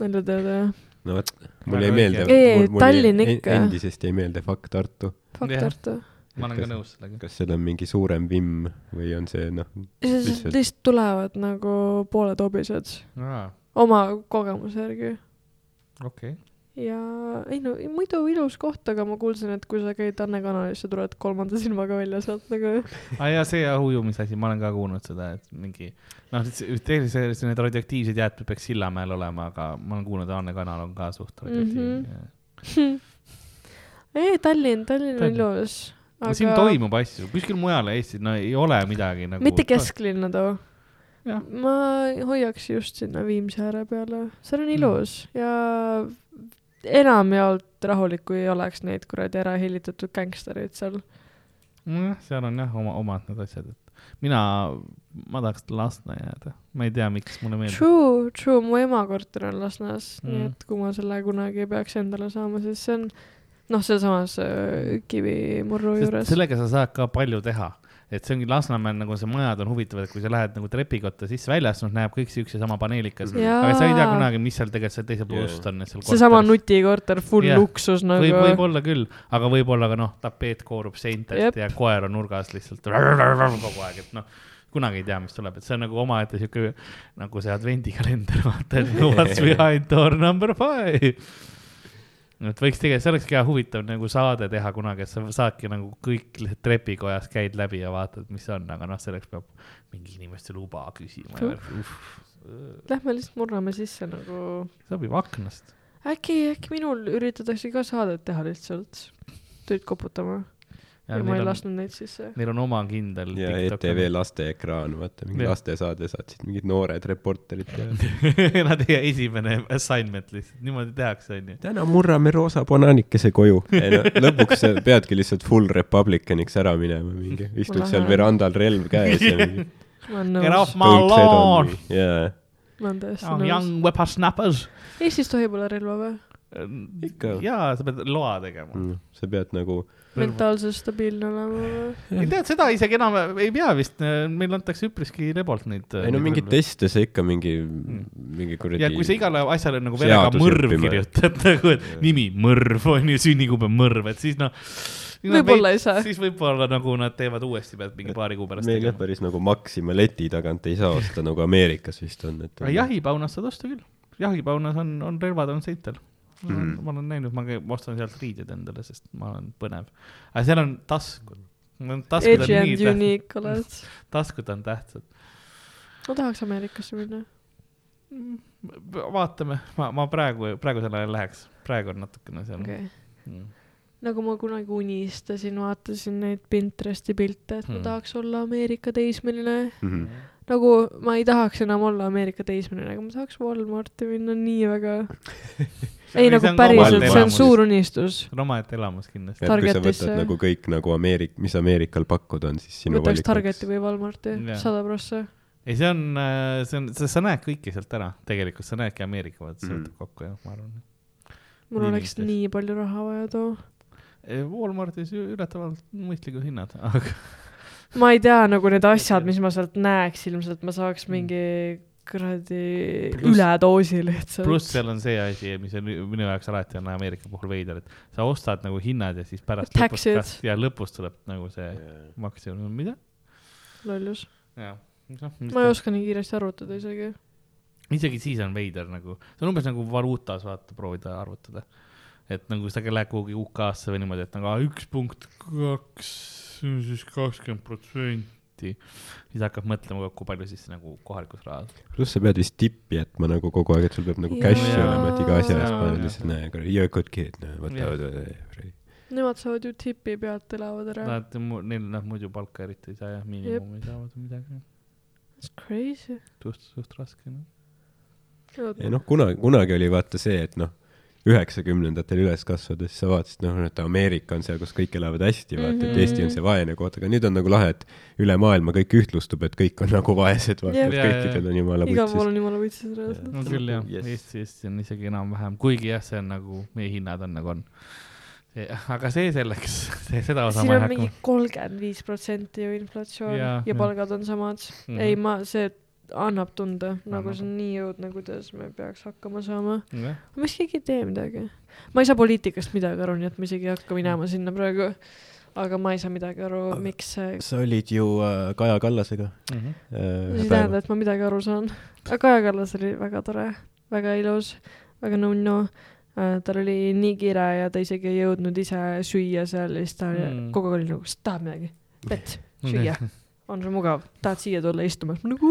[SPEAKER 4] nalja teada,
[SPEAKER 3] no vot, mulle ei meelde.
[SPEAKER 4] õige. Ei, Tallinn ikka.
[SPEAKER 3] endisest jäi meelde Fuck Tartu.
[SPEAKER 4] fuck
[SPEAKER 2] Jah.
[SPEAKER 4] Tartu.
[SPEAKER 2] Ma olen
[SPEAKER 3] kas-
[SPEAKER 2] ka nõus sellega.
[SPEAKER 3] kas seal on mingi suurem vimm või on see noh, Lihtsalt-
[SPEAKER 4] tulevad nagu pooled hobised
[SPEAKER 2] aa,
[SPEAKER 4] oma kogemuse järgi
[SPEAKER 2] okei.
[SPEAKER 4] ja ei no muidu ilus koht, aga ma kuulsin, et kui sa käid Anne kanalis, sa tuled kolmanda silmaga välja sealt nagu.
[SPEAKER 2] aa jaa, see jah ujumisasi, ma olen ka kuulnud seda, et mingi noh, tegelikult need radioaktiivsed jäätmed peaks Sillamäel olema, aga ma olen kuulnud, et Anne kanal on ka suht radioaktiivne
[SPEAKER 4] Mhm. ei, Tallinn, Tallinn on ilus.
[SPEAKER 2] Aga siin toimub asju, kuskil mujal Eestis no ei ole midagi nagu.
[SPEAKER 4] mitte. kesklinna too ma hoiaks just sinna Viimsi ääre peale, seal on
[SPEAKER 2] Mm.
[SPEAKER 4] ilus ja enamjaolt rahulik, kui ei oleks neid kuradi ära hellitatud gängstereid seal.
[SPEAKER 2] nojah, seal on jah oma, omad need asjad, et mina, ma tahaks Lasna jääda, ma ei tea, miks mulle meeldib.
[SPEAKER 4] True, true, mu ema korter on Lasnas mm., nii
[SPEAKER 2] Mm.
[SPEAKER 4] et kui ma selle kunagi peaks endale saama, siis see on noh, sealsamas äh, kivimurru juures.
[SPEAKER 2] sellega sa saad ka palju teha, et see ongi Lasnamäel nagu see majad on huvitavad, et kui sa lähed nagu trepikotta sisse väljas, noh näeb kõik see üks ja sama paneelikas,
[SPEAKER 4] Jaa.
[SPEAKER 2] aga sa ei tea kunagi, mis seal tegelikult seal teisel pool ust on,
[SPEAKER 4] seesama nutikorter, full
[SPEAKER 2] Jah.
[SPEAKER 4] luksus nagu
[SPEAKER 2] võib, võib-olla küll, aga võib-olla ka noh, tapeet koorub seintelt
[SPEAKER 4] Jep.
[SPEAKER 2] ja koer on nurgas lihtsalt kogu aeg, et noh, kunagi ei tea, mis tuleb, et see on nagu omaette sihuke nagu see advendikalender, vaata, et what's behind door number five. Et võiks tegelikult, see olekski hea huvitav nagu saade teha kunagi, et sa saadki nagu kõik lihtsalt trepikojas käid läbi ja vaatad, mis on, aga noh, selleks peab mingi inimeste luba küsima uh,
[SPEAKER 4] Lähme lihtsalt murrame sisse nagu,
[SPEAKER 2] sobib aknast.
[SPEAKER 4] äkki, äkki minul üritatakse ka saadet teha lihtsalt. tulid koputama ja, ja ma ei
[SPEAKER 2] on,
[SPEAKER 4] lasknud neid sisse.
[SPEAKER 2] neil on oma kindel.
[SPEAKER 3] ja ETV lasteekraan, vaata, mingi lastesaade saatsid mingid noored reporterid peale.
[SPEAKER 2] Nad teie esimene assignment lihtsalt, niimoodi tehakse, onju.
[SPEAKER 3] täna murrame roosa banaanikese koju. no lõpuks sa peadki lihtsalt full republicaniks ära minema, mingi istud seal verandal relv käes ja mingi.
[SPEAKER 2] Get off my lawn,
[SPEAKER 3] jaa,
[SPEAKER 4] ma olen täiesti
[SPEAKER 2] oh,
[SPEAKER 4] nõus.
[SPEAKER 2] young whippersnappers.
[SPEAKER 4] Eestis tohib olla relva või?
[SPEAKER 3] Ikka.
[SPEAKER 2] jaa, sa pead loa tegema.
[SPEAKER 3] Mm, sa pead nagu,
[SPEAKER 4] mentaalselt stabiilne olema või?
[SPEAKER 2] ei tead, seda isegi enam ei pea vist, meil antakse üpriski lebalt neid.
[SPEAKER 3] ei no mingeid teste sa ikka mingi, mingi kuradi.
[SPEAKER 2] ja kui sa igale asjale nagu verega mõrv kirjutad nagu, et nimi mõrv on ju, sünnikuupäev mõrv, et siis noh.
[SPEAKER 4] Võib-olla ei saa.
[SPEAKER 2] siis võib-olla nagu nad teevad uuesti, pead mingi paari kuu pärast
[SPEAKER 3] meil jah, päris nagu Maxima leti tagant ei saa osta, nagu Ameerikas vist on, et.
[SPEAKER 2] jahipaunas saad osta küll, jahipaunas on, on relvad on seintel.
[SPEAKER 3] Mhm.
[SPEAKER 2] ma olen näinud, ma ostan sealt riided endale, sest ma olen põnev. aga seal on taskud. taskud on nii tähtsad, taskud on tähtsad.
[SPEAKER 4] ma tahaks Ameerikasse minna.
[SPEAKER 2] vaatame, ma, ma praegu, praegusel ajal läheks, praegu on natukene seal
[SPEAKER 4] okei okay..
[SPEAKER 2] mm..
[SPEAKER 4] nagu ma kunagi unistasin, vaatasin neid Pinteresti pilte, et ma
[SPEAKER 2] Hmm.
[SPEAKER 4] tahaks olla Ameerika teismeline.
[SPEAKER 3] Mhm.
[SPEAKER 4] nagu ma ei tahaks enam olla Ameerika teismeline, aga ma tahaks Walmarti minna nii väga. ei nagu päriselt, see on suur unistus.
[SPEAKER 2] see on omaette elamus kindlasti
[SPEAKER 3] et. kui sa võtad nagu kõik nagu Ameerik-, mis Ameerikal pakkuda on, siis sinu
[SPEAKER 4] võtaks
[SPEAKER 3] valik
[SPEAKER 4] Targeti või Walmarti sada prossa.
[SPEAKER 2] ei, see on, see on, sa näed kõike sealt ära, tegelikult sa näedki Ameerika, vaata, see
[SPEAKER 3] Mhm.
[SPEAKER 2] võtab kokku jah, ma arvan.
[SPEAKER 4] mul
[SPEAKER 2] Nii
[SPEAKER 4] oleks nii palju raha vaja too.
[SPEAKER 2] Walmartis üllatavalt mõistlikud hinnad, aga
[SPEAKER 4] ma ei tea nagu need asjad, mis ma sealt näeks, ilmselt ma saaks mingi kuradi üledoosi lihtsalt.
[SPEAKER 2] pluss seal on see asi, mis on minu jaoks alati on Ameerika puhul veider, et sa ostad nagu hinnad ja siis pärast
[SPEAKER 4] Taxid.
[SPEAKER 2] lõpus, ja lõpus tuleb nagu see maksimum, mida?
[SPEAKER 4] lollus.
[SPEAKER 2] jah, noh,
[SPEAKER 4] ma ei oska nii kiiresti arvutada isegi.
[SPEAKER 2] isegi siis on veider nagu, see on umbes nagu valuutas vaata, proovida arvutada. et nagu sa lähed kuhugi UK-sse või niimoodi, et nagu üks punkt kaks, siis kakskümmend protsenti. Siis hakkad mõtlema, kui palju siis nagu kohalikus rahas.
[SPEAKER 3] pluss sa pead vist tippi jätma nagu kogu aeg, et sul peab nagu cash'i olema, et iga asja eest paned lihtsalt näe, kurat, you good kid, võtavad.
[SPEAKER 4] Nemad saavad ju tipi pealt elavad ära.
[SPEAKER 2] Nad, neil nad muidu palka eriti ei saa jah, miinimumi saavad või midagi.
[SPEAKER 4] It's crazy.
[SPEAKER 2] suht, suht raske noh.
[SPEAKER 3] ei noh, kunagi, kunagi oli vaata see, et noh, üheksakümnendatel üles kasvades sa vaatasid, noh, et Ameerika on seal, kus kõik elavad hästi, vaata, et
[SPEAKER 4] Mhm.
[SPEAKER 3] Eesti on see vaene koht, aga nüüd on nagu lahe, et üle maailma kõik ühtlustub, et kõik on nagu vaesed, vaata, et kõikidel on jumala
[SPEAKER 4] igal pool
[SPEAKER 3] putsis.
[SPEAKER 4] on jumala võitses reaalselt.
[SPEAKER 2] no küll jah
[SPEAKER 3] Yes.
[SPEAKER 2] Eesti, Eesti on isegi enam-vähem, kuigi jah, see on nagu, meie hinnad on nagu on. aga see selleks, see, seda osa
[SPEAKER 4] siin
[SPEAKER 2] ma ei
[SPEAKER 4] on
[SPEAKER 2] hakka
[SPEAKER 4] mingi. kolmkümmend viis protsenti ju inflatsioon ja
[SPEAKER 2] jah.
[SPEAKER 4] palgad on samad.
[SPEAKER 2] Mhm.
[SPEAKER 4] ei, ma, see annab tunda, nagu see on nii õudne, kuidas me peaks hakkama saama.
[SPEAKER 2] jah,
[SPEAKER 4] miks keegi ei tee midagi? ma ei saa poliitikast midagi aru, nii et ma isegi ei hakka minema sinna praegu. aga ma ei saa midagi aru,
[SPEAKER 3] Aga-
[SPEAKER 4] miks see,
[SPEAKER 3] sa olid ju äh, Kaja Kallasega
[SPEAKER 2] Mhm.
[SPEAKER 3] äh,
[SPEAKER 4] mis ei tähenda, et ma midagi aru saan. aga Kaja Kallas oli väga tore, väga ilus, väga nunnu. tal oli nii kiire ja ta isegi ei jõudnud ise süüa seal ja siis ta
[SPEAKER 2] Mm.
[SPEAKER 4] kogu aeg oli nagu, kas tahad midagi? vett, süüa, on sul mugav, tahad siia tulla istuma? nagu.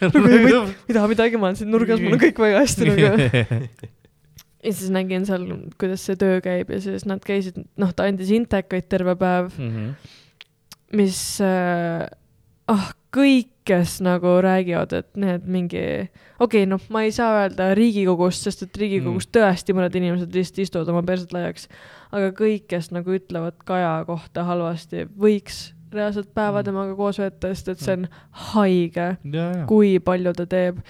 [SPEAKER 4] Nagu ei taha midagi, ma olen siin nurgas, mul on kõik väga hästi nagu. ja siis nägin seal, kuidas see töö käib ja siis nad käisid, noh, ta andis intekaid terve päev,
[SPEAKER 2] Mhm.
[SPEAKER 4] mis äh,, ah, kõik, kes nagu räägivad, et need mingi, okei okay,, noh, ma ei saa öelda Riigikogust, sest et Riigikogus mm. tõesti mõned inimesed lihtsalt istuvad oma perset laiaks, aga kõik, kes nagu ütlevad Kaja kohta halvasti, võiks reaalselt päeva
[SPEAKER 2] Mm.
[SPEAKER 4] temaga koos veeta, sest et see on haige, kui palju ta teeb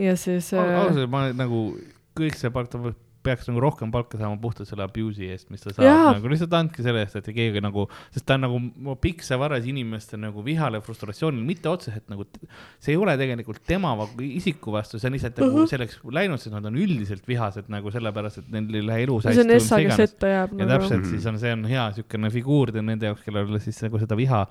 [SPEAKER 4] ja siis äh,
[SPEAKER 2] ausalt öeldes ma nagu kõik see part peaks nagu rohkem palka saama puhtalt selle abuse'i eest, mis ta saab
[SPEAKER 4] Jaa.
[SPEAKER 2] nagu lihtsalt andke selle eest, et keegi nagu, sest ta on nagu see varas inimeste nagu vihale, frustratsioonile, mitte otseselt nagu, see ei ole tegelikult tema isiku vastu, see on lihtsalt nagu
[SPEAKER 4] Mhm.
[SPEAKER 2] selleks läinud, sest nad on üldiselt vihased nagu sellepärast, et neil ei lähe
[SPEAKER 4] see on
[SPEAKER 2] hästi või mis
[SPEAKER 4] Essa, kes ette jääb
[SPEAKER 2] ja
[SPEAKER 4] nagu.
[SPEAKER 2] täpselt,
[SPEAKER 3] Mhm.
[SPEAKER 2] siis on, see on hea niisugune figuur nende jaoks, kellel siis nagu seda viha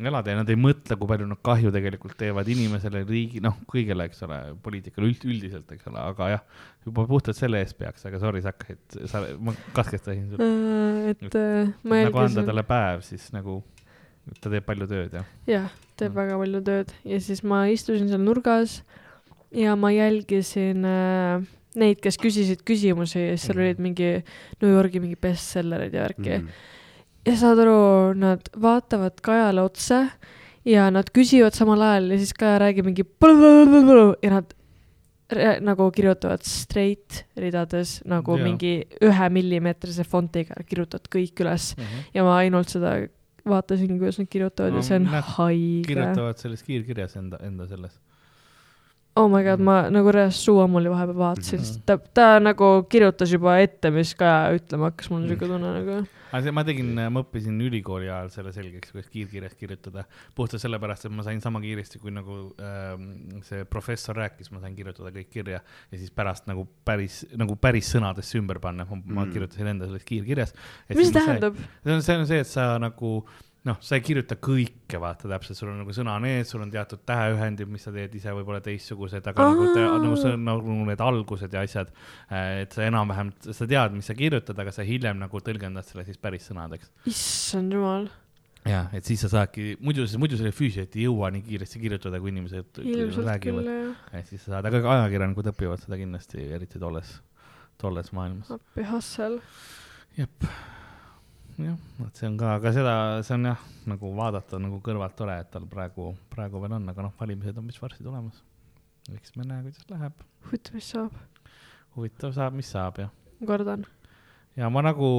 [SPEAKER 2] elada ja nad ei mõtle, kui palju nad kahju tegelikult teevad inimesele, riigi, noh, kõigele, eks ole, poliitikale üld, üldiselt, eks ole, aga jah, juba puhtalt selle eest peaks, aga sorry, sa hakkasid, sa, ma katkestasin sul.
[SPEAKER 4] Äh, et äh, ma
[SPEAKER 2] nagu anda
[SPEAKER 4] jälgisin,
[SPEAKER 2] talle päev, siis nagu ta teeb palju tööd ja.
[SPEAKER 4] jah, teeb
[SPEAKER 2] Mm.
[SPEAKER 4] väga palju tööd ja siis ma istusin seal nurgas ja ma jälgisin äh, neid, kes küsisid küsimusi ja siis seal
[SPEAKER 2] Mhm.
[SPEAKER 4] olid mingi New Yorgi mingi bestsellerid ja värki
[SPEAKER 3] Mhm.
[SPEAKER 4] Ja saad aru, nad vaatavad Kajale otsa ja nad küsivad samal ajal ja siis Kaja räägib mingi ja nad nagu kirjutavad straight ridades nagu ja. mingi ühe millimeetrise fontiga kirjutavad kõik üles ja ma ainult seda vaatasin, kuidas nad kirjutavad
[SPEAKER 2] No
[SPEAKER 4] ja see on haige.
[SPEAKER 2] kirjutavad selles kiirkirjas enda, enda selles.
[SPEAKER 4] Oh my god, ma nagu reaalselt suu ammuli vahepeal vaatasin, sest ta, ta nagu kirjutas juba ette, mis Kaja ütlema hakkas, mul on siuke tunne nagu.
[SPEAKER 2] aga see, ma tegin, ma õppisin ülikooli ajal selle selgeks, kuidas kiirkirjas kirjutada. puhtalt sellepärast, et ma sain sama kiiresti, kui nagu ähm, see professor rääkis, ma sain kirjutada kõik kirja ja siis pärast nagu päris, nagu päris sõnadesse ümber panna, ma mm.
[SPEAKER 3] Mm.
[SPEAKER 2] kirjutasin enda selles kiirkirjas.
[SPEAKER 4] mis see tähendab?
[SPEAKER 2] see on, see on see, et sa nagu noh, sa ei kirjuta kõike, vaata täpselt, sul on nagu sõnaneed, sul on teatud täheühendid, mis sa teed ise võib-olla teistsugused, aga
[SPEAKER 4] Aa.
[SPEAKER 2] nagu, te, nagu see on nagu need algused ja asjad. et sa enam-vähem, sa tead, mis sa kirjutad, aga sa hiljem nagu tõlgendad selle siis päris sõnadeks.
[SPEAKER 4] issand jumal.
[SPEAKER 2] ja et siis sa saadki, muidu, muidu selle füüsiliselt ei jõua nii kiiresti kirjutada, kui inimesed räägivad
[SPEAKER 4] jah.
[SPEAKER 2] et siis sa saad, aga ka ajakirjanikud õpivad seda kindlasti, eriti tolles, tolles maailmas.
[SPEAKER 4] appi Hassel.
[SPEAKER 2] jep, jah, et see on ka, aga seda, see on jah, nagu vaadata nagu kõrvalt tore, et tal praegu, praegu veel on, aga noh, valimised on vist varsti tulemas. eks me näe, kuidas läheb.
[SPEAKER 4] huvitav, mis saab.
[SPEAKER 2] huvitav saab, mis saab ja,
[SPEAKER 4] kordan.
[SPEAKER 2] ja ma nagu,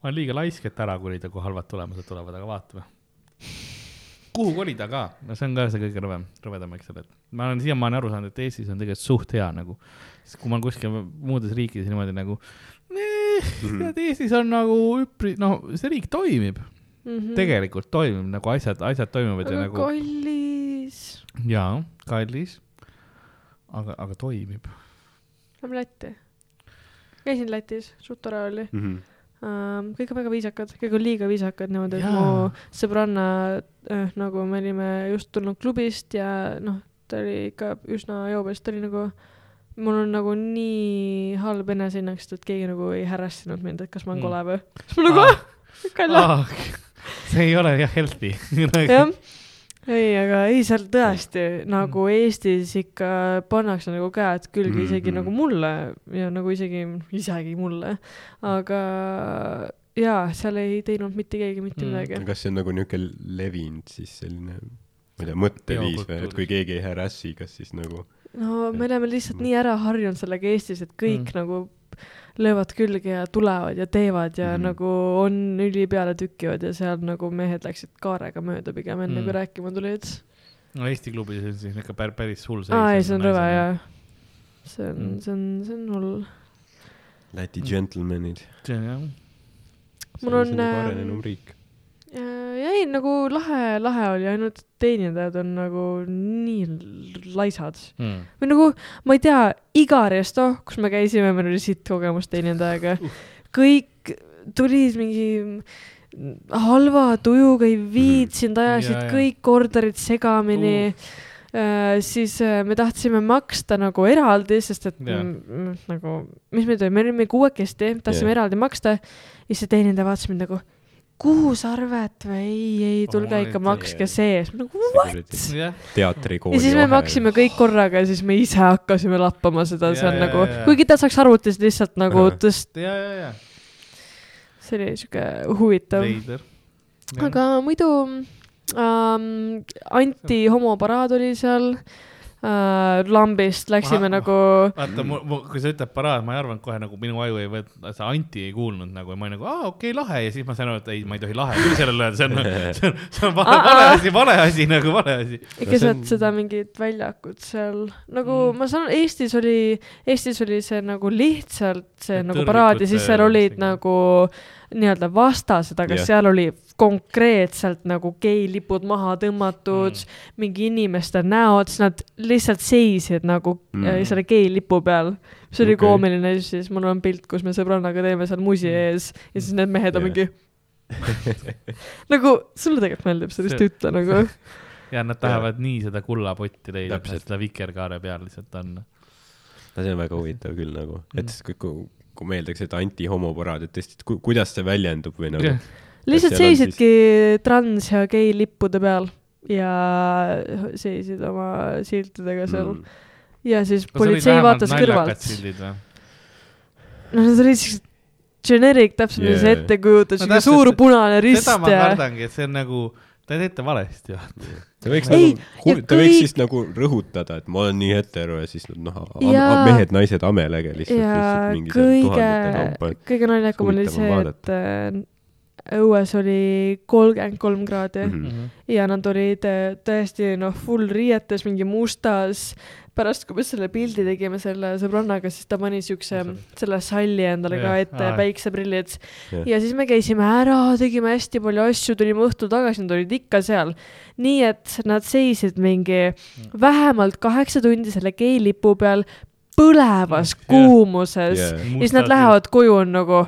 [SPEAKER 2] ma olen liiga laisk, et ära kolida, kui halvad tulemused tulevad, aga vaatame. kuhu kolida ka, no see on ka see kõige rõvem, rõvedam, eks ole, et ma olen siiamaani aru saanud, et Eestis on tegelikult suht hea nagu, sest kui ma olen kuskil muudes riikides niimoodi nagu, tead Eestis on nagu üpri, no see riik toimib mm, -hmm. tegelikult toimib nagu asjad, asjad toimivad
[SPEAKER 4] aga
[SPEAKER 2] ja nagu
[SPEAKER 4] kallis.
[SPEAKER 2] jaa, kallis, aga, aga toimib.
[SPEAKER 4] Lähme Lätti. käisin Lätis, suht tore oli.
[SPEAKER 3] Mhm.
[SPEAKER 4] kõik on väga viisakad, kõik on liiga viisakad niimoodi, et mu sõbranna äh, nagu me olime just tulnud klubist ja noh, ta oli ikka üsna joobes, ta oli nagu, mul on nagu nii halb enesehinnang, sest et keegi nagu ei harassinud mind, et kas ma olen
[SPEAKER 2] Mm.
[SPEAKER 4] kole või. siis ma nagu ah,, kalla.
[SPEAKER 2] see ei ole jah healthy.
[SPEAKER 4] jah, ei, aga ei, seal tõesti nagu Eestis ikka pannakse nagu käed külge isegi
[SPEAKER 3] Mhm.
[SPEAKER 4] nagu mulle ja nagu isegi, isegi mulle, aga jaa, seal ei teinud mitte keegi mitte
[SPEAKER 2] Mm.
[SPEAKER 4] midagi.
[SPEAKER 3] kas see on nagu niuke levinud siis selline, ma ei tea, mõtteviis või, et kui keegi ei harassi, kas siis nagu
[SPEAKER 4] no me oleme lihtsalt nii ära harjunud sellega Eestis, et kõik
[SPEAKER 2] Mm.
[SPEAKER 4] mm. nagu löövad külge ja tulevad ja teevad ja mm. nagu on üli peale tükivad ja seal nagu mehed läksid kaarega mööda pigem enne
[SPEAKER 2] Mm.
[SPEAKER 4] mm. kui rääkima tulid.
[SPEAKER 2] no Eesti klubis on siis ikka päris, päris hull seis.
[SPEAKER 4] aa ei, see on rõve jaa. see on
[SPEAKER 2] Mm.
[SPEAKER 4] mm., see on, see on hull.
[SPEAKER 3] Läti
[SPEAKER 2] Mm.
[SPEAKER 3] džentelmenid.
[SPEAKER 2] jah,
[SPEAKER 4] Mul on,
[SPEAKER 3] see on
[SPEAKER 4] ähm,
[SPEAKER 3] arenenum riik.
[SPEAKER 4] Ja ei, nagu lahe, lahe oli, ainult teenindajad on nagu nii laisad.
[SPEAKER 2] Mm.
[SPEAKER 4] või nagu, ma ei tea, iga resto, kus me käisime, meil oli sitt kogemus teenindajaga. kõik tulid mingi halva tujuga, ei viitsinud, ajasid
[SPEAKER 2] Ja, ja.
[SPEAKER 4] kõik korterid segamini Uh, siis uh, me tahtsime maksta nagu eraldi, sest et mm, nagu, mis me tegime, me olime kuuekesti, tahtsime
[SPEAKER 3] Jaa.
[SPEAKER 4] eraldi maksta. ja siis see teenindaja vaatas mind nagu, kuhu sa arvad või? Ei, ei, tulge ikka makske sees. nagu what?
[SPEAKER 3] teatrikooli
[SPEAKER 4] ja siis me maksime kõik korraga ja siis me ise hakkasime lappama seda, see on
[SPEAKER 2] jaa,
[SPEAKER 4] nagu kuigi ta saaks arvutist lihtsalt nagu tõst-,
[SPEAKER 2] ja, ja, ja,
[SPEAKER 4] see oli siuke huvitav. aga muidu ähm, anti-homoparaad oli seal. äh,, lambist läksime
[SPEAKER 2] Ma-
[SPEAKER 4] nagu,
[SPEAKER 2] vaata, kui sa ütled paraad, ma ei arvanud kohe nagu minu aju ei võta, see anti ei kuulnud nagu ja ma olin nagu aa okei okay, lahe ja siis ma sain aru, et ei, ma ei tohi lahe küll sellele öelda, see on, see on, see on vale, vale asi, vale asi nagu vale asi.
[SPEAKER 4] keset
[SPEAKER 3] on-
[SPEAKER 4] seda mingit väljakut seal, nagu
[SPEAKER 2] Mm.
[SPEAKER 4] ma saan, Eestis oli, Eestis oli see nagu lihtsalt see
[SPEAKER 2] Et
[SPEAKER 4] nagu paraad ja siis seal olid nagu nii-öelda vastased, aga yeah. seal oli konkreetselt nagu geilipud maha tõmmatud
[SPEAKER 2] Mm.
[SPEAKER 4] mingi inimeste näod, siis nad lihtsalt seisid nagu
[SPEAKER 3] Mm.
[SPEAKER 4] mm. selle geilipu peal. see oli okay. koomiline, siis mul on pilt, kus me sõbrannaga teeme seal musi
[SPEAKER 2] Mm.
[SPEAKER 4] ees ja siis need mehed on
[SPEAKER 3] Jah.
[SPEAKER 4] mingi nagu sulle tegelikult meeldib, lihtsalt
[SPEAKER 2] See-
[SPEAKER 4] ütle nagu.
[SPEAKER 2] ja nad tahavad nii seda kullapotti leida, mis seda vikerkaare peal lihtsalt on.
[SPEAKER 3] no see on väga huvitav küll nagu, et
[SPEAKER 2] Mm.
[SPEAKER 3] Siis kui, meeldakse, et anti-homoparaad, et tõesti, et ku, kuidas see väljendub või nagu.
[SPEAKER 4] lihtsalt
[SPEAKER 3] seal on
[SPEAKER 4] seisidki trans ja gei lippude peal ja seisid oma siltidega seal mm. ja siis politsei vaatas kõrvalt. no need olid siuksed generic, täpselt yeah.
[SPEAKER 3] Jaa.
[SPEAKER 4] see ette kujutas
[SPEAKER 2] No täpselt,
[SPEAKER 4] suur punane rist
[SPEAKER 2] seda ma kardangi, et see on nagu, te teete valesti, vaata.
[SPEAKER 3] ta võiks
[SPEAKER 4] Ei,
[SPEAKER 3] nagu ta võiks
[SPEAKER 4] kõik-
[SPEAKER 3] siis nagu rõhutada, et ma olen nii hetero ja siis noh, mehed-naised amelege lihtsalt,
[SPEAKER 4] ja kõige kõige naljakam oli see, et äh, õues oli kolmkümmend kolm kraadi mm. -hmm. ja nad olid äh, tõesti noh, full riietes, mingi mustas. pärast, kui me selle pildi tegime selle sõbrannaga, siis ta pani siukse selle salli endale ka ette
[SPEAKER 2] aa.,
[SPEAKER 4] päikseprillid. Ja siis me käisime ära, tegime hästi palju asju, tulime õhtul tagasi, nad olid ikka seal. nii et nad seisid mingi vähemalt kaheksa tundi selle geilipu peal põlevas kuumuses. Ja siis nad lähevad koju on nagu,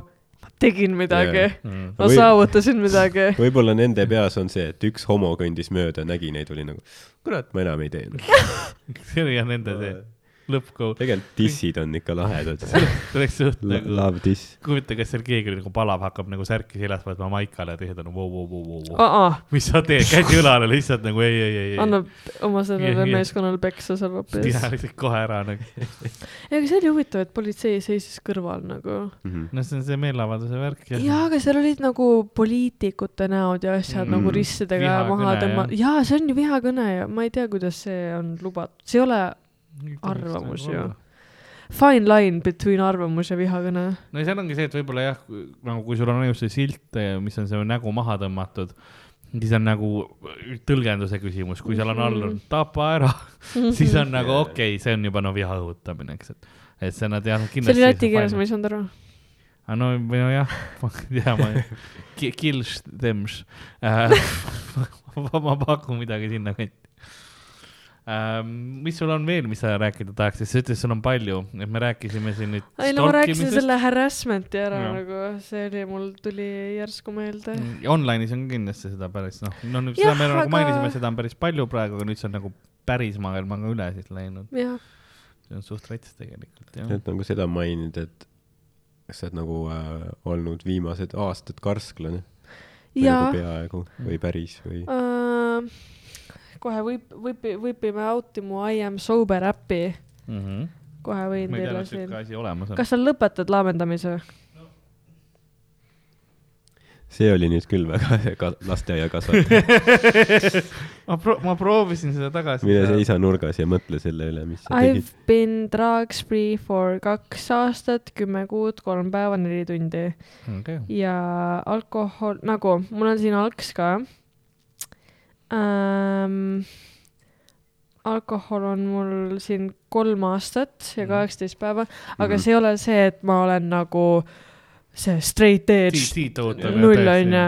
[SPEAKER 4] tegin midagi
[SPEAKER 3] Jah.
[SPEAKER 2] mm..
[SPEAKER 4] ma
[SPEAKER 3] Või-
[SPEAKER 4] saavutasin midagi.
[SPEAKER 3] võib-olla nende peas on see, et üks homo kõndis mööda, nägi neid, oli nagu, kurat, ma enam ei tee.
[SPEAKER 2] see oli jah nende see. lõppkool.
[SPEAKER 3] tegelikult dissid on ikka lahedad.
[SPEAKER 2] oleks suht nagu,
[SPEAKER 3] Love diss.
[SPEAKER 2] kujuta, kas seal keegi nagu palav hakkab nagu särki seljas võtma maikale ja teised on vau, vau, vau, vau.
[SPEAKER 4] aa,
[SPEAKER 2] mis sa teed, käsi õlale lihtsalt nagu ei, ei, ei,
[SPEAKER 4] annab oma sellele meeskonnale peksa seal hoopis.
[SPEAKER 2] ja lihtsalt kohe ära nagu.
[SPEAKER 4] ei, aga see oli huvitav, et politsei seisis kõrval nagu.
[SPEAKER 3] Mhm.
[SPEAKER 2] no see on see meeleavalduse värk ja.
[SPEAKER 4] jaa, aga seal olid nagu poliitikute näod ja asjad
[SPEAKER 3] Mm.
[SPEAKER 4] nagu rissidega
[SPEAKER 2] Vihakõne,
[SPEAKER 4] maha tõmma-,
[SPEAKER 2] jah.
[SPEAKER 4] jaa, see on ju vihakõne ja ma ei tea, kuidas see on lubatud, see ei ole arvamus ju.. fine line between arvamus ja vihakõne.
[SPEAKER 2] no ja seal ongi see, et võib-olla jah, nagu kui sul on ainult see silt, mis on see nägu maha tõmmatud, siis on nagu tõlgenduse küsimus, kui seal on all on tapa ära, siis on nagu okei okay,, see on juba no viha õhutamine, eks, et, et see nad jah
[SPEAKER 4] see
[SPEAKER 2] kindlasti.
[SPEAKER 4] oli läti keeles, ma ei saanud aru.
[SPEAKER 2] aga no, või nojah, ma ei tea, ma ei, kills them äh. ma, ma pakun midagi sinnakanti ähm,. mis sul on veel, mis sa rääkida tahaks, sest sa ütlesid, sul on palju, et me rääkisime siin nüüd.
[SPEAKER 4] ei no ma rääkisin selle harassment'i ära
[SPEAKER 2] Jah.
[SPEAKER 4] nagu, see oli, mul tuli järsku meelde.
[SPEAKER 2] Mm, Online'is on kindlasti seda päris noh, no nüüd seda me nagu
[SPEAKER 4] aga-
[SPEAKER 2] mainisime, seda on päris palju praegu, aga nüüd see on nagu päris maailmaga üle siis läinud. see on suht rets tegelikult jah.
[SPEAKER 3] et nagu seda mainida, et kas sa oled nagu äh, olnud viimased aastad karsklane?
[SPEAKER 4] ja
[SPEAKER 3] nagu peaaegu või päris või?
[SPEAKER 4] äh, kohe võib, võib, võipime out'i mu I am sober äppi,
[SPEAKER 2] mm. -hmm.
[SPEAKER 4] kohe võin teile siin kas sa lõpetad laamendamise?
[SPEAKER 3] see oli nüüd küll väga ka lasteaiakasvataja.
[SPEAKER 2] ma pro-, ma proovisin seda tagasi.
[SPEAKER 3] mine seisa nurgas ja mõtle selle üle, mis sa
[SPEAKER 4] I've
[SPEAKER 3] tegid.
[SPEAKER 4] been drugs free for kaks aastat, kümme kuud, kolm päeva, neli tundi
[SPEAKER 2] okay..
[SPEAKER 4] ja alkohol, nagu mul on siin alks ka ähm,. alkohol on mul siin kolm aastat ja
[SPEAKER 2] Mhm.
[SPEAKER 4] kaheksateist päeva, aga
[SPEAKER 3] Mhm.
[SPEAKER 4] see ei ole see, et ma olen nagu see straight edge
[SPEAKER 2] siit ootab.
[SPEAKER 4] null onju.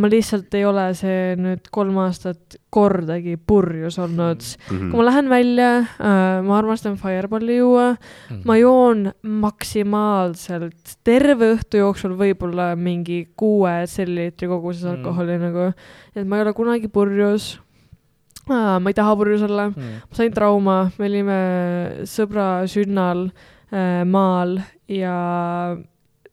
[SPEAKER 4] ma lihtsalt ei ole see nüüd kolm aastat kordagi purjus olnud.
[SPEAKER 3] Mhm.
[SPEAKER 4] kui ma lähen välja, ma armastan Fireballi juua,
[SPEAKER 2] Mhm.
[SPEAKER 4] ma joon maksimaalselt terve õhtu jooksul võib-olla mingi kuue tselliliitri koguses
[SPEAKER 2] Mm.
[SPEAKER 4] alkoholi nagu, et ma ei ole kunagi purjus. ma ei taha purjus olla,
[SPEAKER 2] Mhm.
[SPEAKER 4] ma sain trauma, me olime sõbra sünnal äh, maal ja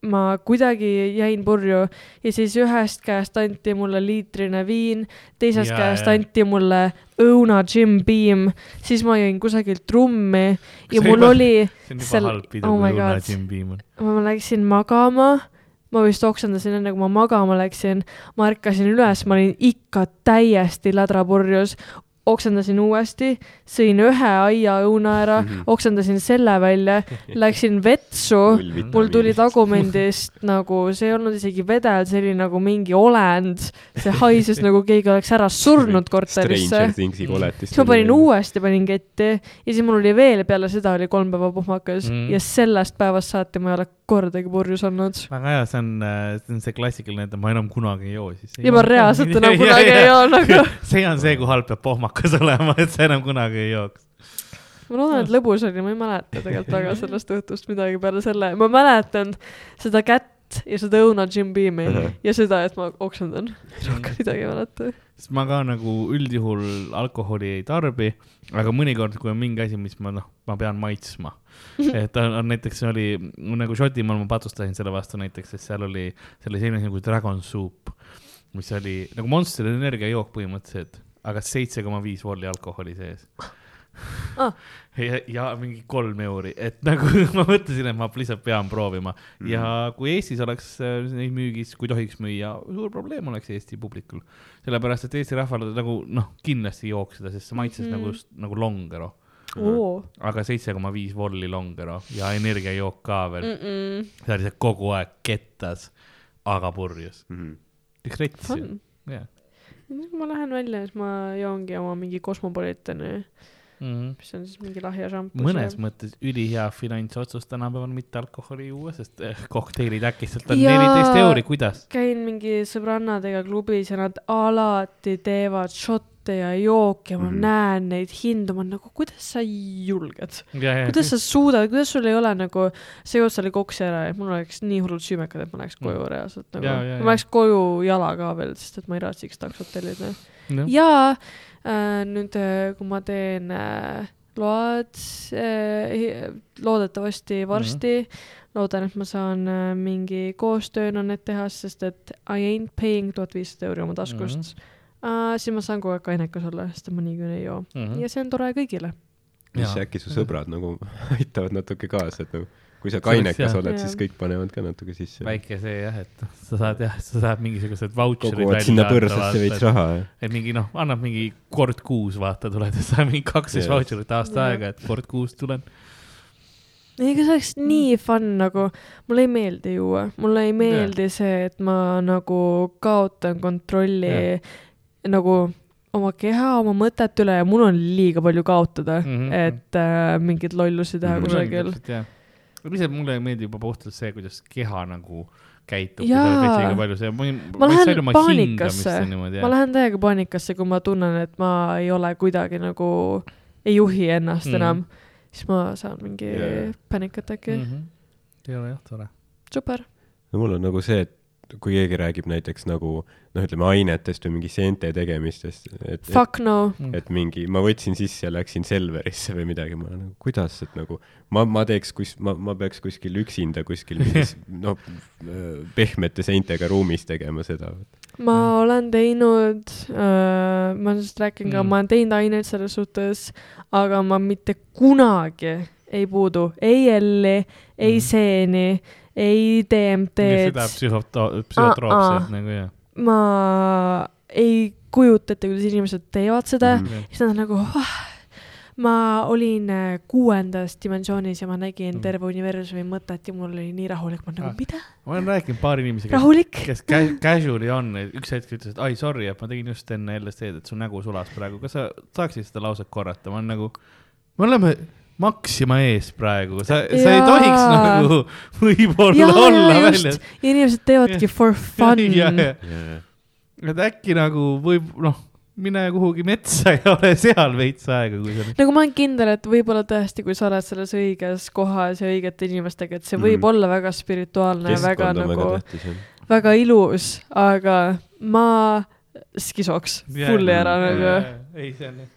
[SPEAKER 4] ma kuidagi jäin purju. Ja siis ühest käest anti mulle liitrine viin, teisest
[SPEAKER 2] Jaa,
[SPEAKER 4] käest
[SPEAKER 2] jaa.
[SPEAKER 4] anti mulle õuna Jim Beam, siis ma jõin kusagilt trummi ja
[SPEAKER 2] See
[SPEAKER 4] mul
[SPEAKER 2] juba-
[SPEAKER 4] oli,
[SPEAKER 2] pidu,
[SPEAKER 4] oh my God. Ma läksin magama, ma vist oksendasin enne, kui ma magama läksin, ma ärkasin üles, ma olin ikka täiesti lädrapurjus, oksendasin uuesti, sõin ühe aiaõuna ära,
[SPEAKER 3] Mhm.
[SPEAKER 4] oksendasin selle välja, läksin vetsu, mul tuli tagumendist nagu, see ei olnud isegi vedel, see oli nagu mingi olend, see haises nagu keegi oleks ära surnud korterisse siis ma panin. uuesti, panin ketti ja siis mul oli veel peale seda oli kolm päeva pohmakas
[SPEAKER 2] Mm.
[SPEAKER 4] mm. ja sellest päevast saati ma ei ole kordagi purjus olnud.
[SPEAKER 2] väga hea, see on, see on see klassikaline, et ma enam kunagi ei joo siis.
[SPEAKER 4] ja ma reaalselt enam kunagi ei joo nagu.
[SPEAKER 2] see on see, kui halb peab pohmakas olema, et sa enam kunagi ei jooks.
[SPEAKER 4] ma loodan, et lõbus oli, ma ei mäleta tegelikult väga sellest õhtust midagi peale selle, ma mäletan seda kätt ja seda õuna Jim Beami
[SPEAKER 3] Ahah.
[SPEAKER 4] ja seda, et ma oksendan. rohkem midagi ei mäleta.
[SPEAKER 2] sest ma ka nagu üldjuhul alkoholi ei tarbi, aga mõnikord, kui on mingi asi, mis ma noh, ma pean maitsma. et on, on näiteks oli nagu Šotimaal ma patsustasin selle vastu näiteks, sest seal oli, seal oli selline asi nagu Dragon Soup, mis oli nagu Monster energiajook põhimõtteliselt, aga seitse koma viis volli alkoholi sees
[SPEAKER 4] Ah.
[SPEAKER 2] ja, ja mingi kolm euri, et nagu ma mõtlesin, et ma lihtsalt pean proovima mm. ja kui Eestis oleks äh, neid müügis, kui tohiks müüa, suur probleem oleks Eesti publikul. sellepärast, et Eesti rahval nagu noh, kindlasti jooks seda, sest see maitses mm. Nagu, nagu longero,
[SPEAKER 4] oo.
[SPEAKER 2] aga seitse koma viis volli longero ja energiajook ka veel mm.,
[SPEAKER 4] Mm-mm.
[SPEAKER 2] see oli see kogu aeg kettas, aga purjus,
[SPEAKER 3] Mhm.
[SPEAKER 2] üks rets ju, jah.
[SPEAKER 4] Ma lähen välja, siis ma joongi oma mingi Cosmopolitani,
[SPEAKER 2] Mm.
[SPEAKER 4] mis on siis mingi lahja šampus.
[SPEAKER 2] mõnes mõttes ülihea finantsotsus tänapäeval mitte alkoholi juua, sest eh, kokteilid äkitselt on
[SPEAKER 4] Jaa.
[SPEAKER 2] neliteist euri, kuidas?
[SPEAKER 4] käin mingi sõbrannadega klubis ja nad alati teevad šotte ja jooke ja ma mm. näen neid hindu, ma olen nagu, kuidas sa julged,
[SPEAKER 2] kuidas
[SPEAKER 4] sa suudad, kuidas sul ei ole nagu, see otsa oli koksi ära ja mul oleks nii hullult süümekad, et ma läheks koju
[SPEAKER 2] Mm.
[SPEAKER 4] reaalselt nagu
[SPEAKER 2] Jaa, jaa,,
[SPEAKER 4] ma läheks koju jalaga veel, sest et ma ei raatsiks taksot tellida.
[SPEAKER 2] no.?
[SPEAKER 4] ja äh, nüüd, kui ma teen äh, load äh, loodetavasti varsti mm. -hmm. loodan, et ma saan äh, mingi koostööna need teha, sest et I ain't paying tuhat viissada euri oma taskust mm. -hmm. uh, siis ma saan kogu aeg kainekas olla, sest ma niikuinii ei joo mm. -hmm. ja see on tore kõigile.
[SPEAKER 3] mis
[SPEAKER 2] Jaa.
[SPEAKER 3] äkki su sõbrad nagu aitavad natuke kaasa, et nagu kui sa kainekas
[SPEAKER 2] jah.
[SPEAKER 3] oled, siis kõik panevad ka natuke sisse.
[SPEAKER 2] väike see jah, et sa saad jah, sa saad mingisugused vautšerid
[SPEAKER 3] koguvad sinna põrsasse veits. raha ja
[SPEAKER 2] et mingi noh, annab mingi kord kuus vaata tuled ja saad mingi kaksteist
[SPEAKER 3] Jah.
[SPEAKER 2] vautšerit aasta
[SPEAKER 4] Jah.
[SPEAKER 2] aega, et kord kuus tulen.
[SPEAKER 4] ega see oleks nii fun nagu, mulle ei meeldi juua, mulle ei meeldi see, et ma nagu kaotan kontrolli
[SPEAKER 2] Jah.
[SPEAKER 4] nagu oma keha, oma mõtete üle ja mul on liiga palju kaotada mm. -hmm. et äh, mingeid lollusi teha mm -hmm. kusagil.
[SPEAKER 2] Lihtsalt mulle meeldib juba puhtalt see, kuidas keha nagu käitub. Ma
[SPEAKER 4] ma lähen paanikasse ma lähen täiega paanikasse, kui ma tunnen, et ma ei ole kuidagi nagu, ei juhi ennast mm. enam, siis ma saan mingi yeah. panic attack'i mm..
[SPEAKER 2] -hmm. ei ole jah tore.
[SPEAKER 4] super.
[SPEAKER 3] no mul on nagu see, et kui keegi räägib näiteks nagu noh, ütleme ainetest või mingi seente tegemistest, et, et
[SPEAKER 4] Fuck no.
[SPEAKER 3] et mingi, ma võtsin sisse ja läksin Selverisse või midagi, ma nagu kuidas, et nagu ma, ma teeks kus-, ma, ma peaks kuskil üksinda kuskil mingis noh, pehmete seintega ruumis tegema seda.
[SPEAKER 4] ma
[SPEAKER 2] Mm.
[SPEAKER 4] olen teinud äh,, ma just räägin ka
[SPEAKER 2] Mm.
[SPEAKER 4] mm., ma olen teinud aineid selles suhtes, aga ma mitte kunagi ei puudu ei L-i, ei
[SPEAKER 2] Mm.
[SPEAKER 4] seeni, ei DMT-d
[SPEAKER 2] seda. psühhoto-, psühhotroopset nagu jah.
[SPEAKER 4] ma ei kujuta ette, kuidas inimesed teevad seda mm.
[SPEAKER 3] Mhm.
[SPEAKER 4] -hmm. siis nad on nagu ah,, ma olin äh, kuuendas dimensioonis ja ma nägin
[SPEAKER 2] Mm.
[SPEAKER 4] terve universumi mõtet ja mul oli nii rahulik, ma nagu
[SPEAKER 2] Ah.
[SPEAKER 4] mida?
[SPEAKER 2] ma olen rääkinud paari inimesega, kes ca- casual'i on, üks hetk ütles, et ai sorry, et ma tegin just enne LSD-d, et su nägu sulas praegu, kas sa saaksid seda lauset korrata, ma olen nagu, me oleme Maxima ees praegu, sa, sa ei tohiks nagu võib-olla
[SPEAKER 4] Jaa,
[SPEAKER 2] olla väljas
[SPEAKER 4] ja inimesed teevadki for fun.
[SPEAKER 2] et äkki nagu võib, noh, mine kuhugi metsa ja ole seal veits aega, kui sa
[SPEAKER 4] nagu ma olen kindel, et võib-olla tõesti, kui sa oled selles õiges kohas ja õigete inimestega, et see võib
[SPEAKER 3] Mhm.
[SPEAKER 4] olla väga spirituaalne ja väga nagu
[SPEAKER 3] väga, jah.
[SPEAKER 4] ilus, aga ma skisoks fulli ära nagu.
[SPEAKER 2] ei, see on,
[SPEAKER 3] ja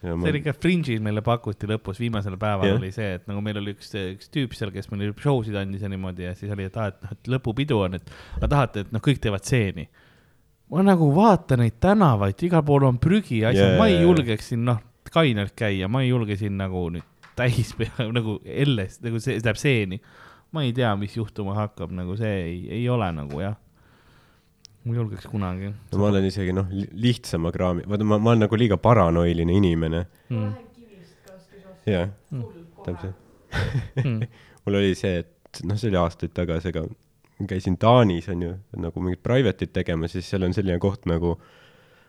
[SPEAKER 2] see
[SPEAKER 3] ma
[SPEAKER 2] oli ikka Fringe'il meile pakuti lõpus, viimasel päeval
[SPEAKER 3] Jah.
[SPEAKER 2] oli see, et nagu meil oli üks, üks tüüp seal, kes meile show sid andis ja niimoodi ja siis oli, et aa, et noh, et lõpupidu on, et aga tahate, et noh, kõik teevad stseeni. ma nagu vaatan neid tänavaid, igal pool on prügi ja asjad yeah., ma ei julgeks siin noh, kainelt käia, ma ei julge siin nagu nüüd täis pea nagu L-st nagu see läheb stseeni. ma ei tea, mis juhtuma hakkab, nagu see ei, ei ole nagu jah. Ma ei julgeks kunagi
[SPEAKER 3] no ma olen isegi noh, lihtsama kraami, vaata ma, ma olen nagu liiga paranoiline inimene.
[SPEAKER 2] mm..
[SPEAKER 3] jah,
[SPEAKER 2] Mm.
[SPEAKER 3] täpselt.
[SPEAKER 2] Mm.
[SPEAKER 3] mul oli see, et noh, see oli aastaid tagasi, aga käisin Taanis on ju nagu mingit private'it tegemas siis seal on selline koht nagu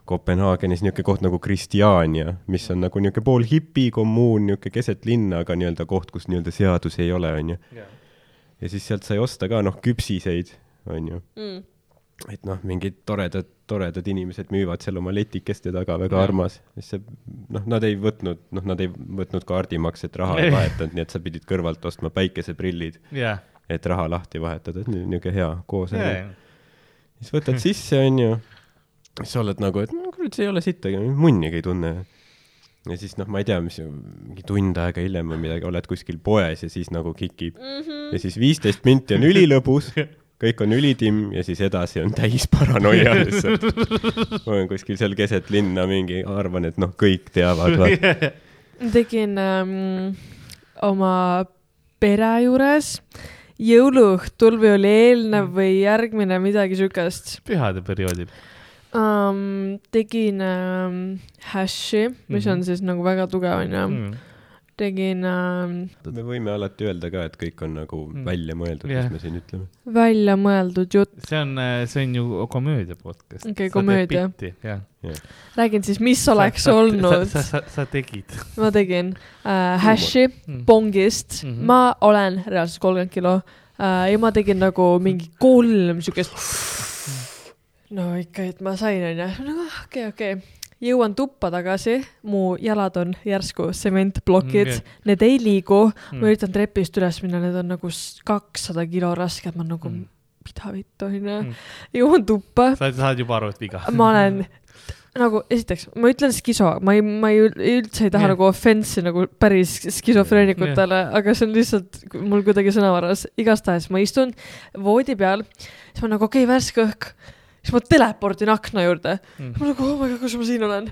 [SPEAKER 3] Kopenhaagenis niisugune koht nagu Kristjania, mis on nagu niisugune pool hipi kommuun, niisugune keset linna, aga nii-öelda koht, kus nii-öelda seadusi ei ole, on ju. ja siis sealt sai osta ka noh, küpsiseid, on ju.
[SPEAKER 4] Mm.
[SPEAKER 3] Et noh, mingid toredad, toredad inimesed müüvad seal oma letikeste taga, väga
[SPEAKER 2] Jah.
[SPEAKER 3] armas. siis see, noh, nad ei võtnud, noh, nad ei võtnud kaardimakset, raha ei vahetanud, nii et sa pidid kõrvalt ostma päikeseprillid,
[SPEAKER 2] jah,
[SPEAKER 3] et raha lahti vahetada, et niisugune hea koos on.
[SPEAKER 2] jah,
[SPEAKER 3] siis võtad sisse, onju, siis sa oled nagu, et no kurat, see ei ole sittagi, munnigi ei tunne. ja siis noh, ma ei tea, mis mingi tund aega hiljem või midagi, oled kuskil poes ja siis nagu kikib
[SPEAKER 4] Mhm.
[SPEAKER 3] ja siis viisteist minti on ülilõbus, kõik on ülitimm ja siis edasi on täis paranoia lihtsalt. ma olen kuskil seal keset linna mingi, arvan, et noh, kõik teavad,
[SPEAKER 4] tegin ähm, oma pere juures jõuluõhtul või oli eelnev või järgmine midagi siukest
[SPEAKER 2] pühade perioodil.
[SPEAKER 4] um,. tegin um, hash'i, mis
[SPEAKER 2] Mhm.
[SPEAKER 4] on siis nagu väga tugev onju.
[SPEAKER 2] Mm.
[SPEAKER 4] Tegin um,
[SPEAKER 3] me võime alati öelda ka, et kõik on nagu
[SPEAKER 2] Mm.
[SPEAKER 3] välja mõeldud,
[SPEAKER 2] Jah.
[SPEAKER 3] mis me siin ütleme.
[SPEAKER 4] välja mõeldud jutt.
[SPEAKER 2] see on, see on ju komöödia podcast.
[SPEAKER 4] Okei, komöödia.
[SPEAKER 2] jah.
[SPEAKER 4] räägin siis, mis oleks
[SPEAKER 2] sa,
[SPEAKER 4] olnud.
[SPEAKER 2] sa, sa, sa tegid
[SPEAKER 4] ma tegin uh, hash'i
[SPEAKER 2] mm..
[SPEAKER 4] pongist mm. -hmm. ma olen reaalselt kolmkümmend kilo uh, ja ma tegin nagu mingi kolm siukest. no ikka, et ma sain onju, ah, okei, okei. Jõuan tuppa tagasi, mu jalad on järsku sementplokid okay., need ei liigu mm.,
[SPEAKER 2] Mm.
[SPEAKER 4] ma üritan trepist üles minna, need on nagu kakssada kilo rasked, ma nagu
[SPEAKER 2] Mm.
[SPEAKER 4] mm. mida vittu onju
[SPEAKER 2] Mm.
[SPEAKER 4] mm., jõuan tuppa,
[SPEAKER 2] sa saad juba aru, et viga.
[SPEAKER 4] ma olen nagu esiteks, ma ütlen skiso, ma ei, ma ei üldse ei taha yeah. nagu offense'i nagu päris skisofreenikutele yeah., aga see on lihtsalt mul kuidagi sõnavaras. igastahes ma istun voodi peal, siis ma nagu okei okay,, värske õhk, siis ma teleportin akna juurde
[SPEAKER 2] Mm.
[SPEAKER 4] ma nagu oh my god, kus ma siin olen.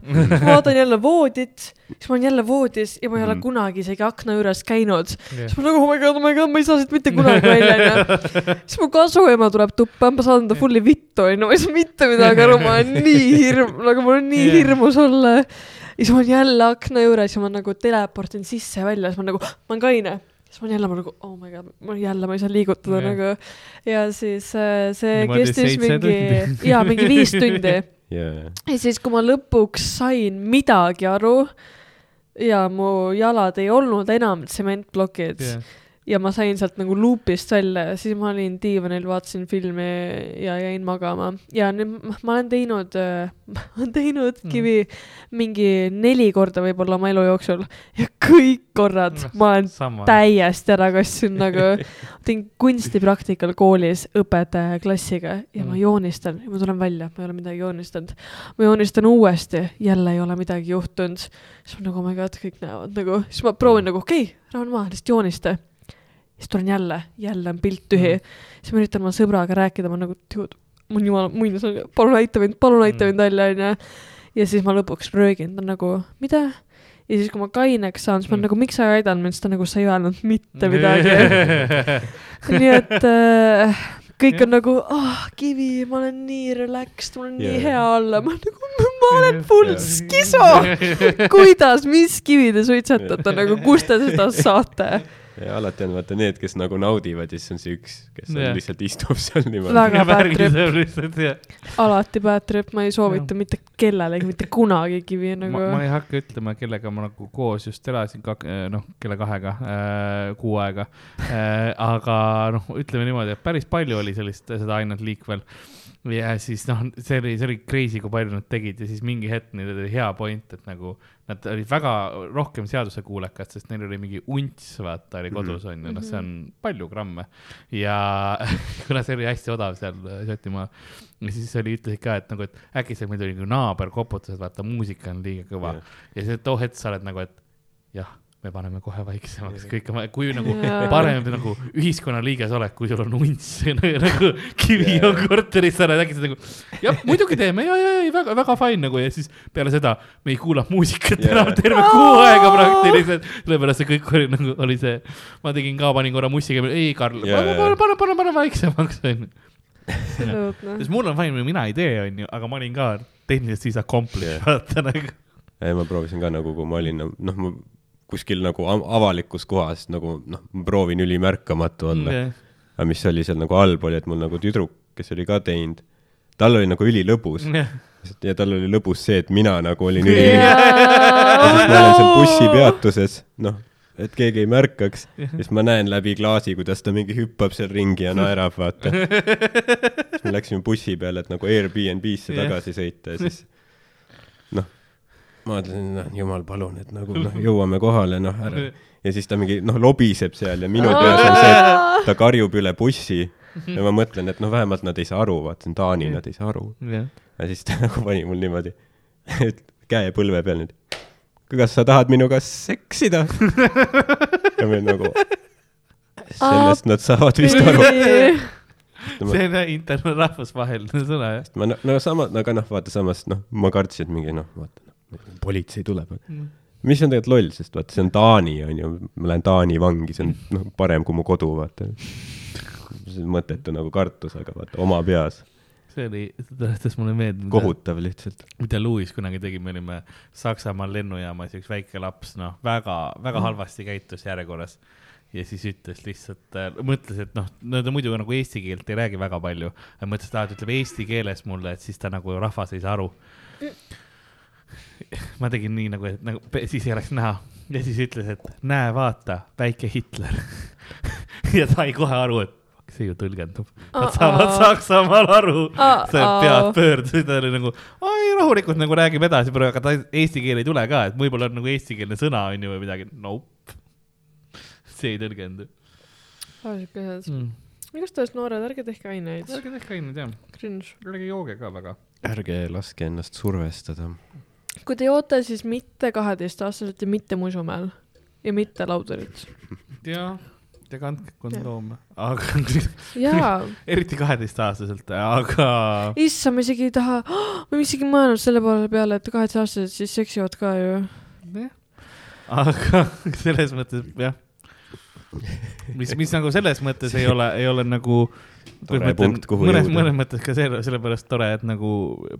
[SPEAKER 4] vaatan jälle voodit, siis ma olen jälle voodis ja ma ei ole
[SPEAKER 3] Mhm.
[SPEAKER 4] kunagi isegi akna juures käinud. siis ma nagu oh my god, oh my god, ma ei saa siit mitte kunagi välja, onju. siis mu kasuema tuleb tuppa, ma saan ta fully vittu, onju, ma ei saa mitte midagi aru, ma olen nii hirm, nagu mul on nii
[SPEAKER 2] Jah.
[SPEAKER 4] hirmus olla. ja siis ma olen jälle akna juures ja ma nagu teleportin sisse ja välja, siis ma nagu, ma olen kaine. Siis ma olen jälle nagu oh my god, ma jälle, ma ei saa liigutada
[SPEAKER 2] Jah.
[SPEAKER 4] nagu. ja siis äh, see
[SPEAKER 2] Niimoodi
[SPEAKER 4] kestis mingi jaa, mingi viis tundi
[SPEAKER 3] ja,
[SPEAKER 4] ja siis, kui ma lõpuks sain midagi aru ja mu jalad ei olnud enam tsementplokid yeah. Ja ma sain sealt nagu luupist välja, siis ma olin diivanil, vaatasin filmi ja jäin magama ja nüüd ma- ma olen teinud, ma olen teinud
[SPEAKER 2] Mm.
[SPEAKER 4] kivi mingi neli korda võib-olla oma elu jooksul ja kõik korrad ma olen
[SPEAKER 2] sama.
[SPEAKER 4] täiesti ära kassinud nagu, teen kunstipraktikal koolis õpetaja klassiga ja ma
[SPEAKER 2] Mm.
[SPEAKER 4] joonistan ja ma tulen välja, ma ei ole midagi joonistanud. ma joonistan uuesti, jälle ei ole midagi juhtunud. siis ma nagu oh my god, kõik näevad nagu, siis ma proovin nagu okei okay,, rahune maha, lihtsalt joonista. Siis tulen jälle, jälle on pilt tühi
[SPEAKER 2] Mm.
[SPEAKER 4] siis ma üritan oma sõbraga rääkida, ma nagu, mul jumala muinas on, palun aita mind, palun aita
[SPEAKER 2] Mm.
[SPEAKER 4] mind välja, onju. ja siis ma lõpuks röögin, ta on nagu, mida? ja siis, kui ma kaineks saan, siis ma
[SPEAKER 2] Mm.
[SPEAKER 4] mm. nagu, miks sa ei aidanud mind, siis ta nagu, sa ei öelnud mitte midagi. nii et äh, kõik on nagu, ah, kivi, ma olen nii relaxed, mul on yeah. Nii hea olla, ma nagu, ma olen full
[SPEAKER 3] Jaa.
[SPEAKER 4] skiso. kuidas, mis kivi te suitsetate, nagu kust te seda saate?
[SPEAKER 3] Ja alati on vaata need, kes nagu naudivad ja siis on see üks, kes on
[SPEAKER 2] Jah.
[SPEAKER 3] lihtsalt istub seal niimoodi.
[SPEAKER 4] Väga bad trip.
[SPEAKER 2] ja.
[SPEAKER 4] alati bad trip, ma ei soovita mitte kellelegi mitte kunagi kivi
[SPEAKER 2] ma,
[SPEAKER 4] nagu.
[SPEAKER 2] ma ei hakka ütlema, kellega ma nagu koos just elasin kak-, noh, kella kahega äh,, kuu aega äh,. aga noh, ütleme niimoodi, et päris palju oli sellist, seda ainet liikvel. ja siis noh, see oli, see oli crazy, kui palju nad tegid ja siis mingi hetk neil oli hea point, et nagu nad olid väga rohkem seadusekuulekad, sest neil oli mingi unts, vaata, oli kodus on ju, noh, see on palju gramme. ja kuna see oli hästi odav seal Šotimaal, ja siis oli, ütlesid ka, et nagu, et äkki see meil tuli nagu naaber koputas, et vaata, muusika on liiga kõva
[SPEAKER 3] Jah.
[SPEAKER 2] ja siis too hetk sa oled nagu, et jah, me paneme kohe vaiksemaks. Kõik, kui nagu parem nagu ühiskonnaliige sa oled, kui sul on unts nagu, nagu kivi on korteris, sa oled äkki nagu jah, muidugi teeme. Ja, ja, ja väga, väga fine nagu. Ja siis peale seda me ei kuula muusikat
[SPEAKER 3] Jaa.
[SPEAKER 2] enam terve kuu aega praktiliselt, sellepärast see kõik oli nagu oli see, ma tegin ka, panin korra mussiga, ei Karl, pane, pane, pane, pane, vaiksemaks onju.
[SPEAKER 4] õudne.
[SPEAKER 2] sest mul on fine, mina ei tee onju, aga ma olin ka tehniliselt siis accomplished,
[SPEAKER 3] Jaa.
[SPEAKER 2] vaata nagu.
[SPEAKER 3] ei, ma proovisin ka nagu, kui ma olin, noh, ma kuskil nagu av- avalikus kohas nagu noh, ma proovin ülimärkamatu olla. aga mis oli seal nagu halb oli, et mul nagu tüdruk, kes oli ka teinud, tal oli nagu ülilõbus. Ja tal oli lõbus see, et mina nagu olin üli- ja siis ma olen seal bussipeatuses, noh, et keegi ei märkaks, siis ma näen läbi klaasi, kuidas ta mingi hüppab seal ringi ja naerab, vaata. siis me läksime bussi peale, et nagu Airbnb-sse
[SPEAKER 2] Jah.
[SPEAKER 3] tagasi sõita ja siis noh, ma ütlesin, noh, jumal, palun, et nagu noh, jõuame kohale, noh, ära. ja siis ta mingi noh, lobiseb seal ja minu peas on see, et ta karjub üle bussi ja ma mõtlen, et noh, vähemalt nad ei saa aru, vaata, see on Taani, nad ei saa aru. ja siis ta nagu pani mul niimoodi käe põlve peal nüüd. kas sa tahad minuga seksida? ja me nagu, sellest nad saavad vist aru.
[SPEAKER 2] see on internet rahvusvaheline sõna jah.
[SPEAKER 3] ma no, no sama, aga noh, vaata samas noh, ma kartsin, et mingi noh, vaata politsei tuleb. mis on tegelikult loll, sest vaata, see on Taani onju, ma lähen Taani vangi, see on noh, parem kui mu kodu, vaata. see on mõttetu nagu kartus, aga vaata oma peas,
[SPEAKER 2] see oli, see tuletas mulle meelde.
[SPEAKER 3] kohutav lihtsalt.
[SPEAKER 2] mida Louis kunagi tegi, me olime Saksamaal lennujaamas ja üks väike laps, noh, väga, väga halvasti käitus järjekorras. ja siis ütles lihtsalt äh,, mõtles, et noh, no ta muidu nagu eesti keelt ei räägi väga palju. mõtles, et aa, ta ütleb eesti keeles mulle, et siis ta nagu rahvas ei saa aru. ma tegin nii nagu, et nagu siis ei oleks näha ja siis ütles, et näe, vaata, väike Hitler. ja sai kohe aru, et see ju tõlgendub. Nad saavad Saksamaal aru, see pead pöördusid, ta oli nagu, oi rahulikult nagu räägib edasi, aga ta eesti keel ei tule ka, et võib-olla on nagu eestikeelne sõna on ju või midagi, nope. see ei tõlgendu mm..
[SPEAKER 4] igastahes noored, ärge tehke aineid.
[SPEAKER 2] ärge tehke ainult jah,
[SPEAKER 4] Cringe.
[SPEAKER 2] ärge jooge ka väga.
[SPEAKER 3] ärge laske ennast survestada.
[SPEAKER 4] Kui te joote, siis mitte kaheteistaastaselt ja mitte Musumäel ja mitte Laudarit.
[SPEAKER 2] jaa, te kandke kondoome, aga eriti kaheteistaastaselt, aga
[SPEAKER 4] issand, ma isegi ei taha, ma ei isegi mõelnud selle poole peale, et kaheteistaastased siis seksivad ka ju.
[SPEAKER 2] jah, aga selles mõttes jah, mis, mis nagu selles mõttes ei ole, ei ole nagu
[SPEAKER 3] Tore punkt, kuhu
[SPEAKER 2] mõnes,
[SPEAKER 3] jõuda.
[SPEAKER 2] mõnes mõttes ka selle, sellepärast tore, et nagu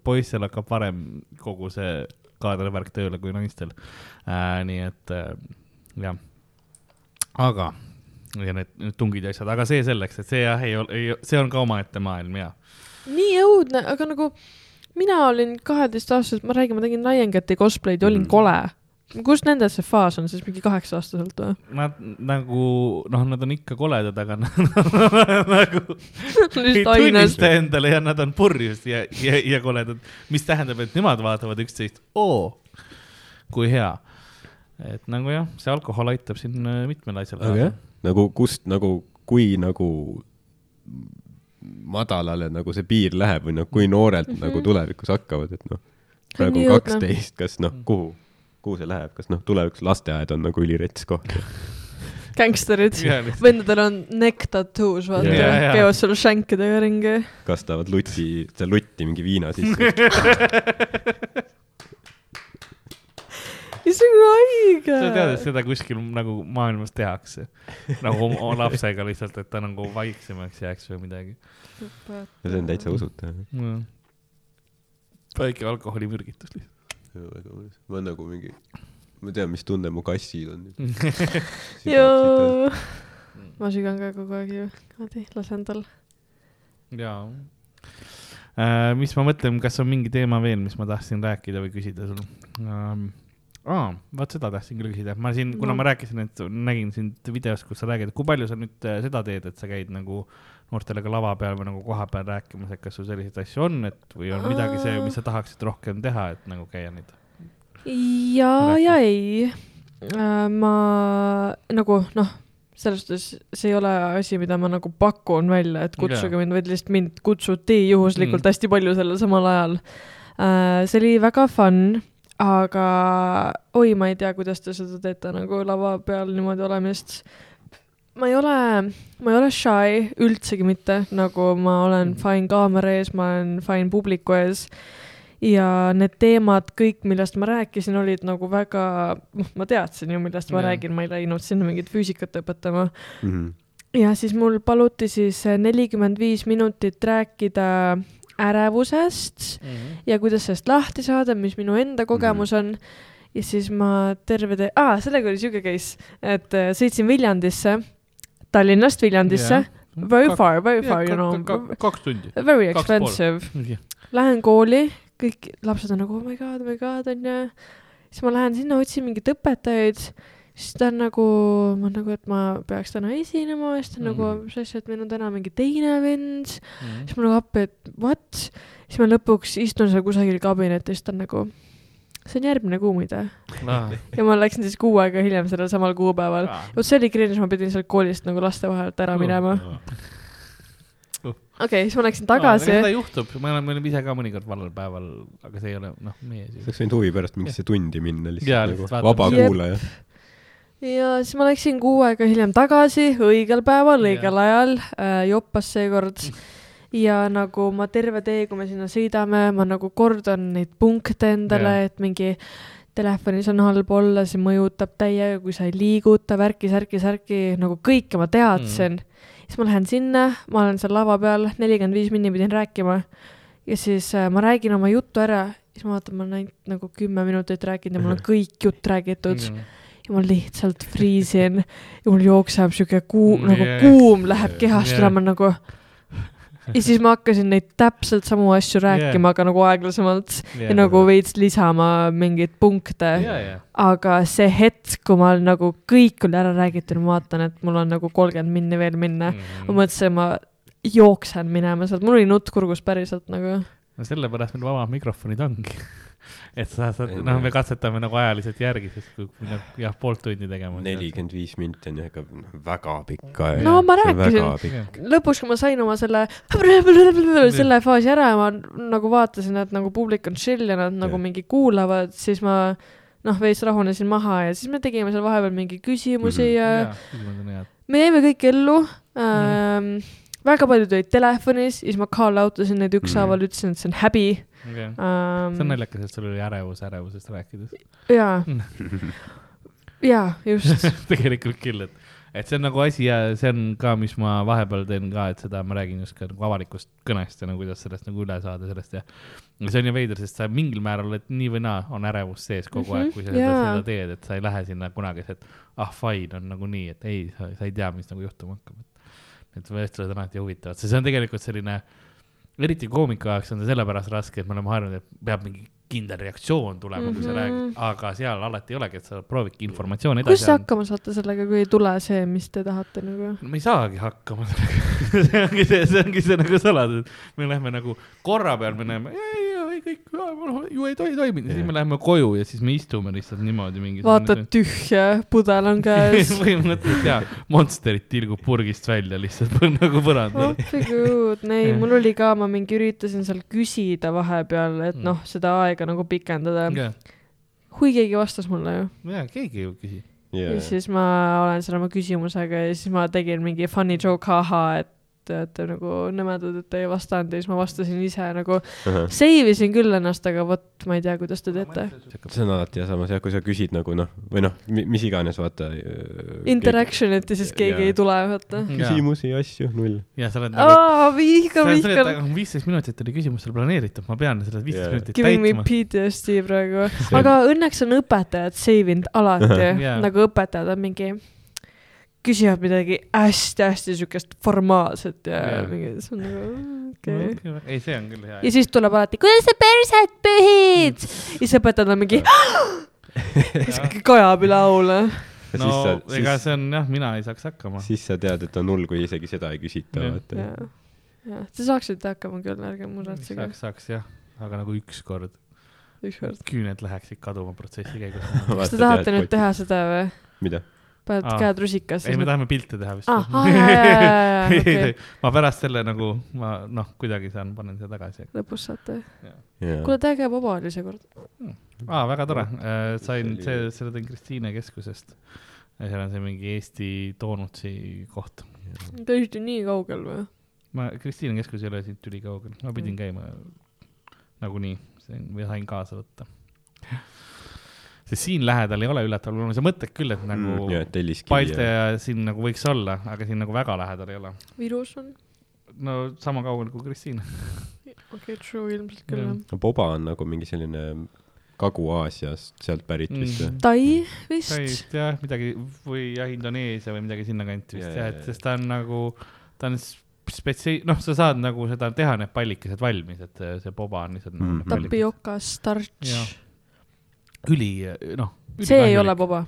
[SPEAKER 2] poistel hakkab varem kogu see kaadrivärk tööle kui naistel äh,. nii et äh, jah, aga ja need, need tungid ja asjad, aga see selleks, et see jah, ei ole, ei, see on ka omaette maailm ja
[SPEAKER 4] nii õudne, aga nagu mina olin kaheteistaastaselt, ma räägin, ma tegin Lion-Cati cosplay'd ja olin
[SPEAKER 3] Mm.
[SPEAKER 4] kole. Kus nendel see faas on siis mingi kaheksa aastaselt või?
[SPEAKER 2] nad nagu noh, nad on ikka koledad, aga nagu ei tunnista endale ja nad on purjus ja, ja, ja koledad, mis tähendab, et nemad vaatavad üksteist, oo, kui hea. et nagu jah, see alkohol aitab siin äh, mitmel asjal
[SPEAKER 3] aga jah, nagu kust nagu, kui nagu madalale nagu see piir läheb või noh, kui noorelt mm. -hmm. nagu tulevikus hakkavad, et noh, praegu on kaksteist, kas noh, kuhu, kuhu see läheb, kas noh, tulevikus lasteaed on nagu ülirets koht?
[SPEAKER 4] gängsterid. Vendadel on neck tattoos, vaata
[SPEAKER 3] Jaa,
[SPEAKER 2] jaa.
[SPEAKER 4] käivad seal šankidega ringi.
[SPEAKER 3] kastavad luti, seda lutti mingi viina sisse.
[SPEAKER 4] see on haige.
[SPEAKER 2] sa tead, et seda kuskil nagu maailmas tehakse nagu oma, lapsega lihtsalt, et ta nagu vaiksemaks jääks või midagi
[SPEAKER 3] see on täitsa usutav.
[SPEAKER 2] väike alkoholimürgitus lihtsalt.
[SPEAKER 3] Väga mõnus. ma nagu mingi, ma tean, mis tunne mu kassil on.
[SPEAKER 4] joo. ma sügan ka kogu aeg ju. niimoodi, lasen tal.
[SPEAKER 2] jaa äh,. mis ma mõtlen, kas on mingi teema veel, mis ma tahtsin rääkida või küsida sul ähm,? aa, vot seda tahtsin küll küsida, ma siin, kuna
[SPEAKER 4] No.
[SPEAKER 2] ma rääkisin, et nägin sind videos, kus sa räägid, kui palju sa nüüd äh, seda teed, et sa käid nagu noortele ka lava peal või nagu kohapeal rääkimas, et kas sul selliseid asju on, et või on midagi see, mis sa tahaksid rohkem teha, et nagu käia neid?
[SPEAKER 4] ja, ja ei. ma nagu noh, selles suhtes see ei ole asi, mida ma nagu pakun välja, et kutsuge
[SPEAKER 2] Jaa.
[SPEAKER 4] mind, vaid lihtsalt mind kutsuti juhuslikult
[SPEAKER 2] Mm.
[SPEAKER 4] hästi palju sellel samal ajal. see oli väga fun, aga oi, ma ei tea, kuidas te seda teete nagu lava peal niimoodi olemist. Ma ei ole, ma ei ole shy üldsegi mitte, nagu ma olen
[SPEAKER 2] Mm.
[SPEAKER 4] fine kaamera ees, ma olen fine publiku ees ja need teemad kõik, millest ma rääkisin, olid nagu väga, noh, ma teadsin ju, millest ma
[SPEAKER 2] Jaa.
[SPEAKER 4] räägin, ma ei läinud sinna mingit füüsikat õpetama.
[SPEAKER 3] Mhm.
[SPEAKER 4] ja siis mul paluti siis nelikümmend viis minutit rääkida ärevusest ja kuidas sellest lahti saada, mis minu enda kogemus on. ja siis ma terve tee, aa, sellega oli siuke case, et äh, sõitsin Viljandisse, Tallinnast Viljandisse, very far, very far, you know,
[SPEAKER 2] kaks tundi.
[SPEAKER 4] very expensive. Lähen kooli, kõik lapsed on nagu oh my god, oh my god onju. siis ma lähen sinna, otsin mingeid õpetajaid, siis ta on nagu, ma nagu, et ma peaks täna esinema, siis ta on nagu,
[SPEAKER 2] Mhm.
[SPEAKER 4] mis asja, et meil on täna mingi teine vend. siis ma nagu appi, et what? siis ma lõpuks istun seal kusagil kabinetis, ta on nagu, see on järgmine kuu muide. ja ma läksin siis kuu aega hiljem sellel samal kuupäeval. vot see oli cringe, ma pidin sealt koolist nagu laste vahelt ära minema. okei okay,, siis ma läksin tagasi
[SPEAKER 2] seda juhtub, me oleme, me oleme ise ka mõnikord valel päeval, aga see ei ole, noh, meie
[SPEAKER 3] sa
[SPEAKER 2] siis.
[SPEAKER 3] oleks võinud huvi pärast mingisse tundi minna lihtsalt nagu vaba kuulaja.
[SPEAKER 4] ja siis ma läksin kuu aega hiljem tagasi, õigel päeval, õigel ajal äh,, joppas seekord. Ja nagu ma terve tee, kui me sinna sõidame, ma nagu kordan neid punkte endale et mingi telefonis on halb olla, see mõjutab täiega, kui sa ei liiguta, värki, särki, särki, nagu kõike ma teadsin mm.. siis ma lähen sinna, ma olen seal lava peal, nelikümmend viis minni pidin rääkima ja siis äh, ma räägin oma jutu ära, siis ma vaatan, ma olen ainult nagu kümme minutit rääkinud ja mul on kõik jutt räägitud
[SPEAKER 2] Mm.
[SPEAKER 4] ja ma lihtsalt friisin ja mul jookseb siuke kuum
[SPEAKER 2] Mm,
[SPEAKER 4] nagu
[SPEAKER 2] yeah.
[SPEAKER 4] kuum läheb kehast
[SPEAKER 2] Yeah.
[SPEAKER 4] üle, ma nagu. Ja siis ma hakkasin neid täpselt samu asju rääkima, aga nagu aeglasemalt ja nagu veits lisama mingeid punkte.
[SPEAKER 2] ja, ja,
[SPEAKER 4] aga see hetk, kui ma olen nagu kõik oli ära räägitud, ma vaatan, et mul on nagu kolmkümmend minni veel minna mm..
[SPEAKER 2] Mm.
[SPEAKER 4] ma mõtlesin, ma jooksen minema sealt, mul oli nutt kurgus päriselt nagu.
[SPEAKER 2] no sellepärast meil vabad mikrofonid ongi. et sa saad, noh, me katsetame nagu ajaliselt järgi, sest kui nagu jah, poolt tundi tegema.
[SPEAKER 3] nelikümmend viis minti on ikka noh, väga pikk aeg.
[SPEAKER 4] No ma rääkisin. lõpuks, kui ma sain oma selle, selle faasi ära ja ma nagu vaatasin, et nagu publik on chill ja nad nagu mingi kuulavad, siis ma noh, veits rahunesin maha ja siis me tegime seal vahepeal mingi küsimusi
[SPEAKER 3] Mhm.
[SPEAKER 4] ja
[SPEAKER 2] jaa, küsimused on head.
[SPEAKER 4] me jäime kõik ellu ähm,. väga paljud olid telefonis, siis ma call out isin neid ükshaaval, ütlesin, et see on häbi
[SPEAKER 2] see on naljakas, et sul oli ärevus ärevusest rääkides.
[SPEAKER 4] jaa, jaa, just.
[SPEAKER 2] tegelikult küll, et, et see on nagu asi ja see on ka, mis ma vahepeal teen ka, et seda ma räägin just ka nagu avalikust kõnest ja nagu kuidas sellest nagu üle saada sellest ja. ja see on ju veider, sest sa mingil määral oled nii või naa, on ärevus sees kogu
[SPEAKER 4] Mhm,
[SPEAKER 2] aeg, kui sa seda, seda teed, et sa ei lähe sinna kunagi, et ah fine on nagu nii, et ei, sa, ei tea, mis nagu juhtuma hakkab. et vestlused on alati huvitavad, see on tegelikult selline, eriti koomiku jaoks on see sellepärast raske, et me oleme harjunud, et peab mingi kindel reaktsioon tulema mm, -hmm. kui sa
[SPEAKER 4] Mhm.
[SPEAKER 2] räägid, aga seal alati ei olegi, et sa proovidki informatsiooni
[SPEAKER 4] kuidas
[SPEAKER 2] edasi
[SPEAKER 4] te
[SPEAKER 2] anda
[SPEAKER 4] hakkama saate sellega, kui ei tule see, mis te tahate nagu?
[SPEAKER 2] no me ei saagi hakkama sellega see ongi see, see ongi see nagu saladus, me lähme nagu korra peal, me näeme, ei, ei kõik, ju ei tohi toimida, siis me läheme koju ja siis me istume lihtsalt niimoodi mingi.
[SPEAKER 4] vaatad tühja, pudel on käes.
[SPEAKER 2] põhimõtteliselt jaa, Monsterit tilgub purgist välja lihtsalt nagu põrandal.
[SPEAKER 4] appi good, ei,
[SPEAKER 2] Jah.
[SPEAKER 4] mul oli ka, ma mingi üritasin seal küsida vahepeal, et
[SPEAKER 2] Mm.
[SPEAKER 4] noh, seda aega nagu pikendada.
[SPEAKER 2] jaa,
[SPEAKER 4] kui keegi vastas mulle ju.
[SPEAKER 2] jaa, keegi ei küsi.
[SPEAKER 4] ja siis ma olen seal oma küsimusega ja siis ma tegin mingi funny joke, ahhaa, et te olete nagu nõmedad, et te ei vastanud ja siis ma vastasin ise nagu, save isin küll ennast, aga vot ma ei tea, kuidas te teete.
[SPEAKER 3] see on alati ja samas jah, kui sa küsid nagu noh, või noh, mis iganes, vaata.
[SPEAKER 4] Interaction'it ja siis keegi
[SPEAKER 3] Jaa.
[SPEAKER 4] ei tule, vaata.
[SPEAKER 3] küsimusi, asju, null.
[SPEAKER 2] ja sa oled nagu.
[SPEAKER 4] aa, vihkan, vihkan.
[SPEAKER 2] viisteist minutit oli küsimusele planeeritud, ma pean selle viisteist minutit
[SPEAKER 4] Giving me
[SPEAKER 2] täitma.
[SPEAKER 4] PTSD praegu, aga õnneks on õpetajad save inud alati nagu õpetajad on mingi, küsivad midagi hästi-hästi siukest formaalset ja
[SPEAKER 2] Jaa.
[SPEAKER 4] mingi, see on nagu okei okay..
[SPEAKER 2] ei, see on küll hea
[SPEAKER 4] ja. siis tuleb alati, kuidas sa perset pühid? ja siis õpetajad on mingi, siis kajab üle aule.
[SPEAKER 2] no
[SPEAKER 3] siis sa,
[SPEAKER 2] ega
[SPEAKER 3] siis,
[SPEAKER 2] see on jah, mina ei saaks hakkama.
[SPEAKER 3] siis sa tead, et on hull, kui isegi seda ei küsita,
[SPEAKER 2] Jah.
[SPEAKER 3] vaata.
[SPEAKER 4] jah, jah, te saaksite hakkama küll, ärge muretsege
[SPEAKER 2] saaks, saaks jah, aga nagu ükskord
[SPEAKER 4] ükskord.
[SPEAKER 2] küüned läheksid kaduma protsessi käigus.
[SPEAKER 4] kas te tahate nüüd? teha seda või?
[SPEAKER 3] mida?
[SPEAKER 4] Paned
[SPEAKER 2] Aa.
[SPEAKER 4] käed rusikasse
[SPEAKER 2] ei, me. tahame pilte teha vist. ei,
[SPEAKER 4] okei
[SPEAKER 2] ei, ma pärast selle nagu, ma noh, kuidagi saan, panen selle tagasi.
[SPEAKER 4] lõpus saate.
[SPEAKER 3] jaa.
[SPEAKER 4] kuule, täiega vaba oli seekord.
[SPEAKER 2] aa, väga tore, sain,
[SPEAKER 3] See
[SPEAKER 2] see
[SPEAKER 3] oli-,
[SPEAKER 2] selle tõin Kristiine keskusest. seal on see mingi Eesti doonutsi koht.
[SPEAKER 4] tõesti nii kaugel või?
[SPEAKER 2] ma, Kristiine keskus ei ole siit ülikaugel, ma pidin käima nagunii, või sain kaasa võtta. sest siin lähedal ei ole üllataval, mul on see mõte küll, et nagu
[SPEAKER 3] Mm, jaa, telliskivi
[SPEAKER 2] Palte
[SPEAKER 3] ja
[SPEAKER 2] siin nagu võiks olla, aga siin nagu väga lähedal ei ole.
[SPEAKER 4] Virus on?
[SPEAKER 2] no sama kaugel kui Kristiine.
[SPEAKER 4] okei okay,, true, ilmselt küll
[SPEAKER 2] Jah.
[SPEAKER 3] no Boba on nagu mingi selline Kagu-Aasiast, sealt pärit vist
[SPEAKER 2] Mm.
[SPEAKER 3] või?
[SPEAKER 4] Tai vist.
[SPEAKER 2] täist jah, midagi või jah, Indoneesia või midagi sinnakanti vist jah, et sest ta on nagu, ta on spetsi-, noh, sa saad nagu seda teha, need pallikesed valmis, et see- boba on lihtsalt nagu pallikesed.
[SPEAKER 4] tapioka, starch.
[SPEAKER 2] üli, noh.
[SPEAKER 4] see ei ole boba.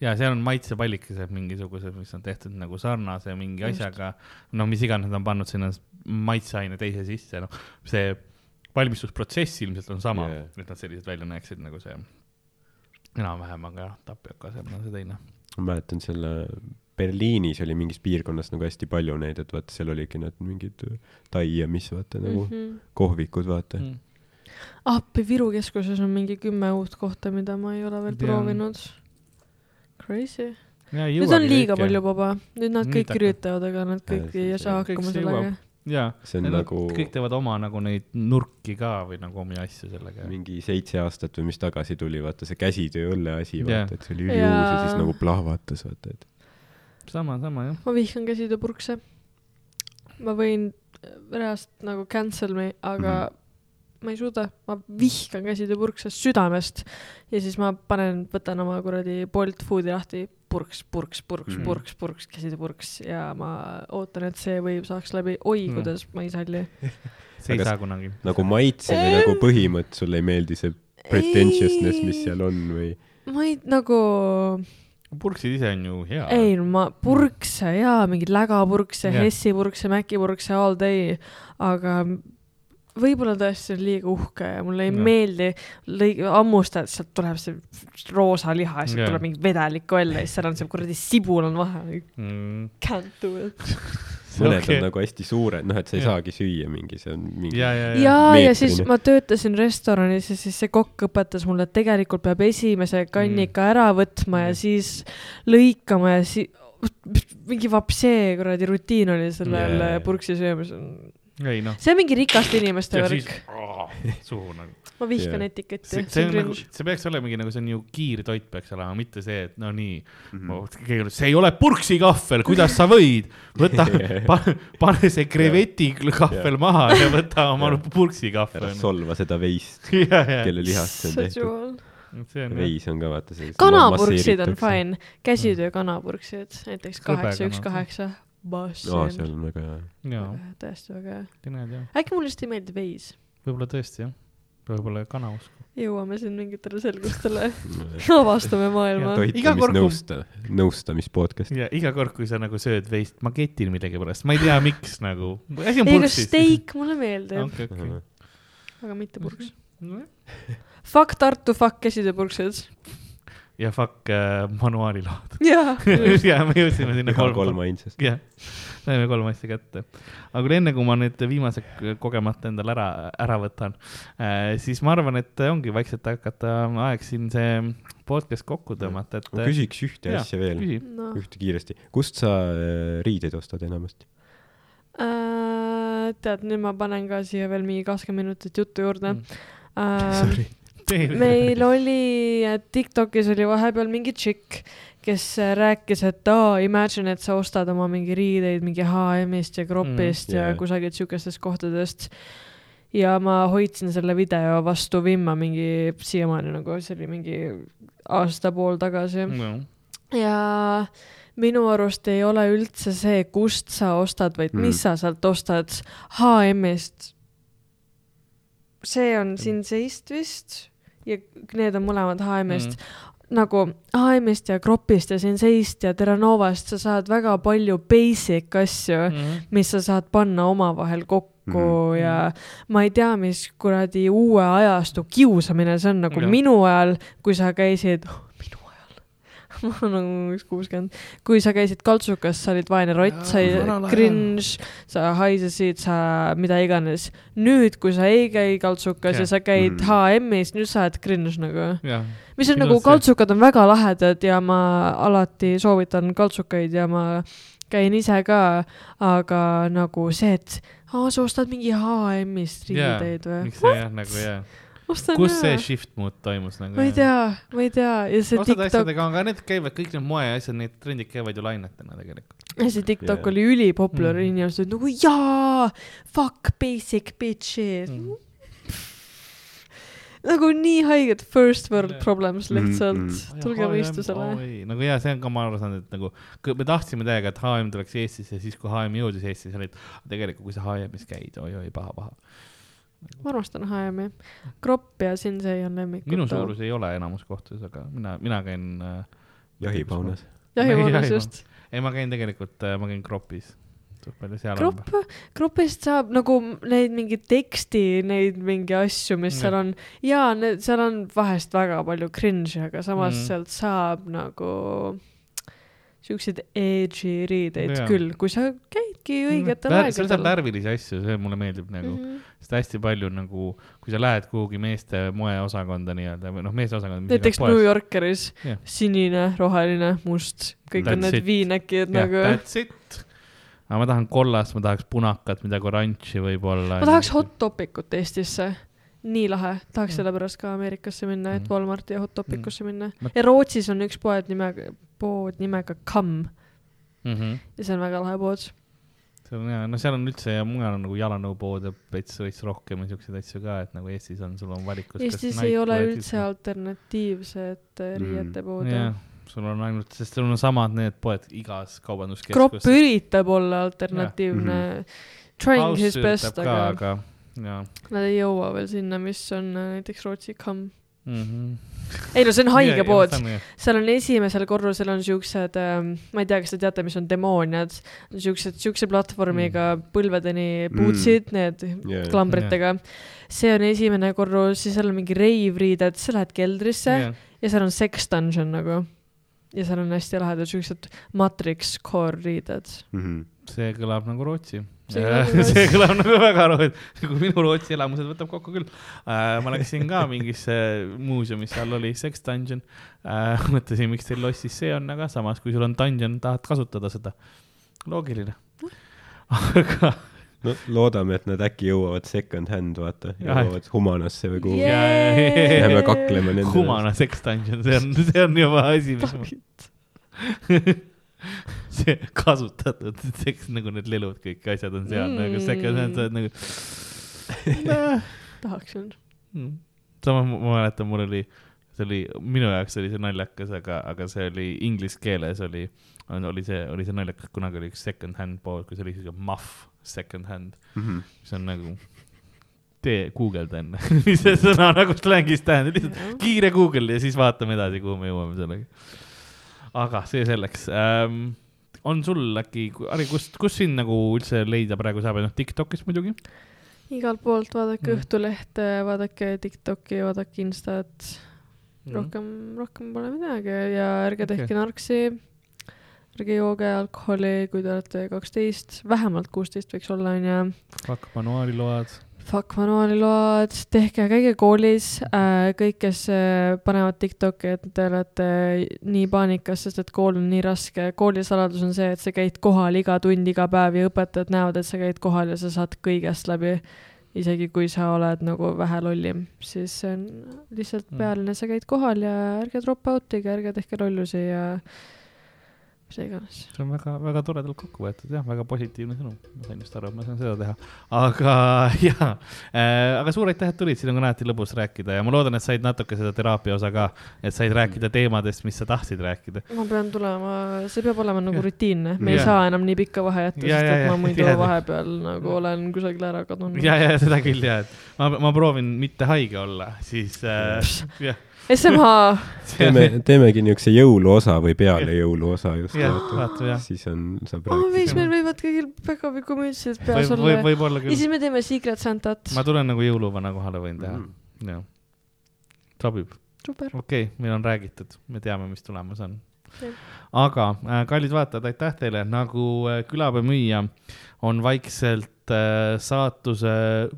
[SPEAKER 2] ja seal on maitsepallikesed mingisugused, mis on tehtud nagu sarnase mingi
[SPEAKER 4] Just.
[SPEAKER 2] asjaga, no mis iganes nad on pannud sinna maitseaine teise sisse, noh, see valmistusprotsess ilmselt on sama yeah., et nad sellised välja näeksid nagu see enam-vähem, aga jah, tapioka asemel on see teine.
[SPEAKER 3] ma mäletan selle Berliinis oli mingis piirkonnas nagu hästi palju neid, et vaata, seal oligi need mingid tai ja mis vaata nagu
[SPEAKER 4] Mhm.
[SPEAKER 3] kohvikud, vaata.
[SPEAKER 2] Mm.
[SPEAKER 4] appi, Viru keskuses on mingi kümme uut kohta, mida ma ei ole veel
[SPEAKER 2] Tean.
[SPEAKER 4] proovinud. Crazy.
[SPEAKER 2] ja
[SPEAKER 4] nüüd on liiga palju boba, nüüd nad kõik üritavad, aga nad kõik
[SPEAKER 3] see-
[SPEAKER 4] ei saa hakkama sellega
[SPEAKER 2] jaa,
[SPEAKER 3] nagu
[SPEAKER 2] kõik teevad oma nagu neid nurki ka või nagu omi asju sellega.
[SPEAKER 3] mingi seitse aastat või mis tagasi tuli, vaata see käsitööõlle asi,
[SPEAKER 2] Jaa.
[SPEAKER 3] vaata, et see oli üliuus ja
[SPEAKER 4] Jaa.
[SPEAKER 3] siis nagu plahvatas, vaata, et
[SPEAKER 2] sama, sama jah.
[SPEAKER 4] ma vihkan käsitööpurkse. ma võin reaalselt nagu cancel me, aga
[SPEAKER 3] Mhm.
[SPEAKER 4] Ma ei suuda, ma vihkan käsitööpurkse südamest ja siis ma panen, võtan oma kuradi Bolt Foodi lahti, purks, purks, purks mm., purks, purks, käsitööpurks ja ma ootan, et see võib saaks läbi, oi
[SPEAKER 2] Mm.
[SPEAKER 4] kuidas ma ei salli.
[SPEAKER 2] see ei
[SPEAKER 3] Aga
[SPEAKER 2] saa kunagi.
[SPEAKER 3] nagu maitse või nagu põhimõte sulle ei meeldi see pretentiousness, mis seal on või?
[SPEAKER 4] ma ei nagu,
[SPEAKER 2] purksid ise on ju hea.
[SPEAKER 4] ei no ma purkse jaa, mingeid lägapurkse yeah., Hessi purkse, Mäki purkse all day, aga võib-olla tõesti on liiga uhke ja mulle ei no. meeldi lõi-, hammustada, et sealt tuleb see roosa liha ja sealt
[SPEAKER 2] Jah.
[SPEAKER 4] tuleb mingi vedelikku välja ja siis seal on see kuradi sibul on vahel.
[SPEAKER 2] mm..
[SPEAKER 4] Can't do it.
[SPEAKER 3] mõned
[SPEAKER 2] Okei.
[SPEAKER 3] on nagu hästi suured, noh, et sa ei
[SPEAKER 2] Jah.
[SPEAKER 3] saagi süüa mingi, see on mingi.
[SPEAKER 2] ja, ja, ja.
[SPEAKER 4] ja, ja siis ma töötasin restoranis ja siis see kokk õpetas mulle, et tegelikult peab esimese kannika ära võtma ja
[SPEAKER 2] Mm.
[SPEAKER 4] siis lõikama ja siis mingi vapsee kuradi rutiin oli sellel yeah. purksi söömisel.
[SPEAKER 2] Ei noh.
[SPEAKER 4] see on mingi rikaste inimeste värk
[SPEAKER 2] suhu nagu.
[SPEAKER 4] ma vihkan
[SPEAKER 3] Jaa.
[SPEAKER 4] etiketti
[SPEAKER 2] see, see on nagu, see peaks olemegi nagu, see on ju kiirtoit peaks olema, mitte see, et no nii mm., see ei ole purksikahvel, kuidas sa võid, võta, pane, pane see kreveti kahvel maha ja võta oma purksikahvel
[SPEAKER 3] ära. solva seda veist, kelle lihast see on tehtud.
[SPEAKER 2] see on
[SPEAKER 3] veis on ka vaata see.
[SPEAKER 4] kanapurksid on. fine, käsitöö kanapurksid, näiteks kaheksa, üks, kaheksa. Boss
[SPEAKER 3] aa, seal on väga hea.
[SPEAKER 2] jaa,
[SPEAKER 4] tõesti väga hea. äkki mulle lihtsalt ei meeldi veis.
[SPEAKER 2] võib-olla tõesti jah, võib-olla kanausku.
[SPEAKER 4] jõuame siin mingitele selgustele, avastame maailma.
[SPEAKER 3] Toitumisnõusta, nõustamis podcast.
[SPEAKER 2] ja iga kord, kui sa nagu sööd veist, ma ketin millegipärast, ma ei tea, miks nagu. asi on
[SPEAKER 4] ei, aga
[SPEAKER 2] purksis.
[SPEAKER 4] steik mulle meeldib,
[SPEAKER 2] okei, okei.
[SPEAKER 4] aga mitte purks. Fuck Tartu, fuck käsitööpurksed.
[SPEAKER 2] Ja fuck äh, manuaaliload.
[SPEAKER 4] jaa,
[SPEAKER 2] ja me jõudsime sinna kolm,
[SPEAKER 3] kolm ainsast.
[SPEAKER 2] jah, saime kolm asja kätte. aga kuule, enne kui ma nüüd viimase kogemata endale ära, ära võtan äh,, siis ma arvan, et ongi vaikselt hakata aeg siin see podcast kokku tõmmata, et.
[SPEAKER 3] ma küsiks ühte
[SPEAKER 2] Jaa,
[SPEAKER 3] asja veel,
[SPEAKER 4] noh.
[SPEAKER 3] ühte kiiresti. kust sa äh, riideid ostad enamasti?
[SPEAKER 4] Äh, tead, nüüd ma panen ka siia veel mingi kakskümmend minutit juttu juurde
[SPEAKER 2] Mm.
[SPEAKER 4] äh.
[SPEAKER 3] Sorry.
[SPEAKER 4] Meil oli, Tiktokis oli vahepeal mingi tšikk, kes äh, rääkis, et aa, imagine, et sa ostad oma mingi riideid mingi HM-ist ja Kroppist mm,
[SPEAKER 3] Mm,
[SPEAKER 4] ja kusagilt siukestest kohtadest. ja ma hoidsin selle video vastu vimma mingi siiamaani nagu, see oli mingi aasta-pool tagasi ja minu arust ei ole üldse see, kust sa ostad, vaid
[SPEAKER 3] Mm.
[SPEAKER 4] mis sa sealt ostad HM-ist. see on siin seist vist ja need on mõlemad HM-ist mm.. nagu HM-ist ja Kroppist ja siin seist ja Terranovast sa saad väga palju basic asju mm.,
[SPEAKER 2] mm..
[SPEAKER 4] mis sa saad panna omavahel kokku mm ja ma ei tea, mis kuradi uue ajastu kiusamine see on, nagu
[SPEAKER 2] Jah.
[SPEAKER 4] minu ajal, kui sa käisid ma olen nagu üks kuuskümmend, kui sa käisid kaltsukas, sa olid vaene rott, sa olid cringe, sa haisesid, sa mida iganes. nüüd, kui sa ei käi kaltsukas ja, ja sa käid
[SPEAKER 3] Mhm.
[SPEAKER 4] HM-is, nüüd sa oled cringe nagu. mis on
[SPEAKER 2] Minu
[SPEAKER 4] nagu kaltsukad on väga lahedad ja ma alati soovitan kaltsukaid ja ma käin ise ka, aga nagu see, et aa, sa ostad mingi HM-ist riideid või?
[SPEAKER 2] miks see jah, nagu jah,
[SPEAKER 4] ostan
[SPEAKER 2] kus see
[SPEAKER 4] ära.
[SPEAKER 2] shift mood toimus nagu.
[SPEAKER 4] ma ei tea, ma ei tea ja see
[SPEAKER 2] osad
[SPEAKER 4] TikTok,
[SPEAKER 2] asjadega on ka, need käivad, kõik need moeasjad, need trendid käivad ju lainetena tegelikult.
[SPEAKER 4] ja see TikTok
[SPEAKER 3] Jaa.
[SPEAKER 4] oli ülipopulaar
[SPEAKER 2] Mm.
[SPEAKER 4] inimesed olid nagu jaa, fuck basic bitches
[SPEAKER 2] Mm.
[SPEAKER 4] nagu nii haiged first world problems
[SPEAKER 3] Mm,
[SPEAKER 4] lihtsalt
[SPEAKER 3] mm.
[SPEAKER 4] mm,, tulge mõistusele.
[SPEAKER 2] nagu jaa, see on ka, ma aru saan, et nagu me tahtsime täiega, et HM tuleks Eestisse ja siis, kui HM jõudis Eestisse, olid tegelikult, kui sa HM-is käid, oi-oi, paha-paha.
[SPEAKER 4] Ma armastan HM-i, Kropp ja Sinsei on lemmikud.
[SPEAKER 2] minu suurus ei ole enamus kohtades, aga mina, mina käin äh,.
[SPEAKER 3] jahipaunas.
[SPEAKER 4] jahipaunas
[SPEAKER 2] Jahipaun.
[SPEAKER 4] just.
[SPEAKER 2] ei, ma käin tegelikult äh,, ma käin Kropis. palju seal
[SPEAKER 4] Kropp, Kropist saab nagu neid mingi teksti, neid mingi asju, mis
[SPEAKER 2] Jah.
[SPEAKER 4] seal on ja need, seal on vahest väga palju cringe'i, aga samas mm. sealt saab nagu siukseid edgy riideid ja. küll, kui sa käidki õigetel
[SPEAKER 2] Vär, seal saab
[SPEAKER 4] aegadel.
[SPEAKER 2] värvilisi asju, see mulle meeldib nagu mm,
[SPEAKER 4] Mhm.
[SPEAKER 2] -hmm. sest hästi palju nagu, kui sa lähed kuhugi meeste moeosakonda nii-öelda või noh, meeste osakonda.
[SPEAKER 4] näiteks New. Yorkeris
[SPEAKER 2] Jah.
[SPEAKER 4] sinine, roheline, must, kõik on
[SPEAKER 2] That's
[SPEAKER 4] need
[SPEAKER 2] it.
[SPEAKER 4] V-neck'id
[SPEAKER 2] jah,
[SPEAKER 4] nagu.
[SPEAKER 2] that's it. aga ma tahan kollast, ma tahaks punakat, midagi oranži võib-olla.
[SPEAKER 4] ma tahaks Hot Topicut Eestisse. nii lahe, tahaks
[SPEAKER 2] Mm.
[SPEAKER 4] sellepärast ka Ameerikasse minna, et
[SPEAKER 2] Mm.
[SPEAKER 4] Walmarti ja Hot Topicusse minna
[SPEAKER 2] Ma-.
[SPEAKER 4] ja Rootsis on üks poed nimega, pood nimega Come
[SPEAKER 2] mm. -hmm.
[SPEAKER 4] ja see on väga lahe pood.
[SPEAKER 2] see on hea, no seal on üldse ja mujal on nagu jalanõupoode veits, veits rohkem ja siukseid asju ka, et nagu Eestis on, sul on valikus.
[SPEAKER 4] Eestis ei ole üldse alternatiivset äh,
[SPEAKER 3] Mm.
[SPEAKER 4] riiete poodi
[SPEAKER 2] jah, sul on ainult, sest sul on samad need poed igas
[SPEAKER 4] Kropp
[SPEAKER 2] kaubanduskeskuses.
[SPEAKER 4] üritab olla alternatiivne, trying his best, aga
[SPEAKER 2] aga jaa
[SPEAKER 4] nad ei jõua veel sinna, mis on äh, näiteks Rootsi Come.
[SPEAKER 2] mm. -hmm.
[SPEAKER 4] Ei no see on haige
[SPEAKER 2] Ja-
[SPEAKER 4] pood seal on esimesel korrusel on siuksed ähm,, ma ei tea, kas te teate, mis on demooniad, siuksed, siukse platvormiga põlvedeni bootsid mm., need
[SPEAKER 3] Jaa.
[SPEAKER 4] klambritega. see on esimene korrus, siis seal on mingi reivriided, sa lähed keldrisse yeah. Ja seal on sex dungeon nagu. ja seal on hästi lahedad siuksed matrix core riided.
[SPEAKER 3] Mhm.
[SPEAKER 2] see kõlab nagu Rootsi.
[SPEAKER 4] See kõlab nagu
[SPEAKER 2] kõlab nagu väga Rootsi, kui minu Rootsi elamused võtab kokku küll. ma läksin ka mingisse muuseumi, seal oli Sex Dungeon. mõtlesin, miks teil lossis see on, aga samas, kui sul on dungeon, tahad kasutada seda. loogiline. aga
[SPEAKER 3] no loodame, et nad äkki jõuavad second hand, vaata, jõuavad Humanasse või kuhugi yeah.. Jääme kaklema nende
[SPEAKER 2] Humana Sex Dungeon, see on, see on juba asi, mis ma, see kasutatud seks, nagu need lelud, kõik asjad on seal mm. nagu second hand, sa oled nagu
[SPEAKER 4] tahaks küll.
[SPEAKER 2] Mm. sama ma mäletan, mul oli, see oli, minu jaoks oli see naljakas, aga, aga see oli inglise keeles oli, oli see, oli see naljakas, kunagi oli üks second hand pood, kus oli siuke muff second hand,
[SPEAKER 3] Mhm.
[SPEAKER 2] mis on nagu, tee, guugelda enne, mis see sõna nagu slängis tähendab, lihtsalt kiire Google ja siis vaatame edasi, kuhu me jõuame sellega. Aga see selleks ähm,. on sul äkki, Harri, kust, kus sind nagu üldse leida praegu saab, noh TikTokis muidugi
[SPEAKER 4] igalt poolt vaadake
[SPEAKER 2] Mm.
[SPEAKER 4] Õhtulehte, vaadake Tiktoki, vaadake Instat,
[SPEAKER 2] mm..
[SPEAKER 4] rohkem, rohkem pole midagi ja ärge tehke narksi. ärge jooge alkoholi, kui te olete kaksteist, vähemalt kuusteist võiks olla, onju.
[SPEAKER 2] Fuck manuaaliload.
[SPEAKER 4] Fuck manuaaliload, tehke, käige koolis äh,, kõik, kes äh, panevad Tiktoki, et te olete nii paanikas, sest et kool on nii raske. kooli saladus on see, et sa käid kohal iga tund, iga päev ja õpetajad näevad, et sa käid kohal ja sa saad kõigest läbi. isegi kui sa oled nagu vähe lollim, siis see on lihtsalt
[SPEAKER 2] Mm.
[SPEAKER 4] pealine, sa käid kohal ja ärge drop out'ige, ärge tehke lollusi ja mis iganes.
[SPEAKER 2] see on väga, väga toredalt kokku võetud jah, väga positiivne sõnum, ma sain just aru, et ma saan seda teha. aga jaa äh,, aga suur aitäh, et tulid, siin on ka alati lõbus rääkida ja ma loodan, et said natuke seda teraapia osa ka, et said rääkida teemadest, mis sa tahtsid rääkida.
[SPEAKER 4] ma pean tulema, see peab olema nagu
[SPEAKER 2] Jah.
[SPEAKER 4] rutiinne, me ei
[SPEAKER 2] Jah.
[SPEAKER 4] saa enam nii pikka vahe jätta,
[SPEAKER 2] Ja,
[SPEAKER 4] sest
[SPEAKER 2] ja,
[SPEAKER 4] et
[SPEAKER 2] ja,
[SPEAKER 4] ma muidu vahepeal nagu olen kusagile ära kadunud.
[SPEAKER 2] ja, ja seda küll ja, et ma, ma proovin mitte haige olla, siis äh, jah.
[SPEAKER 4] SMH,
[SPEAKER 3] teeme, teemegi niisuguse jõuluosa või peale jõuluosa just
[SPEAKER 2] jah,
[SPEAKER 3] vaata.
[SPEAKER 2] vaata jah.
[SPEAKER 3] siis on, saab
[SPEAKER 4] oh
[SPEAKER 3] rääkida.
[SPEAKER 4] meil võivad kõigil päkapikkumütsid
[SPEAKER 2] võib,
[SPEAKER 4] peas
[SPEAKER 2] võib,
[SPEAKER 4] olla.
[SPEAKER 2] võib-olla
[SPEAKER 4] ja
[SPEAKER 2] küll.
[SPEAKER 4] siis me teeme Secret Santat.
[SPEAKER 2] ma tulen nagu jõuluvana kohale võin teha,
[SPEAKER 3] Mhm.
[SPEAKER 2] jah. sobib, okei okay,, meil on räägitud, me teame, mis tulemas on aga äh, kallid vaatajad, aitäh teile, nagu äh, külapäeva müüja on vaikselt äh, saatuse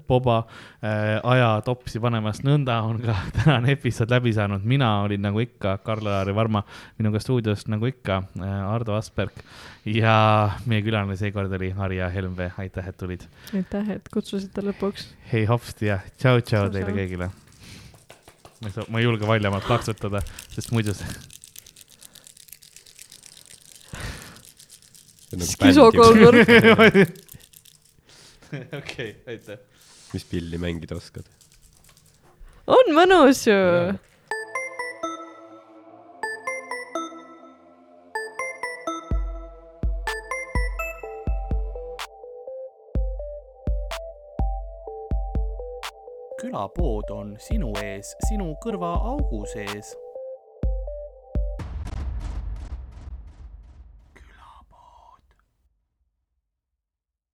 [SPEAKER 2] poba äh, aja topsi panemas, nõnda on ka tänane episood läbi saanud, mina olin nagu ikka Karl-Lari Varma, minuga stuudios nagu ikka äh, Ardo Asperg ja meie külaline seekord oli Harja Helmvee, aitäh, et tulid.
[SPEAKER 4] aitäh, et kutsusite lõpuks.
[SPEAKER 2] hei hopsti ja tšau-tšau
[SPEAKER 4] Tšau,
[SPEAKER 2] teile
[SPEAKER 4] tšau.
[SPEAKER 2] kõigile. ma ei saa, ma ei julge valjemalt plaksutada, sest muidu see
[SPEAKER 4] skisokolmnurk.
[SPEAKER 2] okei, aitäh.
[SPEAKER 3] mis pilli mängida oskad?
[SPEAKER 4] on mõnus ju.
[SPEAKER 1] külapood on sinu ees, sinu kõrvaaugu sees